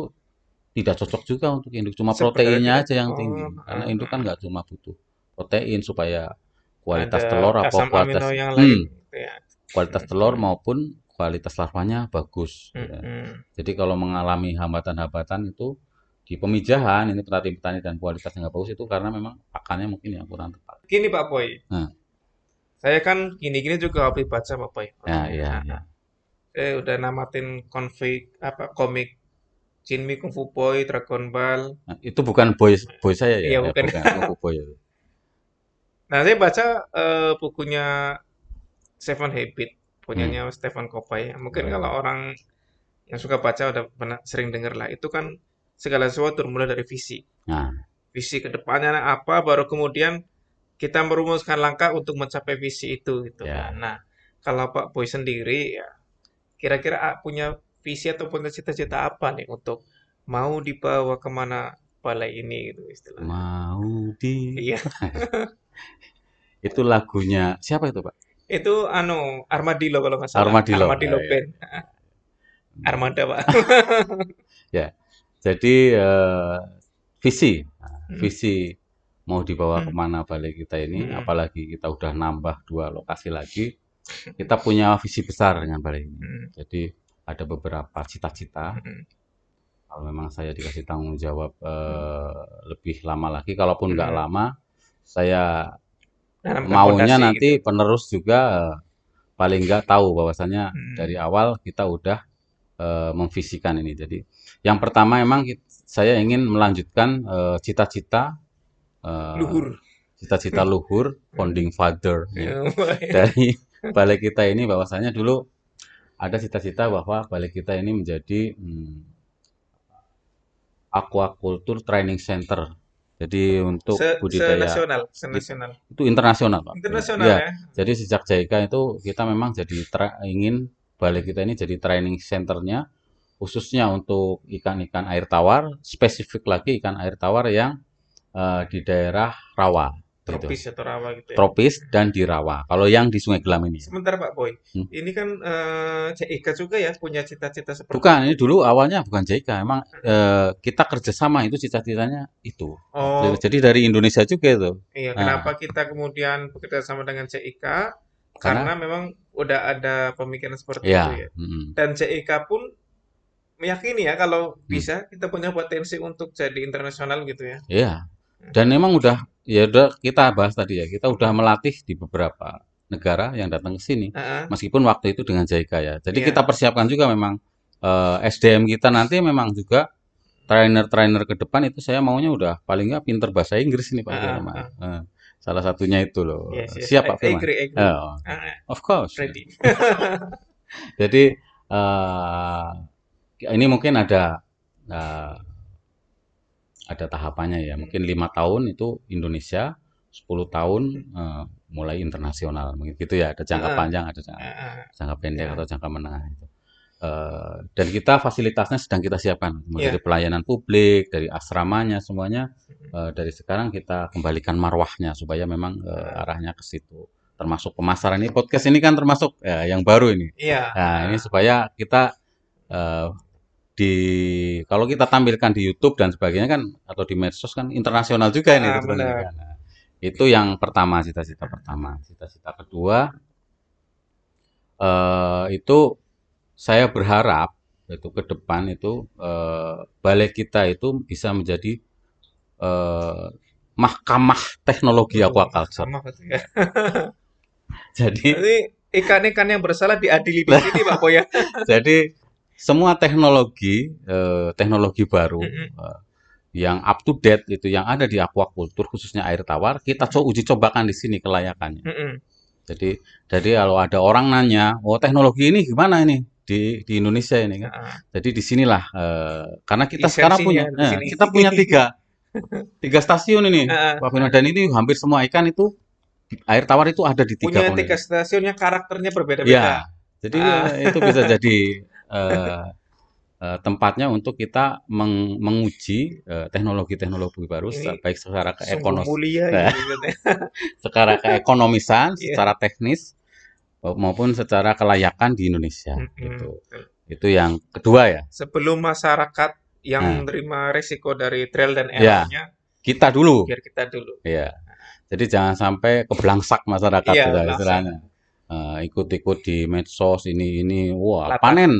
S1: tidak cocok juga untuk induk. Cuma proteinnya aja yang
S2: oh,
S1: tinggi. Karena
S2: ah,
S1: induk kan nggak cuma butuh protein supaya kualitas
S2: Ada
S1: telur apa kualitas
S2: yang
S1: Hmm,
S2: lain ya.
S1: kualitas telur maupun kualitas larvanya bagus.
S2: Hmm,
S1: ya.
S2: hmm.
S1: Jadi kalau mengalami hambatan-hambatan itu di pemijahan ini petani-petani dan kualitasnya nggak bagus itu karena memang pakannya mungkin yang kurang tepat.
S2: Gini Pak Boy,
S1: Nah.
S2: saya kan gini-gini juga hobi baca Pak Boy.
S1: Ya, iya,
S2: Nah,
S1: iya.
S2: Saya udah namatin konflik apa komik Jinmi Kung Fu Boy, Dragon Ball.
S1: Nah, itu bukan boy boy saya ya,
S2: Iya,
S1: ya,
S2: bukan.
S1: bukan boy. ya.
S2: Nah, saya baca eh, bukunya Seven Habit, punyanya
S1: Hmm.
S2: Stephen Covey. Mungkin
S1: Oh.
S2: kalau orang yang suka baca udah pernah sering dengar lah. Itu kan segala sesuatu mulai dari visi.
S1: Nah,
S2: Visi ke depannya apa, baru kemudian kita merumuskan langkah untuk mencapai visi itu gitu
S1: Ya.
S2: kan. Nah, kalau Pak Boy sendiri ya kira-kira ah, punya visi atau punya cita-cita apa nih untuk mau dibawa ke mana balai ini gitu istilahnya.
S1: mau di
S2: Iya,
S1: itu lagunya siapa itu, Pak?
S2: Itu anu Armadillo kalau nggak salah.
S1: Armadillo.
S2: Armadillo
S1: Ya, ya.
S2: Band. Armada, Pak.
S1: Jadi eh, visi, Nah,
S2: Hmm.
S1: visi mau dibawa
S2: Hmm.
S1: ke mana balai kita ini,
S2: Hmm.
S1: apalagi kita udah nambah dua lokasi lagi, kita punya visi besar dengan balai ini.
S2: Hmm,
S1: Jadi ada beberapa cita-cita.
S2: hmm,
S1: Kalau memang saya dikasih tanggung jawab eh, lebih lama lagi, kalaupun nggak
S2: Hmm.
S1: lama, saya Maunya
S2: fondasi
S1: nanti
S2: gitu.
S1: penerus juga paling nggak tahu bahwasanya
S2: Hmm.
S1: dari awal kita udah eh, memvisikan ini. Jadi yang pertama emang kit- saya ingin melanjutkan eh, cita-cita eh,
S2: Luhur.
S1: cita-cita luhur founding father Ya. dari balai kita ini bahwasanya dulu ada cita-cita bahwa balai kita ini menjadi hmm, aquaculture training center. Jadi untuk
S2: Se,
S1: budidaya
S2: nasional, senasional.
S1: itu internasional, Pak.
S2: Internasional
S1: Iya,
S2: ya.
S1: jadi sejak JICA itu kita memang jadi tra- ingin balai kita ini jadi training centernya khususnya untuk ikan-ikan air tawar, spesifik lagi ikan air tawar yang eh, di daerah rawa
S2: tropis atau rawa gitu ya.
S1: tropis dan di rawa. Kalau yang di Sungai Gelam ini.
S2: Sebentar Pak Boy,
S1: Hmm.
S2: ini kan CIK juga ya punya cita-cita seperti
S1: Bukan, ini dulu awalnya bukan JIK, emang eh, kita kerjasama itu cita-citanya itu.
S2: Oh,
S1: Jadi dari Indonesia juga itu.
S2: iya.
S1: Nah.
S2: Kenapa kita kemudian bekerja sama dengan CIK?
S1: Karena-
S2: Karena memang udah ada pemikiran seperti
S1: Ya,
S2: itu ya.
S1: mm,
S2: Dan CIK pun meyakini ya kalau
S1: Hmm.
S2: bisa kita punya potensi untuk jadi internasional gitu ya.
S1: ya. Dan memang udah ya udah kita bahas tadi ya, kita udah melatih di beberapa negara yang datang ke sini.
S2: Heeh.
S1: Meskipun waktu itu dengan JIK ya. Jadi
S2: Iya.
S1: kita persiapkan juga memang eh, SDM kita nanti memang juga trainer-trainer ke depan itu saya maunya udah paling nggak pinter bahasa Inggris nih Pak Firman.
S2: ah.
S1: Eh, salah satunya itu loh.
S2: Yes, yes.
S1: Siap Pak Firman?
S2: Agree, agree.
S1: Oh,
S2: Ah,
S1: of course.
S2: ready.
S1: Jadi eh, ini mungkin ada eh, ada tahapannya ya. Mungkin lima tahun itu Indonesia, 10 tahun eh, mulai internasional. Mungkin gitu ya. Ada jangka
S2: Ah.
S1: panjang, ada jangka,
S2: Ah,
S1: jangka pendek atau jangka menengah itu. Eh, dan kita fasilitasnya sedang kita siapkan, mulai
S2: Ya.
S1: dari pelayanan publik, dari asramanya semuanya. Eh, dari sekarang kita kembalikan marwahnya supaya memang eh, arahnya ke situ. Termasuk pemasaran ini podcast ini kan termasuk ya, yang baru ini.
S2: Iya.
S1: Nah, ini supaya kita eh, di kalau kita tampilkan di YouTube dan sebagainya kan atau di medsos kan internasional juga ini
S2: Ah,
S1: kebetulan
S2: benar.
S1: kan. Nah, itu yang pertama cita-cita pertama. Cita-cita kedua eh, itu saya berharap itu ke depan itu eh, balai kita itu bisa menjadi eh, mahkamah teknologi
S2: Oh,
S1: aquaculture.
S2: ya.
S1: Jadi
S2: ikan-ikan yang bersalah diadili di sini Pak Boy ya.
S1: Jadi semua teknologi eh, teknologi baru eh, yang up to date itu yang ada di aquaculture khususnya air tawar kita co uji cobakan di sini kelayakannya. Jadi jadi kalau ada orang nanya, "Oh, teknologi ini gimana ini di di Indonesia ini kan?" Jadi di sinilah eh, karena kita sekarang punya eh, kita punya tiga tiga stasiun ini. Pak dan ini hampir semua ikan itu air tawar itu ada di tiga
S2: punya tiga stasiun yang karakternya
S1: Ya,
S2: berbeda-beda.
S1: jadi
S2: Ah.
S1: eh, itu bisa jadi eh, eh, tempatnya untuk kita meng- menguji eh, teknologi-teknologi baru,
S2: Ini
S1: baik secara keekonos,
S2: mulia katanya.
S1: secara keekonomisan,
S2: Iya.
S1: secara teknis maupun secara kelayakan di Indonesia.
S2: Mm-mm.
S1: Gitu. Itu yang kedua ya.
S2: Sebelum masyarakat yang
S1: Nah.
S2: menerima resiko dari trail dan
S1: Ya.
S2: errornya,
S1: Kita dulu,
S2: biar kita dulu.
S1: ya. Jadi jangan sampai keblangsak masyarakat
S2: Iya, belangsak.
S1: istilahnya. Eh, ikut-ikut di medsos ini ini, wah
S2: Latah.
S1: panen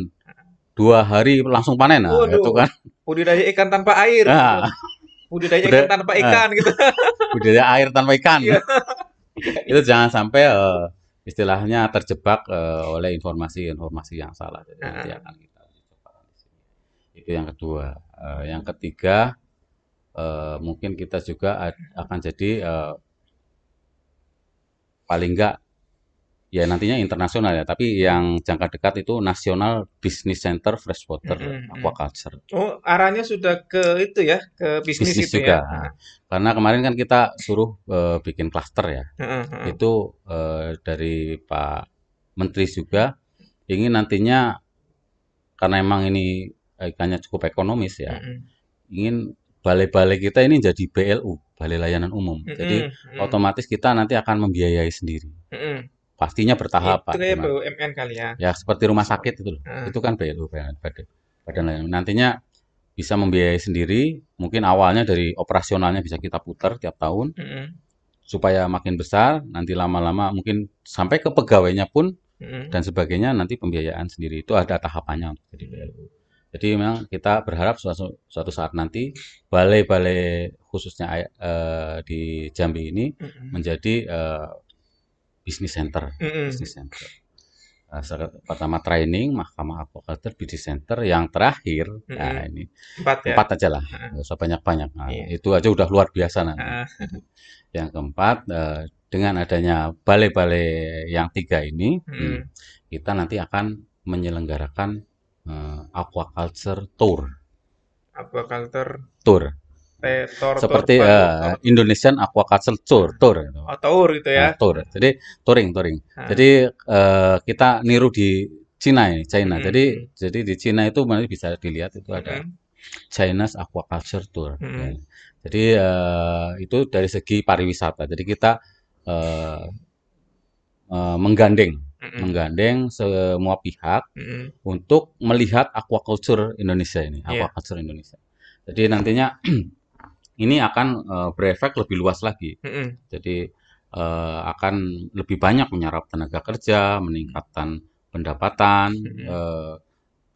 S1: dua hari langsung panen, nah,
S2: Waduh.
S1: itu kan.
S2: Budidaya ikan tanpa air.
S1: Nah.
S2: Budidaya ikan tanpa ikan gitu.
S1: budidaya air tanpa ikan.
S2: Iya.
S1: itu jangan sampai eh, istilahnya terjebak eh, oleh informasi-informasi yang salah. Jadi nanti
S2: Ah.
S1: akan kita. Itu yang kedua. Eh, yang ketiga eh, mungkin kita juga akan jadi eh, paling enggak ya nantinya internasional ya, tapi yang jangka dekat itu National Business Center Freshwater
S2: mm.
S1: Aquaculture.
S2: Oh, arahnya sudah ke itu ya, ke bisnis,
S1: Bisnis
S2: itu
S1: juga.
S2: ya.
S1: Karena kemarin kan kita suruh eh, bikin klaster ya.
S2: Heeh, heeh.
S1: itu eh, dari Pak Menteri juga ingin nantinya karena emang ini ikannya cukup ekonomis ya,
S2: Mm-mm.
S1: ingin balai-balai kita ini jadi BLU, Balai Layanan Umum. Jadi
S2: Mm-mm, mm.
S1: otomatis kita nanti akan membiayai sendiri.
S2: Mm-mm.
S1: Pastinya bertahap, Pak.
S2: Itu kayak
S1: Firman.
S2: BUMN kali ya.
S1: Ya seperti rumah sakit itu loh.
S2: Heeh.
S1: Itu kan BLU, Badan Badan Layanan. Nantinya bisa membiayai sendiri, mungkin awalnya dari operasionalnya bisa kita putar tiap tahun
S2: Mm-mm,
S1: supaya makin besar, nanti lama-lama mungkin sampai ke pegawainya pun
S2: mm-mm.
S1: dan sebagainya nanti pembiayaan sendiri itu ada tahapannya untuk jadi BLU. Jadi memang kita berharap suatu, suatu saat nanti balai-balai khususnya eh, di Jambi ini
S2: Mm-mm.
S1: menjadi eh, bisnis center,
S2: Mm-mm.
S1: bisnis center. Nah, se- pertama training, mahkamah aquaculture, bisnis center, yang terakhir, nah
S2: Mm-mm.
S1: ini
S2: Empat ya.
S1: empat aja lah, nggak usah banyak-banyak. Nah,
S2: Iya.
S1: Itu aja udah luar biasa nanti.
S2: Heeh.
S1: Yang keempat, eh, dengan adanya balai-balai yang tiga ini,
S2: Mm.
S1: hmm, kita nanti akan menyelenggarakan eh, aquaculture tour,
S2: Aquaculture,
S1: tour
S2: tor,
S1: seperti
S2: tor,
S1: eh, Indonesian Aquaculture Tour, tour, gitu.
S2: oh, tour gitu ya.
S1: Nah, tour. Jadi touring, touring.
S2: Nah.
S1: Jadi eh, kita niru di Cina ini, China.
S2: Mm,
S1: Jadi
S2: mm.
S1: jadi di Cina itu nanti bisa dilihat itu ada
S2: Mm-mm.
S1: China's Aquaculture Tour.
S2: Mm-mm.
S1: ya. Jadi eh, itu dari segi pariwisata. Jadi kita eh, eh, menggandeng,
S2: Mm-mm.
S1: menggandeng semua pihak
S2: Mm-mm.
S1: untuk melihat aquaculture Indonesia ini,
S2: Iya.
S1: aquaculture Indonesia. Jadi nantinya ini akan eh, berefek lebih luas lagi.
S2: Mm-mm.
S1: Jadi eh, akan lebih banyak menyerap tenaga kerja, meningkatkan pendapatan,
S2: Mm-mm.
S1: eh,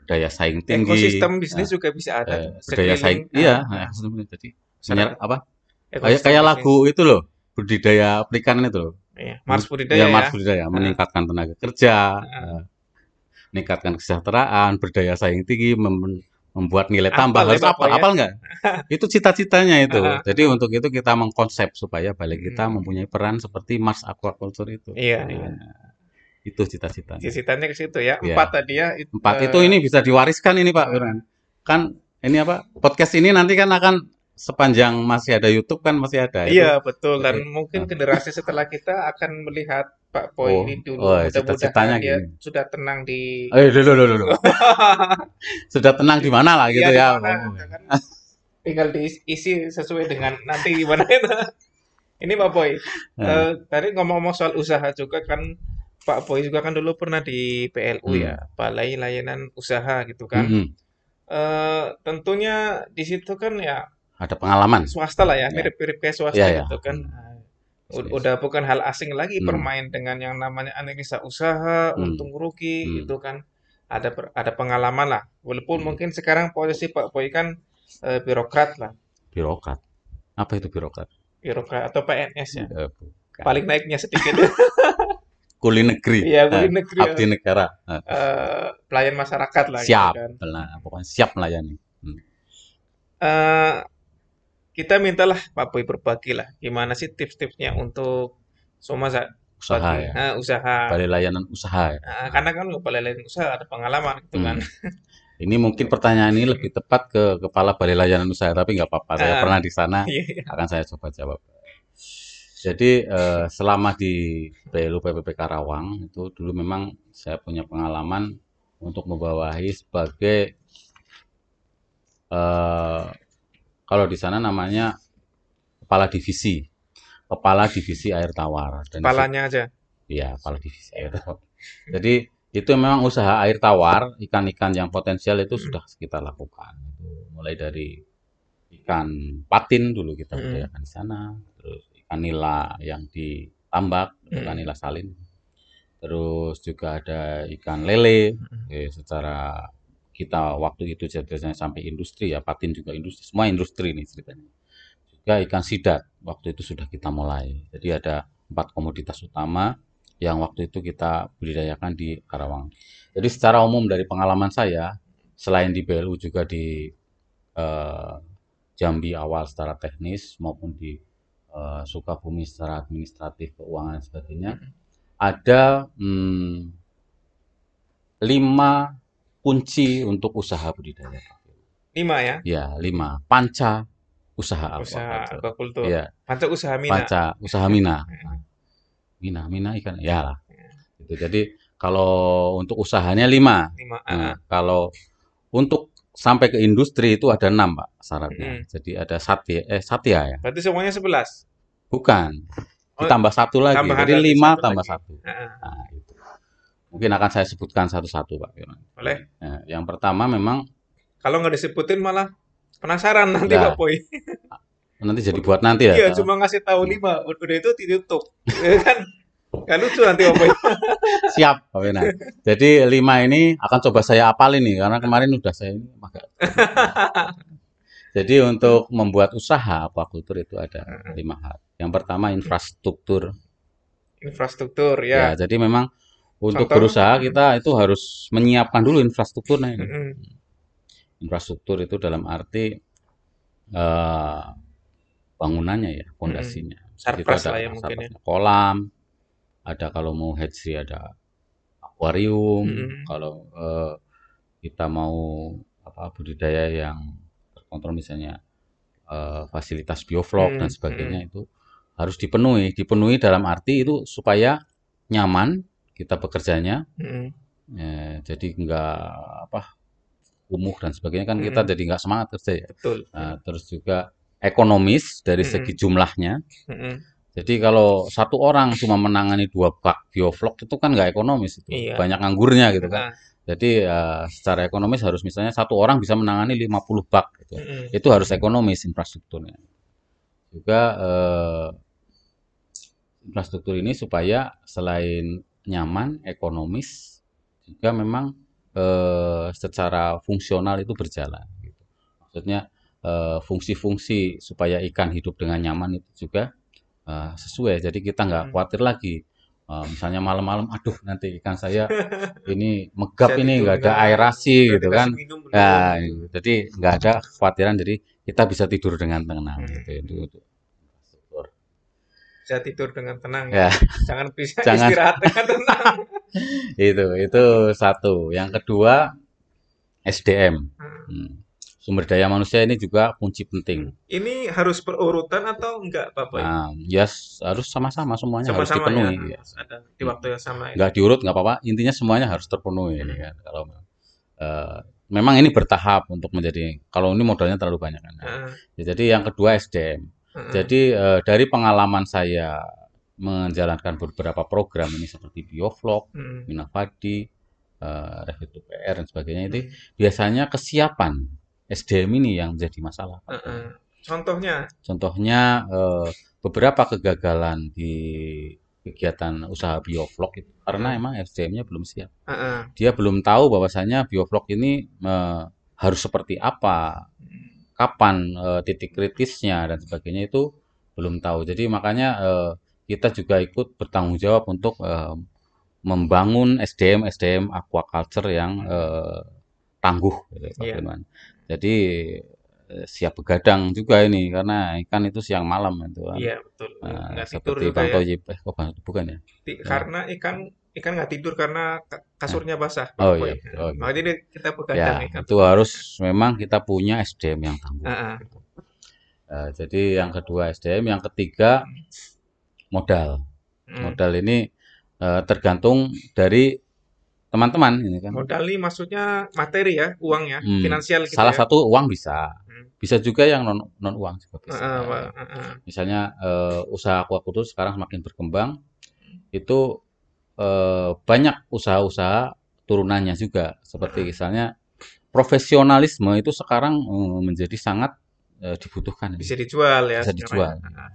S1: daya saing tinggi,
S2: Ekosistem bisnis
S1: eh,
S2: juga bisa ada. tuh,
S1: daya saing,
S2: sekeliling,
S1: iya, ekosistem. jadi menyerap apa? Kayak
S2: bisnis.
S1: lagu itu loh, budidaya perikanan itu loh.
S2: Iya, Mars budidaya
S1: ya,
S2: ya.
S1: Mars budidaya, meningkatkan tenaga kerja, eh, meningkatkan kesejahteraan, berdaya saing tinggi, mem- membuat nilai tambah.
S2: Apal ya,
S1: Harus apal,
S2: Boy, ya?
S1: apal nggak? Itu cita-citanya itu. Jadi untuk itu kita mengkonsep supaya balik kita
S2: Mm.
S1: mempunyai peran seperti Mars Aquaculture itu.
S2: Iya.
S1: Jadi, eh, itu cita-citanya.
S2: Cita-citanya ke situ ya.
S1: Iya.
S2: Empat tadi ya. it-
S1: Empat
S2: eh,
S1: itu ini bisa diwariskan ini Pak Firman. Kan ini apa? Podcast ini nanti kan akan sepanjang masih ada YouTube kan masih ada itu.
S2: Iya betul dan
S1: Jadi,
S2: mungkin
S1: ah.
S2: generasi setelah kita akan melihat Pak Boy
S1: Oh,
S2: ini dulu.
S1: oh,
S2: Mudah-mudahan
S1: cita-citanya
S2: dia
S1: gini.
S2: sudah tenang di.
S1: Eh, dulu, dulu, dulu. Sudah tenang di mana lah gitu
S2: Iya,
S1: ya.
S2: di mana,
S1: Oh.
S2: kan tinggal diisi sesuai dengan nanti gimana itu. Ini Pak Boy,
S1: Eh,
S2: eh, tadi ngomong-ngomong soal usaha juga kan Pak Boy juga kan dulu pernah di PLU
S1: Hmm.
S2: ya, Balai Layanan Usaha gitu kan.
S1: mm-mm.
S2: Eh, tentunya di situ kan ya
S1: Ada pengalaman.
S2: swasta lah ya,
S1: Ya.
S2: mirip-mirip kayak swasta
S1: ya.
S2: gitu kan.
S1: Hmm. Yes.
S2: Udah bukan hal asing lagi
S1: Hmm.
S2: bermain dengan yang namanya analisa usaha,
S1: Hmm.
S2: untung rugi
S1: Hmm.
S2: itu kan ada per- ada pengalaman lah. Walaupun
S1: Hmm.
S2: mungkin sekarang posisi Pak Boy kan eh, birokrat lah,
S1: Birokrat. Apa itu birokrat?
S2: birokrat atau PNS ya.
S1: Eh, bukan.
S2: Paling naiknya sedikit
S1: Kuli negeri.
S2: Iya, kuli
S1: Eh,
S2: negeri,
S1: Abdi negara. Eh,
S2: eh, pelayan masyarakat lah gitu
S1: siap.
S2: kan.
S1: Nah, pokoknya siap melayani.
S2: Eh, kita mintalah Pak Boy berbagi lah gimana sih tips-tipsnya untuk semua sa-
S1: Usaha
S2: bagi-
S1: ya.
S2: eh, usaha.
S1: Balai layanan usaha ya.
S2: Nah, karena kan balai layanan usaha ada pengalaman gitu kan.
S1: Hmm. Ini mungkin pertanyaan ini lebih tepat ke kepala balai layanan usaha, tapi nggak apa-apa. Saya
S2: Ah.
S1: pernah di sana,
S2: Iya, iya.
S1: akan saya coba jawab. Jadi eh, selama di PLU PPP Karawang itu dulu memang saya punya pengalaman untuk membawahi sebagai eh, kalau di sana namanya kepala divisi, kepala divisi air tawar. Dan
S2: Kepalanya aja.
S1: Iya, kepala divisi air tawar. Jadi itu memang usaha air tawar, ikan-ikan yang potensial itu
S2: Hmm.
S1: sudah kita lakukan. Itu mulai dari ikan patin dulu kita
S2: Hmm.
S1: budidayakan di sana, terus ikan nila yang ditambak, ikan
S2: Hmm.
S1: nila salin. Terus juga ada ikan lele,
S2: Hmm.
S1: eh, secara kita waktu itu ceritanya sampai industri ya, patin juga industri, semua industri nih ceritanya. Juga ikan sidat, waktu itu sudah kita mulai. Jadi ada empat komoditas utama yang waktu itu kita budidayakan di Karawang. Jadi secara umum dari pengalaman saya, selain di BLU juga di eh, Jambi awal secara teknis maupun di eh, Sukabumi secara administratif, keuangan dan sebagainya, ada hmm, lima kunci untuk usaha budidaya.
S2: Lima ya,
S1: Ya, lima. Panca usaha
S2: usaha
S1: aquaculture. Ya,
S2: Panca usaha mina.
S1: panca usaha mina. Mina, mina ikan. Ya lah. Gitu. Jadi kalau untuk usahanya lima.
S2: Lima.
S1: Nah,
S2: ah,
S1: kalau untuk sampai ke industri itu ada enam, Pak, syaratnya.
S2: Mm.
S1: Jadi ada satya, eh satya ya.
S2: Berarti semuanya sebelas.
S1: Bukan.
S2: Oh,
S1: Ditambah satu lagi.
S2: tambahan
S1: Jadi lima
S2: satu
S1: tambah
S2: lagi.
S1: satu.
S2: Ah, ah.
S1: Nah, itu. Mungkin akan saya sebutkan satu-satu, Pak. Firman.
S2: Boleh.
S1: Nah, yang pertama memang
S2: Kalau nggak disebutin malah penasaran nanti
S1: Ya.
S2: Pak Boy.
S1: nanti jadi buat nanti ya.
S2: Iya, cuma ngasih tahu lima. Udah itu ditutup. Ya kan? Kan lucu nanti Pak Boy.
S1: Siap, Pak Firman. Jadi lima ini akan coba saya apalin nih karena kemarin udah saya ini agak. Jadi untuk membuat usaha aquaculture itu ada lima hal. Yang pertama infrastruktur.
S2: Infrastruktur
S1: Ya,
S2: ya.
S1: jadi memang untuk
S2: Contoh?
S1: berusaha kita itu harus menyiapkan dulu infrastrukturnya ini.
S2: Mm-mm.
S1: Infrastruktur itu dalam arti eh, bangunannya ya, itu
S2: Sarpras
S1: ada
S2: lah ya mungkin ya.
S1: kolam, ada kalau mau hatchery ada akuarium, kalau eh, kita mau apa budidaya yang terkontrol misalnya eh, fasilitas bioflok dan sebagainya itu harus dipenuhi. Dipenuhi dalam arti itu supaya nyaman kita bekerjanya,
S2: Mm-mm.
S1: eh, jadi enggak apa kumuh dan sebagainya kan kita
S2: Mm-mm.
S1: jadi nggak semangat kerja ya.
S2: Betul.
S1: Nah, terus juga ekonomis dari
S2: Mm-mm.
S1: segi jumlahnya.
S2: Mm-mm.
S1: Jadi kalau satu orang cuma menangani dua bak bioflok itu kan nggak ekonomis itu,
S2: Iya.
S1: banyak nganggurnya gitu kan.
S2: Ah,
S1: Jadi eh, secara ekonomis harus misalnya satu orang bisa menangani 50 bak gitu.
S2: mm-mm.
S1: Itu harus ekonomis infrastrukturnya. Juga eh, infrastruktur ini supaya selain nyaman, ekonomis, juga memang eh, secara fungsional itu berjalan. Gitu. Maksudnya eh, fungsi-fungsi supaya ikan hidup dengan nyaman itu juga eh, sesuai. Jadi kita nggak
S2: Hmm.
S1: khawatir lagi. Eh, misalnya malam-malam, aduh nanti ikan saya ini megap ini nggak ada aerasi gitu kan. Nah, jadi nggak ada kekhawatiran. Jadi kita bisa tidur dengan tenang
S2: Hmm.
S1: gitu. Itu, itu.
S2: Bisa tidur dengan tenang ya.
S1: Ya,
S2: Jangan bisa
S1: Jangan.
S2: istirahat dengan tenang.
S1: itu itu satu. Yang kedua SDM.
S2: Hmm.
S1: Hmm. Sumber daya manusia ini juga kunci penting.
S2: Ini harus berurutan atau enggak Bapak?
S1: Nah, ya s- harus sama-sama semuanya harus
S2: Sama-sama
S1: dipenuhi.
S2: ya,
S1: ya.
S2: harus ada di waktu yang sama ya.
S1: Nggak diurut nggak apa-apa. Intinya semuanya harus terpenuhi
S2: Hmm.
S1: kan. Kalau eh, memang ini bertahap untuk menjadi. Kalau ini modalnya terlalu banyak kan.
S2: Heeh,
S1: Ya, jadi yang kedua SDM. Jadi eh, dari pengalaman saya menjalankan beberapa program ini seperti Biovlog,
S2: Hmm.
S1: Minavadi, eh, Revit UPR dan sebagainya itu
S2: Hmm.
S1: biasanya kesiapan SDM ini yang menjadi masalah.
S2: Heeh. Contohnya,
S1: Contohnya eh, beberapa kegagalan di kegiatan usaha biovlog itu karena
S2: Hmm.
S1: emang SDM-nya belum siap.
S2: heeh.
S1: Dia belum tahu bahwasanya biovlog ini eh, harus seperti apa, kapan eh, titik kritisnya dan sebagainya itu belum tahu. Jadi makanya eh, kita juga ikut bertanggung jawab untuk eh, membangun SDM SDM aquaculture yang eh, tangguh gitu. Firman. Jadi siap begadang juga ini karena ikan itu siang malam itu kan.
S2: Iya betul.
S1: Nah,
S2: Nggak
S1: seperti Bang
S2: ya.
S1: Toyib, eh Bang bukan ya?
S2: Karena ikan ikan nggak tidur karena ka- kasurnya basah.
S1: Oh iya, oh iya.
S2: Makanya dia- kita
S1: Ya,
S2: begadang ikan.
S1: itu harus memang kita punya SDM yang tangguh.
S2: Heeh.
S1: Eh, jadi yang kedua SDM, yang ketiga modal.
S2: Hmm.
S1: Modal ini eh, tergantung dari teman-teman ini kan.
S2: Modal ini maksudnya materi ya, uang ya,
S1: Hmm,
S2: finansial gitu
S1: Salah
S2: ya.
S1: satu uang bisa,
S2: Hmm.
S1: bisa juga yang non non uang juga bisa.
S2: Heeh, Pak. Heeh.
S1: Misalnya eh, usaha sekarang semakin berkembang, itu eh, banyak usaha-usaha turunannya juga. Seperti misalnya profesionalisme itu sekarang eh, menjadi sangat eh, dibutuhkan.
S2: Bisa dijual ya.
S1: Bisa
S2: sekarang.
S1: dijual.
S2: Heeh.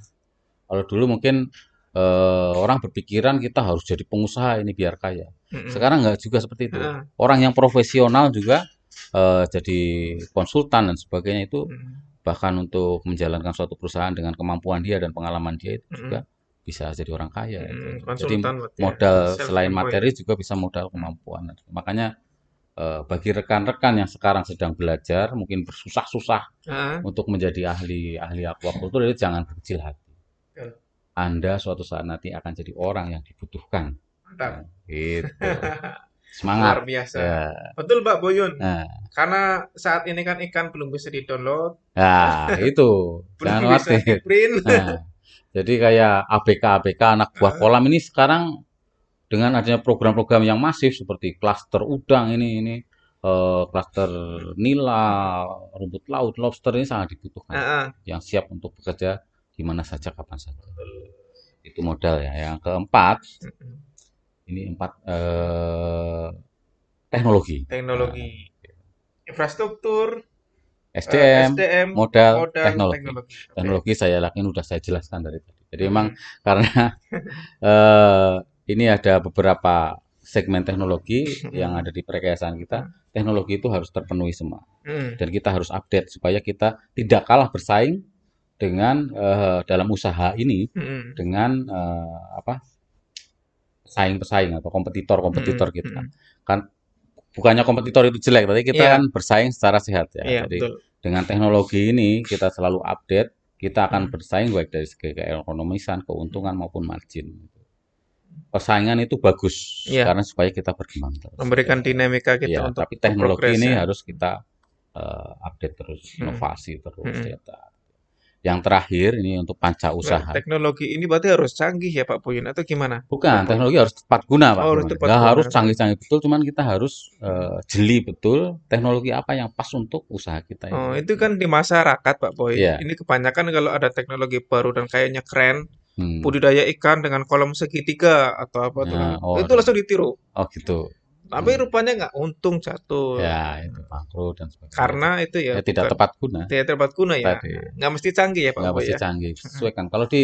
S1: Kalau dulu mungkin eh, orang berpikiran kita harus jadi pengusaha ini biar kaya. Sekarang nggak juga seperti itu. Orang yang profesional juga eh, jadi konsultan dan sebagainya itu bahkan untuk menjalankan suatu perusahaan dengan kemampuan dia dan pengalaman dia itu juga bisa jadi orang kaya.
S2: Mm-mm.
S1: itu. Jadi
S2: Konsultan berarti ya.
S1: modal selain materi juga bisa modal kemampuan. Makanya eh, bagi rekan-rekan yang sekarang sedang belajar mungkin bersusah-susah
S2: Heeh.
S1: untuk menjadi ahli ahli aquaculture itu jangan berkecil hati.
S2: Betul.
S1: Anda suatu saat nanti akan jadi orang yang dibutuhkan.
S2: Mantap.
S1: Nah, gitu.
S2: Luar
S1: Semangat.
S2: biasa.
S1: Ya.
S2: Betul Pak Boyun.
S1: Nah,
S2: Karena saat ini kan ikan belum bisa di-download,
S1: nah, itu jangan
S2: belum bisa
S1: khawatir.
S2: di-print.
S1: Nah, jadi kayak ABK ABK anak buah kolam ini sekarang dengan adanya program-program yang masif seperti klaster udang ini ini eh, klaster nila, rumput laut, lobster ini sangat dibutuhkan
S2: Heeh.
S1: yang siap untuk bekerja di mana saja kapan saja. Itu modal ya. Yang keempat, ini empat eh, teknologi,
S2: Teknologi. Infrastruktur, eh,
S1: SDM,
S2: SDM,
S1: modal,
S2: modal,
S1: teknologi.
S2: teknologi. Oke.
S1: Teknologi saya yakin sudah saya jelaskan dari tadi. Jadi
S2: Hmm.
S1: memang karena eh, ini ada beberapa segmen teknologi yang
S2: Hmm.
S1: ada di perkayasaan kita, teknologi itu harus terpenuhi semua
S2: Mm.
S1: dan kita harus update supaya kita tidak kalah bersaing dengan eh, dalam usaha ini
S2: Mm.
S1: dengan eh, apa pesaing-pesaing atau kompetitor-kompetitor
S2: Mm.
S1: kita.
S2: Mm.
S1: Kan bukannya kompetitor itu jelek, tapi kita
S2: Iya.
S1: kan bersaing secara sehat ya.
S2: Iya,
S1: Jadi
S2: betul.
S1: dengan teknologi ini kita selalu update, kita akan
S2: Hmm.
S1: bersaing baik dari segi keekonomisan, keuntungan maupun margin. Persaingan itu bagus
S2: Iya.
S1: karena supaya kita berkembang terus.
S2: Memberikan dinamika kita
S1: Iya,
S2: untuk
S1: tapi teknologi ini
S2: ya.
S1: harus kita eh, update terus,
S2: Hmm.
S1: inovasi terus.
S2: Hmm.
S1: ternyata. Yang terakhir ini untuk panca
S2: Nah,
S1: usaha.
S2: teknologi ini berarti harus canggih ya Pak Boyin atau gimana?
S1: Bukan,
S2: Pak
S1: teknologi harus tepat guna, Pak
S2: Oh, harus tepat
S1: Nggak
S2: guna.
S1: harus canggih-canggih betul, cuman kita harus eh, jeli betul teknologi apa yang pas untuk usaha kita
S2: Oh,
S1: ini.
S2: itu kan di masyarakat Pak Boy.
S1: Iya.
S2: Ini kebanyakan kalau ada teknologi baru dan kayaknya keren,
S1: Hmm.
S2: budidaya ikan dengan kolom segitiga atau apa tuh
S1: Nah,
S2: kan.
S1: oh,
S2: Itu langsung ditiru.
S1: oh gitu.
S2: Tapi
S1: Hmm.
S2: rupanya nggak untung jatuh.
S1: Ya, itu makro dan sebagainya.
S2: Karena itu ya
S1: Ya, tidak
S2: bukan-
S1: tepat guna
S2: tidak tepat guna ya.
S1: tadi.
S2: Nggak mesti canggih ya Pak
S1: Nggak mesti
S2: ya.
S1: canggih, sesuaikan. Kalau di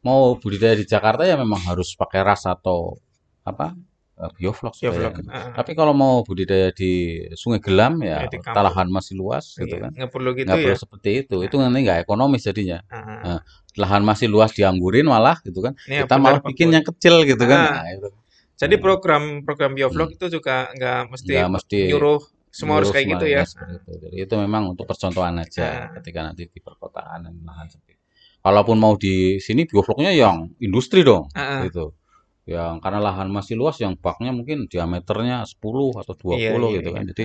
S1: mau budidaya di Jakarta ya memang harus pakai ras atau apa eh, bioflok
S2: Ya vlog. Ah,
S1: Tapi kalau mau budidaya di Sungai Gelam ya
S2: Ya, di kampung.
S1: lahan masih luas gitu
S2: iya,
S1: kan.
S2: nggak perlu gitu
S1: Nggak
S2: ya.
S1: perlu seperti itu. Itu nanti nggak ekonomis jadinya.
S2: Ah,
S1: Nah, lahan masih luas dianggurin malah gitu kan.
S2: ini yang
S1: Kita malah bikin yang kecil gitu kan.
S2: Ah.
S1: Nah, itu.
S2: Jadi
S1: Hmm.
S2: program program biovlog itu juga nggak mesti
S1: Nggak mesti
S2: nyuruh semua harus kayak gitu ya.
S1: itu. Jadi itu memang untuk percontohan aja
S2: Ah.
S1: ketika nanti di perkotaan dan lahan seperti itu. Kalaupun mau di sini biofloknya yang industri dong
S2: ah.
S1: gitu. Yang karena lahan masih luas yang baknya mungkin diameternya 10 atau 20
S2: Iya, iya,
S1: gitu kan.
S2: iya.
S1: Jadi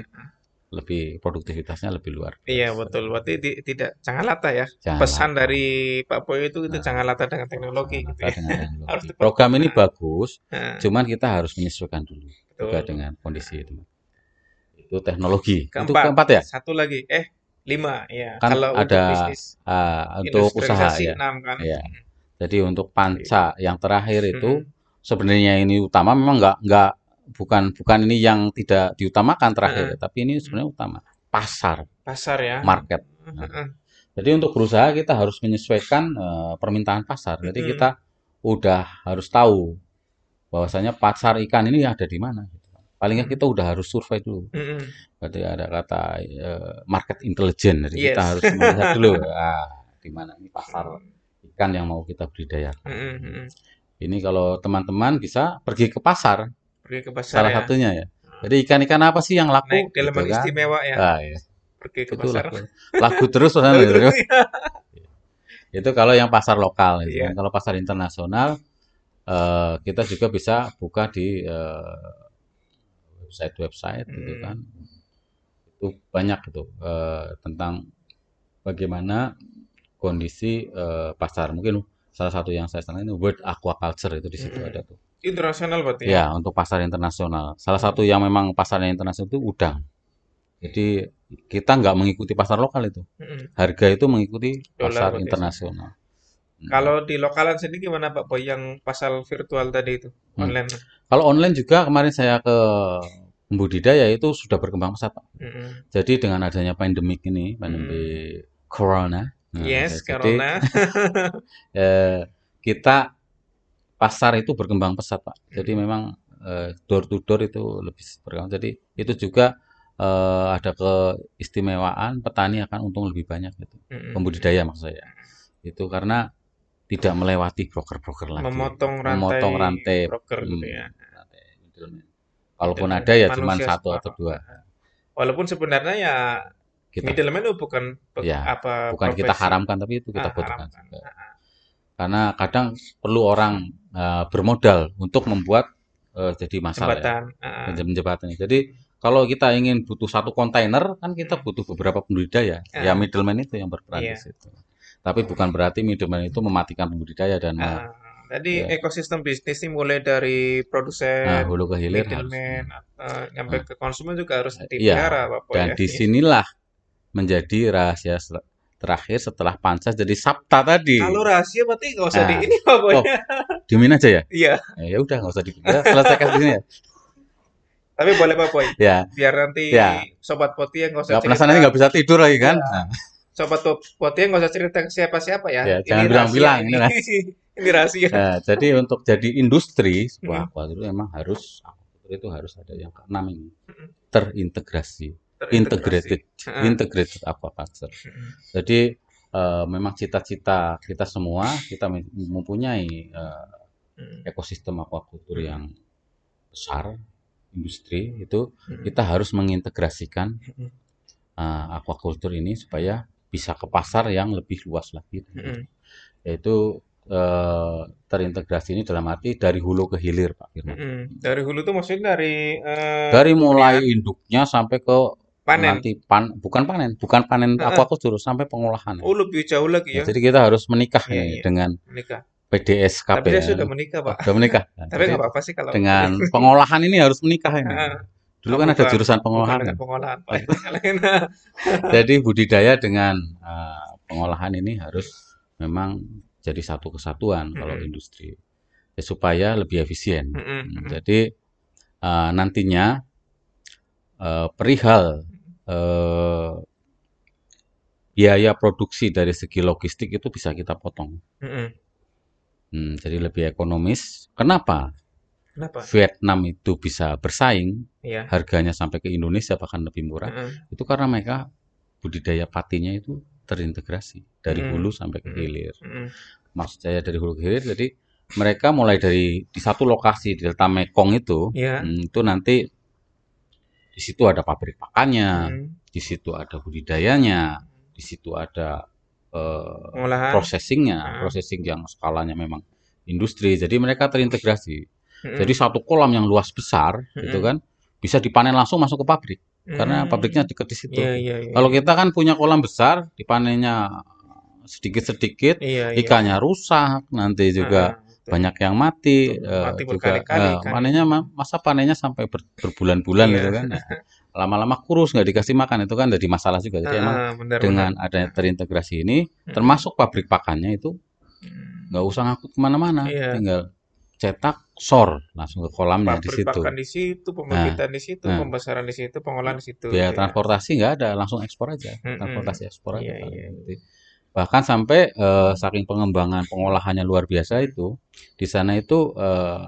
S1: lebih produktivitasnya lebih luar
S2: Iya
S1: biasa.
S2: betul. Berarti di- tidak jangan lata ya.
S1: Jangan
S2: Pesan
S1: lata.
S2: dari Pak Boy itu itu
S1: Nah,
S2: jangan lata dengan teknologi
S1: Jangan
S2: gitu
S1: lata
S2: ya.
S1: dengan teknologi.
S2: Harus
S1: Program ini bagus,
S2: Nah,
S1: cuman kita harus menyesuaikan dulu juga
S2: betul.
S1: dengan kondisi itu. Itu teknologi. Untuk
S2: Keempat,
S1: keempat ya,
S2: satu lagi. Eh, lima ya.
S1: kan
S2: Kalau untuk
S1: ada
S2: bisnis
S1: ah, untuk usaha ya.
S2: enam kan.
S1: Ya. Jadi untuk panca yang terakhir itu
S2: Mm-mm.
S1: sebenarnya ini utama memang nggak nggak bukan bukan ini yang tidak diutamakan terakhir
S2: Heeh.
S1: ya, tapi ini sebenarnya utama pasar
S2: Pasar ya.
S1: market.
S2: Heeh.
S1: Jadi untuk berusaha kita harus menyesuaikan eh, permintaan pasar. Jadi
S2: Mm-mm.
S1: kita udah harus tahu bahwasanya pasar ikan ini ada di mana. gitu. Paling nggak
S2: Mm.
S1: kita udah harus survei dulu.
S2: Mm-mm.
S1: Berarti ada kata eh, market intelligence. Jadi kita
S2: Yes.
S1: harus melihat dulu ah, di mana ini pasar ikan yang mau kita budidayakan.
S2: Mm-mm, mm-mm.
S1: Ini kalau teman-teman bisa pergi ke pasar,
S2: Pergi ke pasar
S1: salah
S2: ya.
S1: satunya ya. Jadi ikan-ikan apa sih yang laku
S2: Naik
S1: gitu
S2: delman
S1: kan?
S2: istimewa ya.
S1: Ah, iya.
S2: Pergi ke
S1: Itu
S2: pasar.
S1: laku, laku terus pesan gitu kan. Itu kalau yang pasar lokal gitu
S2: Iya.
S1: kan. Kalau pasar internasional eh, kita juga bisa buka di eh, website-website gitu
S2: Mm.
S1: kan. Itu banyak itu eh, tentang bagaimana kondisi eh, pasar. Mungkin salah satu yang saya senang ini World Aquaculture itu di situ
S2: Mm.
S1: ada tuh.
S2: Internasional berarti ya.
S1: Ya, untuk pasar internasional. Salah satu yang memang pasarnya internasional itu udang. Jadi kita nggak mengikuti pasar lokal itu.
S2: Mm-mm.
S1: Harga itu mengikuti
S2: Dolar
S1: pasar
S2: berarti.
S1: internasional. Hmm.
S2: Kalau di lokalan sendiri gimana Pak Boy yang pasar virtual tadi itu
S1: Hmm.
S2: online?
S1: Kalau online juga kemarin saya ke budidaya itu sudah berkembang pesat, Pak.
S2: Mm-mm.
S1: Jadi dengan adanya pandemik ini, pandemi corona, nah,
S2: Yes,
S1: jadi
S2: Corona.
S1: eh, kita pasar itu berkembang pesat, Pak. Jadi memang eh, door to door itu lebih berkembang. Jadi itu juga eh, ada keistimewaan petani akan untung lebih banyak gitu. Pembudidaya maksud saya. Itu karena tidak melewati broker-broker lagi.
S2: Memotong rantai,
S1: Memotong rantai
S2: broker gitu
S1: hmm,
S2: ya.
S1: rantai. Kalaupun
S2: Middleman.
S1: ada ya cuma satu atau dua.
S2: Walaupun sebenarnya ya
S1: Kita
S2: middleman itu bukan
S1: Ya,
S2: apa
S1: bukan kita
S2: profesi.
S1: haramkan tapi itu kita
S2: Ah,
S1: butuhkan juga. Karena kadang perlu orang eh, bermodal untuk membuat eh, jadi masalah ya.
S2: Jembatan. ah,
S1: Menjem- jembatan. Jadi kalau kita ingin butuh satu kontainer kan kita
S2: Hmm.
S1: butuh beberapa budidaya.
S2: Ah.
S1: Ya middleman itu yang berperan di
S2: Iya.
S1: situ. Tapi bukan berarti middleman itu mematikan budidaya dan
S2: ah. Jadi
S1: Ya.
S2: ekosistem bisnis ini mulai dari
S1: nah,
S2: produsen,
S1: hulu ke hilir
S2: middleman, eh, nyampe ke konsumen juga harus
S1: Iya.
S2: dipelihara Boy
S1: Dan
S2: ya.
S1: di sinilah menjadi rahasia terakhir setelah pancas jadi sabta tadi.
S2: Kalau rahasia berarti nggak usah di
S1: Nah.
S2: ini Pak Boy.
S1: Oh. Dimin aja ya?
S2: Iya,
S1: Eh, Ya udah nggak usah di ya, selesaikan di sini ya.
S2: tapi boleh Pak Boy.
S1: Ya,
S2: Biar nanti
S1: Ya.
S2: sobat poti yang nggak usah
S1: nggak penasaran
S2: cerita.
S1: nggak bisa tidur lagi kan?
S2: Iya.
S1: Nah,
S2: Sobat poti yang nggak usah cerita ke siapa-siapa ya.
S1: Ya,
S2: Ini
S1: jangan bilang-bilang,
S2: ini.
S1: ini lah.
S2: ini rahasia.
S1: nah, jadi untuk jadi industri sebuah
S2: Mm.
S1: aquaculture memang harus itu harus ada yang keenam ini
S2: Mm.
S1: terintegrasi,
S2: Terintegrasi.
S1: Integrated, integrated aquaculture. Jadi eh, memang cita-cita kita semua kita mem- mempunyai
S2: Mm.
S1: ekosistem aquaculture
S2: Mm.
S1: yang besar, industri itu kita harus mengintegrasikan
S2: Mm.
S1: eh, aquaculture ini supaya bisa ke pasar yang lebih luas lagi, yaitu eh, terintegrasi ini dalam arti dari hulu ke hilir, Pak Firman.
S2: Mm. Dari hulu tuh maksudnya dari eh,
S1: Dari mulai induknya sampai ke
S2: Panen.
S1: nanti pan bukan panen, bukan panen
S2: Heeh.
S1: aquaculture sampai pengolahan.
S2: Oh, lebih jauh lagi
S1: Ya,
S2: ya
S1: jadi kita harus menikah
S2: Iya,
S1: ini
S2: iya.
S1: dengan
S2: menikah.
S1: PDSKP.
S2: Tapi saya
S1: ya.
S2: sudah menikah, Pak.
S1: sudah menikah. Nah,
S2: Tapi nggak apa-apa sih kalau
S1: dengan pengolahan ini harus menikah ini. Dulu kan ada jurusan pengolahan.
S2: pengolahan, Pak.
S1: Jadi budidaya dengan eh, pengolahan ini harus memang jadi satu kesatuan kalau
S2: Mm-mm.
S1: industri Ya, supaya lebih efisien. Hmm. Jadi eh, nantinya eh, perihal eh, biaya produksi dari segi logistik itu bisa kita potong.
S2: Mm-mm.
S1: Hmm, jadi lebih ekonomis. Kenapa?
S2: Kenapa?
S1: Vietnam itu bisa bersaing,
S2: Iya.
S1: harganya sampai ke Indonesia bahkan lebih murah.
S2: Mm-mm.
S1: Itu karena mereka budidaya patinya itu terintegrasi dari
S2: Hmm.
S1: hulu sampai ke
S2: Hmm.
S1: hilir.
S2: Mm-mm.
S1: Maksud saya dari hulu ke hilir, jadi mereka mulai dari di satu lokasi di Delta Mekong itu,
S2: Iya.
S1: hmm, itu nanti di situ ada pabrik pakannya,
S2: Mm.
S1: di situ ada budidayanya, di situ ada eh,
S2: Pengolahan.
S1: processingnya,
S2: Hmm.
S1: processing yang skalanya memang industri. Jadi mereka terintegrasi.
S2: Mm-mm.
S1: Jadi satu kolam yang luas besar, gitu
S2: Hmm.
S1: kan, bisa dipanen langsung masuk ke pabrik karena
S2: Mm.
S1: pabriknya dekat di situ.
S2: Iya, iya, iya.
S1: Kalau kita kan punya kolam besar, dipanennya sedikit-sedikit,
S2: Iya, iya.
S1: ikannya rusak, nanti juga
S2: betul.
S1: Banyak yang mati, eh,
S2: mati
S1: juga
S2: berkali-kali
S1: eh, panennya ma- masa panennya sampai ber- berbulan-bulan
S2: Iya.
S1: gitu kan. Nah, lama-lama kurus nggak dikasih makan itu kan jadi masalah juga. Jadi emang
S2: Heeh, benar,
S1: dengan
S2: benar.
S1: adanya terintegrasi ini,
S2: Mm.
S1: termasuk pabrik pakannya itu
S2: Mm.
S1: nggak usah ngangkut ke mana-mana,
S2: Iya.
S1: tinggal cetak sor langsung ke kolamnya di situ.
S2: pakan di situ, pembibitan di situ,
S1: nah.
S2: pembesaran di situ, pengolahan di situ.
S1: Biaya
S2: gitu ya.
S1: transportasi nggak ada, langsung ekspor aja,
S2: Mm-mm.
S1: transportasi ekspor aja.
S2: Iya,
S1: paling.
S2: iya.
S1: Bahkan sampai eh, saking pengembangan pengolahannya luar biasa itu, di sana itu eh,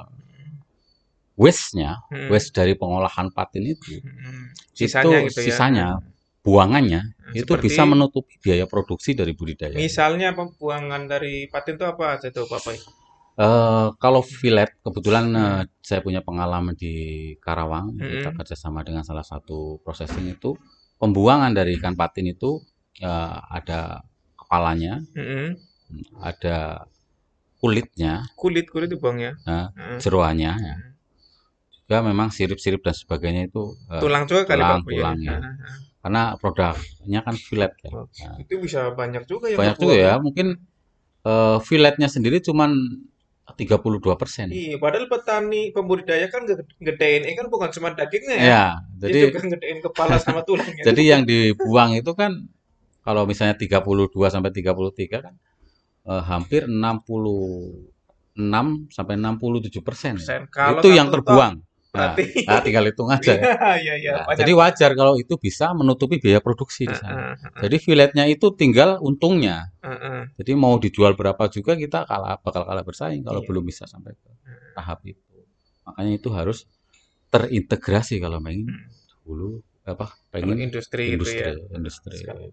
S1: waste-nya,
S2: Mm.
S1: waste dari pengolahan patin itu,
S2: Mm. Sisanya
S1: itu
S2: gitu ya.
S1: sisanya, buangannya
S2: Nah,
S1: itu
S2: seperti-
S1: bisa menutupi biaya produksi dari budidaya.
S2: Misalnya pembuangan dari patin itu apa aja tuh, Pak Pai?
S1: Eh, kalau fillet, kebetulan
S2: Hmm.
S1: eh, saya punya pengalaman di Karawang, kita
S2: Mm-mm.
S1: kerjasama dengan salah satu processing itu, pembuangan dari ikan patin itu eh, ada kepalanya,
S2: Mm-mm.
S1: ada kulitnya,
S2: Kulit kulit dibuang ya.
S1: Nah,
S2: Heeh.
S1: jeroannya, ya. juga memang sirip-sirip dan sebagainya itu eh,
S2: Tulang juga kali
S1: tulang,
S2: ya?
S1: tulang, ya. Karena produknya kan fillet ya.
S2: Oh,
S1: Nah,
S2: Itu bisa banyak juga yang
S1: banyak juga
S2: kebuang.
S1: ya, mungkin eh, filletnya sendiri cuman 32 persen.
S2: Iya, padahal petani pembudidaya kan gedein ikan bukan cuma dagingnya ya.
S1: Ya, jadi
S2: juga gedein kepala sama tulangnya.
S1: Jadi yang dibuang itu kan kalau misalnya 32 sampai 33 kan eh, hampir 66 sampai 67 persen. Itu yang terbuang. Nah,
S2: berarti
S1: nah, tinggal hitung aja. ya.
S2: Iya, iya.
S1: Nah, jadi wajar kalau itu bisa menutupi biaya produksi di sana.
S2: Heeh, heeh,
S1: Jadi filletnya itu tinggal untungnya.
S2: heeh.
S1: Jadi mau dijual berapa juga kita kalah bakal kalah bersaing kalau
S2: Iya.
S1: belum bisa sampai ke tahap itu. Makanya itu harus terintegrasi kalau pengen
S2: Hmm.
S1: dulu apa
S2: Kalau
S1: pengen
S2: industri, gitu
S1: industri
S2: ya.
S1: industri.
S2: Sekali.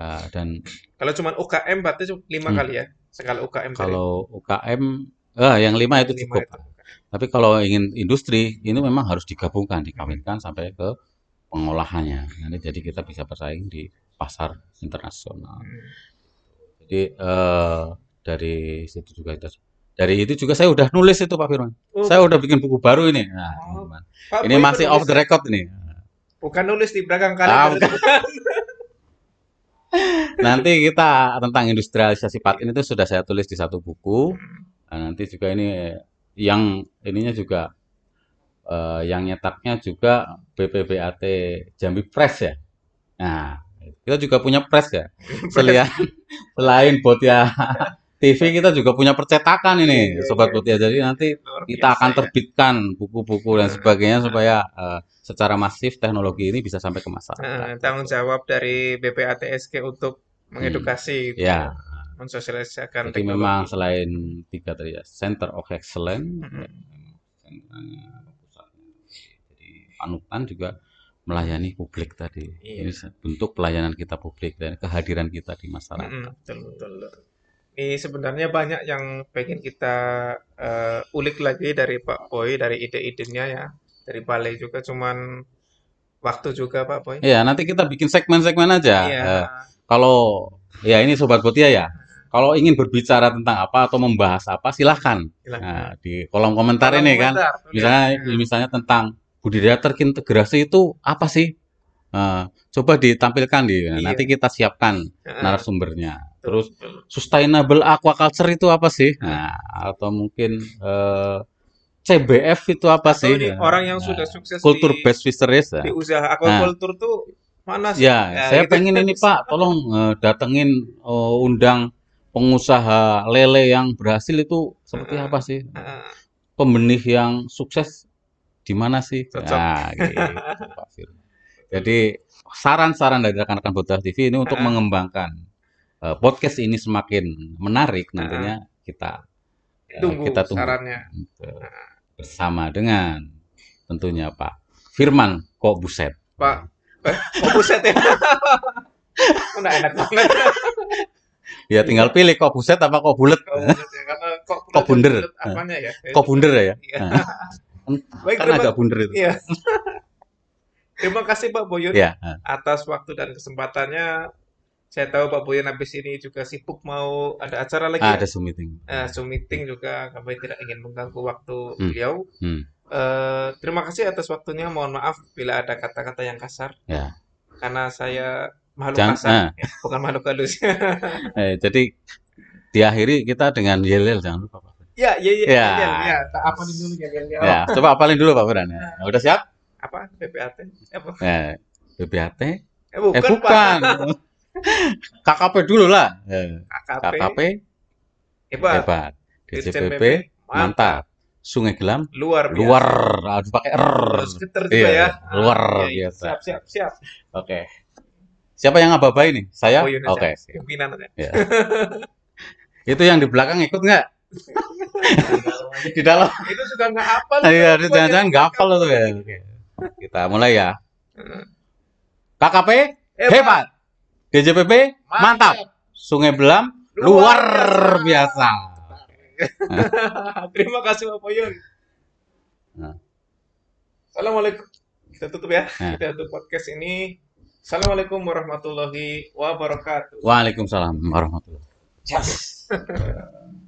S1: Nah, dan
S2: Kalau cuma UKM berarti lima
S1: Hmm.
S2: kali ya. Sekali UKM tadi.
S1: kalau UKM ah yang lima itu
S2: Lima
S1: cukup.
S2: itu.
S1: Tapi kalau ingin industri ini memang harus digabungkan, dikawinkan sampai ke pengolahannya. Nanti jadi kita bisa bersaing di pasar internasional.
S2: Hmm.
S1: Jadi eh, dari situ juga kita dari itu juga saya udah nulis itu Pak Firman.
S2: Oh,
S1: Saya udah bikin buku baru ini. Nah,
S2: Oh. Pak
S1: ini
S2: Boy
S1: masih off the
S2: ya?
S1: record ini.
S2: Bukan nulis di belakang kali.
S1: Ah. Nanti kita tentang industrialisasi patin itu sudah saya tulis di satu buku. Nah, nanti juga ini yang ininya juga eh, yang nyetaknya juga BPBAT Jambi Press ya. Nah, kita juga punya press ya. Selain selain Botia TV kita juga punya percetakan ini,
S2: Iya,
S1: Sobat
S2: iya.
S1: Botia. Jadi nanti kita akan
S2: ya.
S1: terbitkan buku-buku dan sebagainya supaya eh, secara masif teknologi ini bisa sampai ke
S2: Nah,
S1: masyarakat.
S2: tanggung jawab dari BPATSK untuk mengedukasi, gitu
S1: Ya,
S2: mensosialisasikan
S1: jadi memang
S2: teknologi.
S1: selain tiga tadi ya, Center of Excellence,
S2: Mm-mm.
S1: ya, jadi panutan juga melayani publik tadi.
S2: Iya.
S1: Ini bentuk pelayanan kita publik dan kehadiran kita di masyarakat.
S2: Mm-mm, betul, betul. Ini sebenarnya banyak yang pengen kita eh, ulik lagi dari Pak Boy, dari ide-idenya ya, dari Balai juga, cuman waktu juga Pak Boy.
S1: Iya, nanti kita bikin segmen-segmen aja.
S2: Iya.
S1: Eh, kalau ya ini Sobat Botia ya, kalau ingin berbicara tentang apa atau membahas apa, silahkan
S2: Silakan.
S1: Nah, di kolom komentar
S2: Kolom
S1: ini kan.
S2: komentar.
S1: Misalnya
S2: Iya.
S1: misalnya tentang budidaya terintegrasi itu apa sih? Eh, coba ditampilkan di
S2: Iya.
S1: nanti kita siapkan
S2: Heeh,
S1: narasumbernya. Terus
S2: betul.
S1: sustainable aquaculture itu apa sih? Nah, atau mungkin eh, CBF itu apa
S2: Atau
S1: sih?
S2: ini
S1: Nah,
S2: orang yang
S1: nah,
S2: sudah sukses
S1: culture
S2: di
S1: based fisheries. ya.
S2: di usaha aquaculture tuh mana sih?
S1: Ya,
S2: Ya,
S1: saya
S2: gitu.
S1: pengen ini Pak, tolong eh, datengin eh, undang pengusaha lele yang berhasil itu seperti
S2: Heeh.
S1: apa sih?
S2: Heeh.
S1: Pembenih yang sukses di mana sih?
S2: Cocok.
S1: Nah, gitu, Pak Firman. Jadi saran-saran dari rekan-rekan Bodas TV ini untuk
S2: Heeh.
S1: mengembangkan eh, podcast ini semakin menarik nantinya kita
S2: Tunggu
S1: kita tunggu
S2: sarannya.
S1: Gitu. Bersama dengan tentunya Pak Firman kok buset.
S2: Pak, eh, kok buset ya? Udah enak banget.
S1: Ya tinggal pilih kok buset apa kok bulet.
S2: Kok ya? Karena kok
S1: Kok bunder.
S2: apanya ya?
S1: Kok bunder ya?
S2: Iya.
S1: Nah,
S2: Baik, terima,
S1: agak bunder itu.
S2: iya. terima kasih Pak Boyun
S1: Ya,
S2: atas waktu dan kesempatannya. Saya tahu Pak Boyun habis ini juga sibuk mau ada acara lagi ya?
S1: ada Zoom meeting.
S2: Eh, Zoom meeting juga kami tidak ingin mengganggu waktu
S1: Hmm.
S2: beliau.
S1: Hmm.
S2: Eh, terima kasih atas waktunya. Mohon maaf bila ada kata-kata yang kasar.
S1: Ya.
S2: Karena saya makhluk
S1: Jangan,
S2: kasar,
S1: nah,
S2: ya, bukan makhluk halus.
S1: eh, jadi diakhiri kita dengan yel-yel jangan lupa Pak.
S2: ya, ya, ya,
S1: Ya.
S2: ya, ya. Tak apa dulu ya, ya, ya.
S1: Coba apalin dulu Pak Firman ya. Nah, Udah siap?
S2: Apa? PPAT? Apa?
S1: Eh, BBHT?
S2: Eh, bukan,
S1: Eh
S2: Pak.
S1: KKP dulu lah.
S2: KKP.
S1: KKP
S2: Hebat.
S1: hebat. DCPP
S2: PP,
S1: mantap. Sungai Gelam
S2: Luar biasa.
S1: luar harus pakai R.
S2: Terus geter juga
S1: Iya,
S2: ya.
S1: luar
S2: Ah, iya,
S1: biasa.
S2: Siap, siap, siap.
S1: Oke. Siapa yang ngaba ini? Saya?
S2: Oh, Yunus,
S1: Oke.
S2: ya. Pimpinan ya.
S1: Ya. Itu yang di belakang ikut nggak? di dalam.
S2: Itu sudah nggak hafal.
S1: Iya,
S2: Itu
S1: jangan-jangan nggak hafal itu ya. Kita mulai ya.
S2: Heeh.
S1: KKP hebat. DJPP mantap. Sungai Belam luar biasa.
S2: Terima kasih Pak Poyun.
S1: Nah.
S2: Assalamualaikum. Kita tutup ya.
S1: Nah.
S2: Kita tutup podcast ini. Assalamualaikum warahmatullahi wabarakatuh.
S1: Waalaikumsalam warahmatullahi
S2: Yes.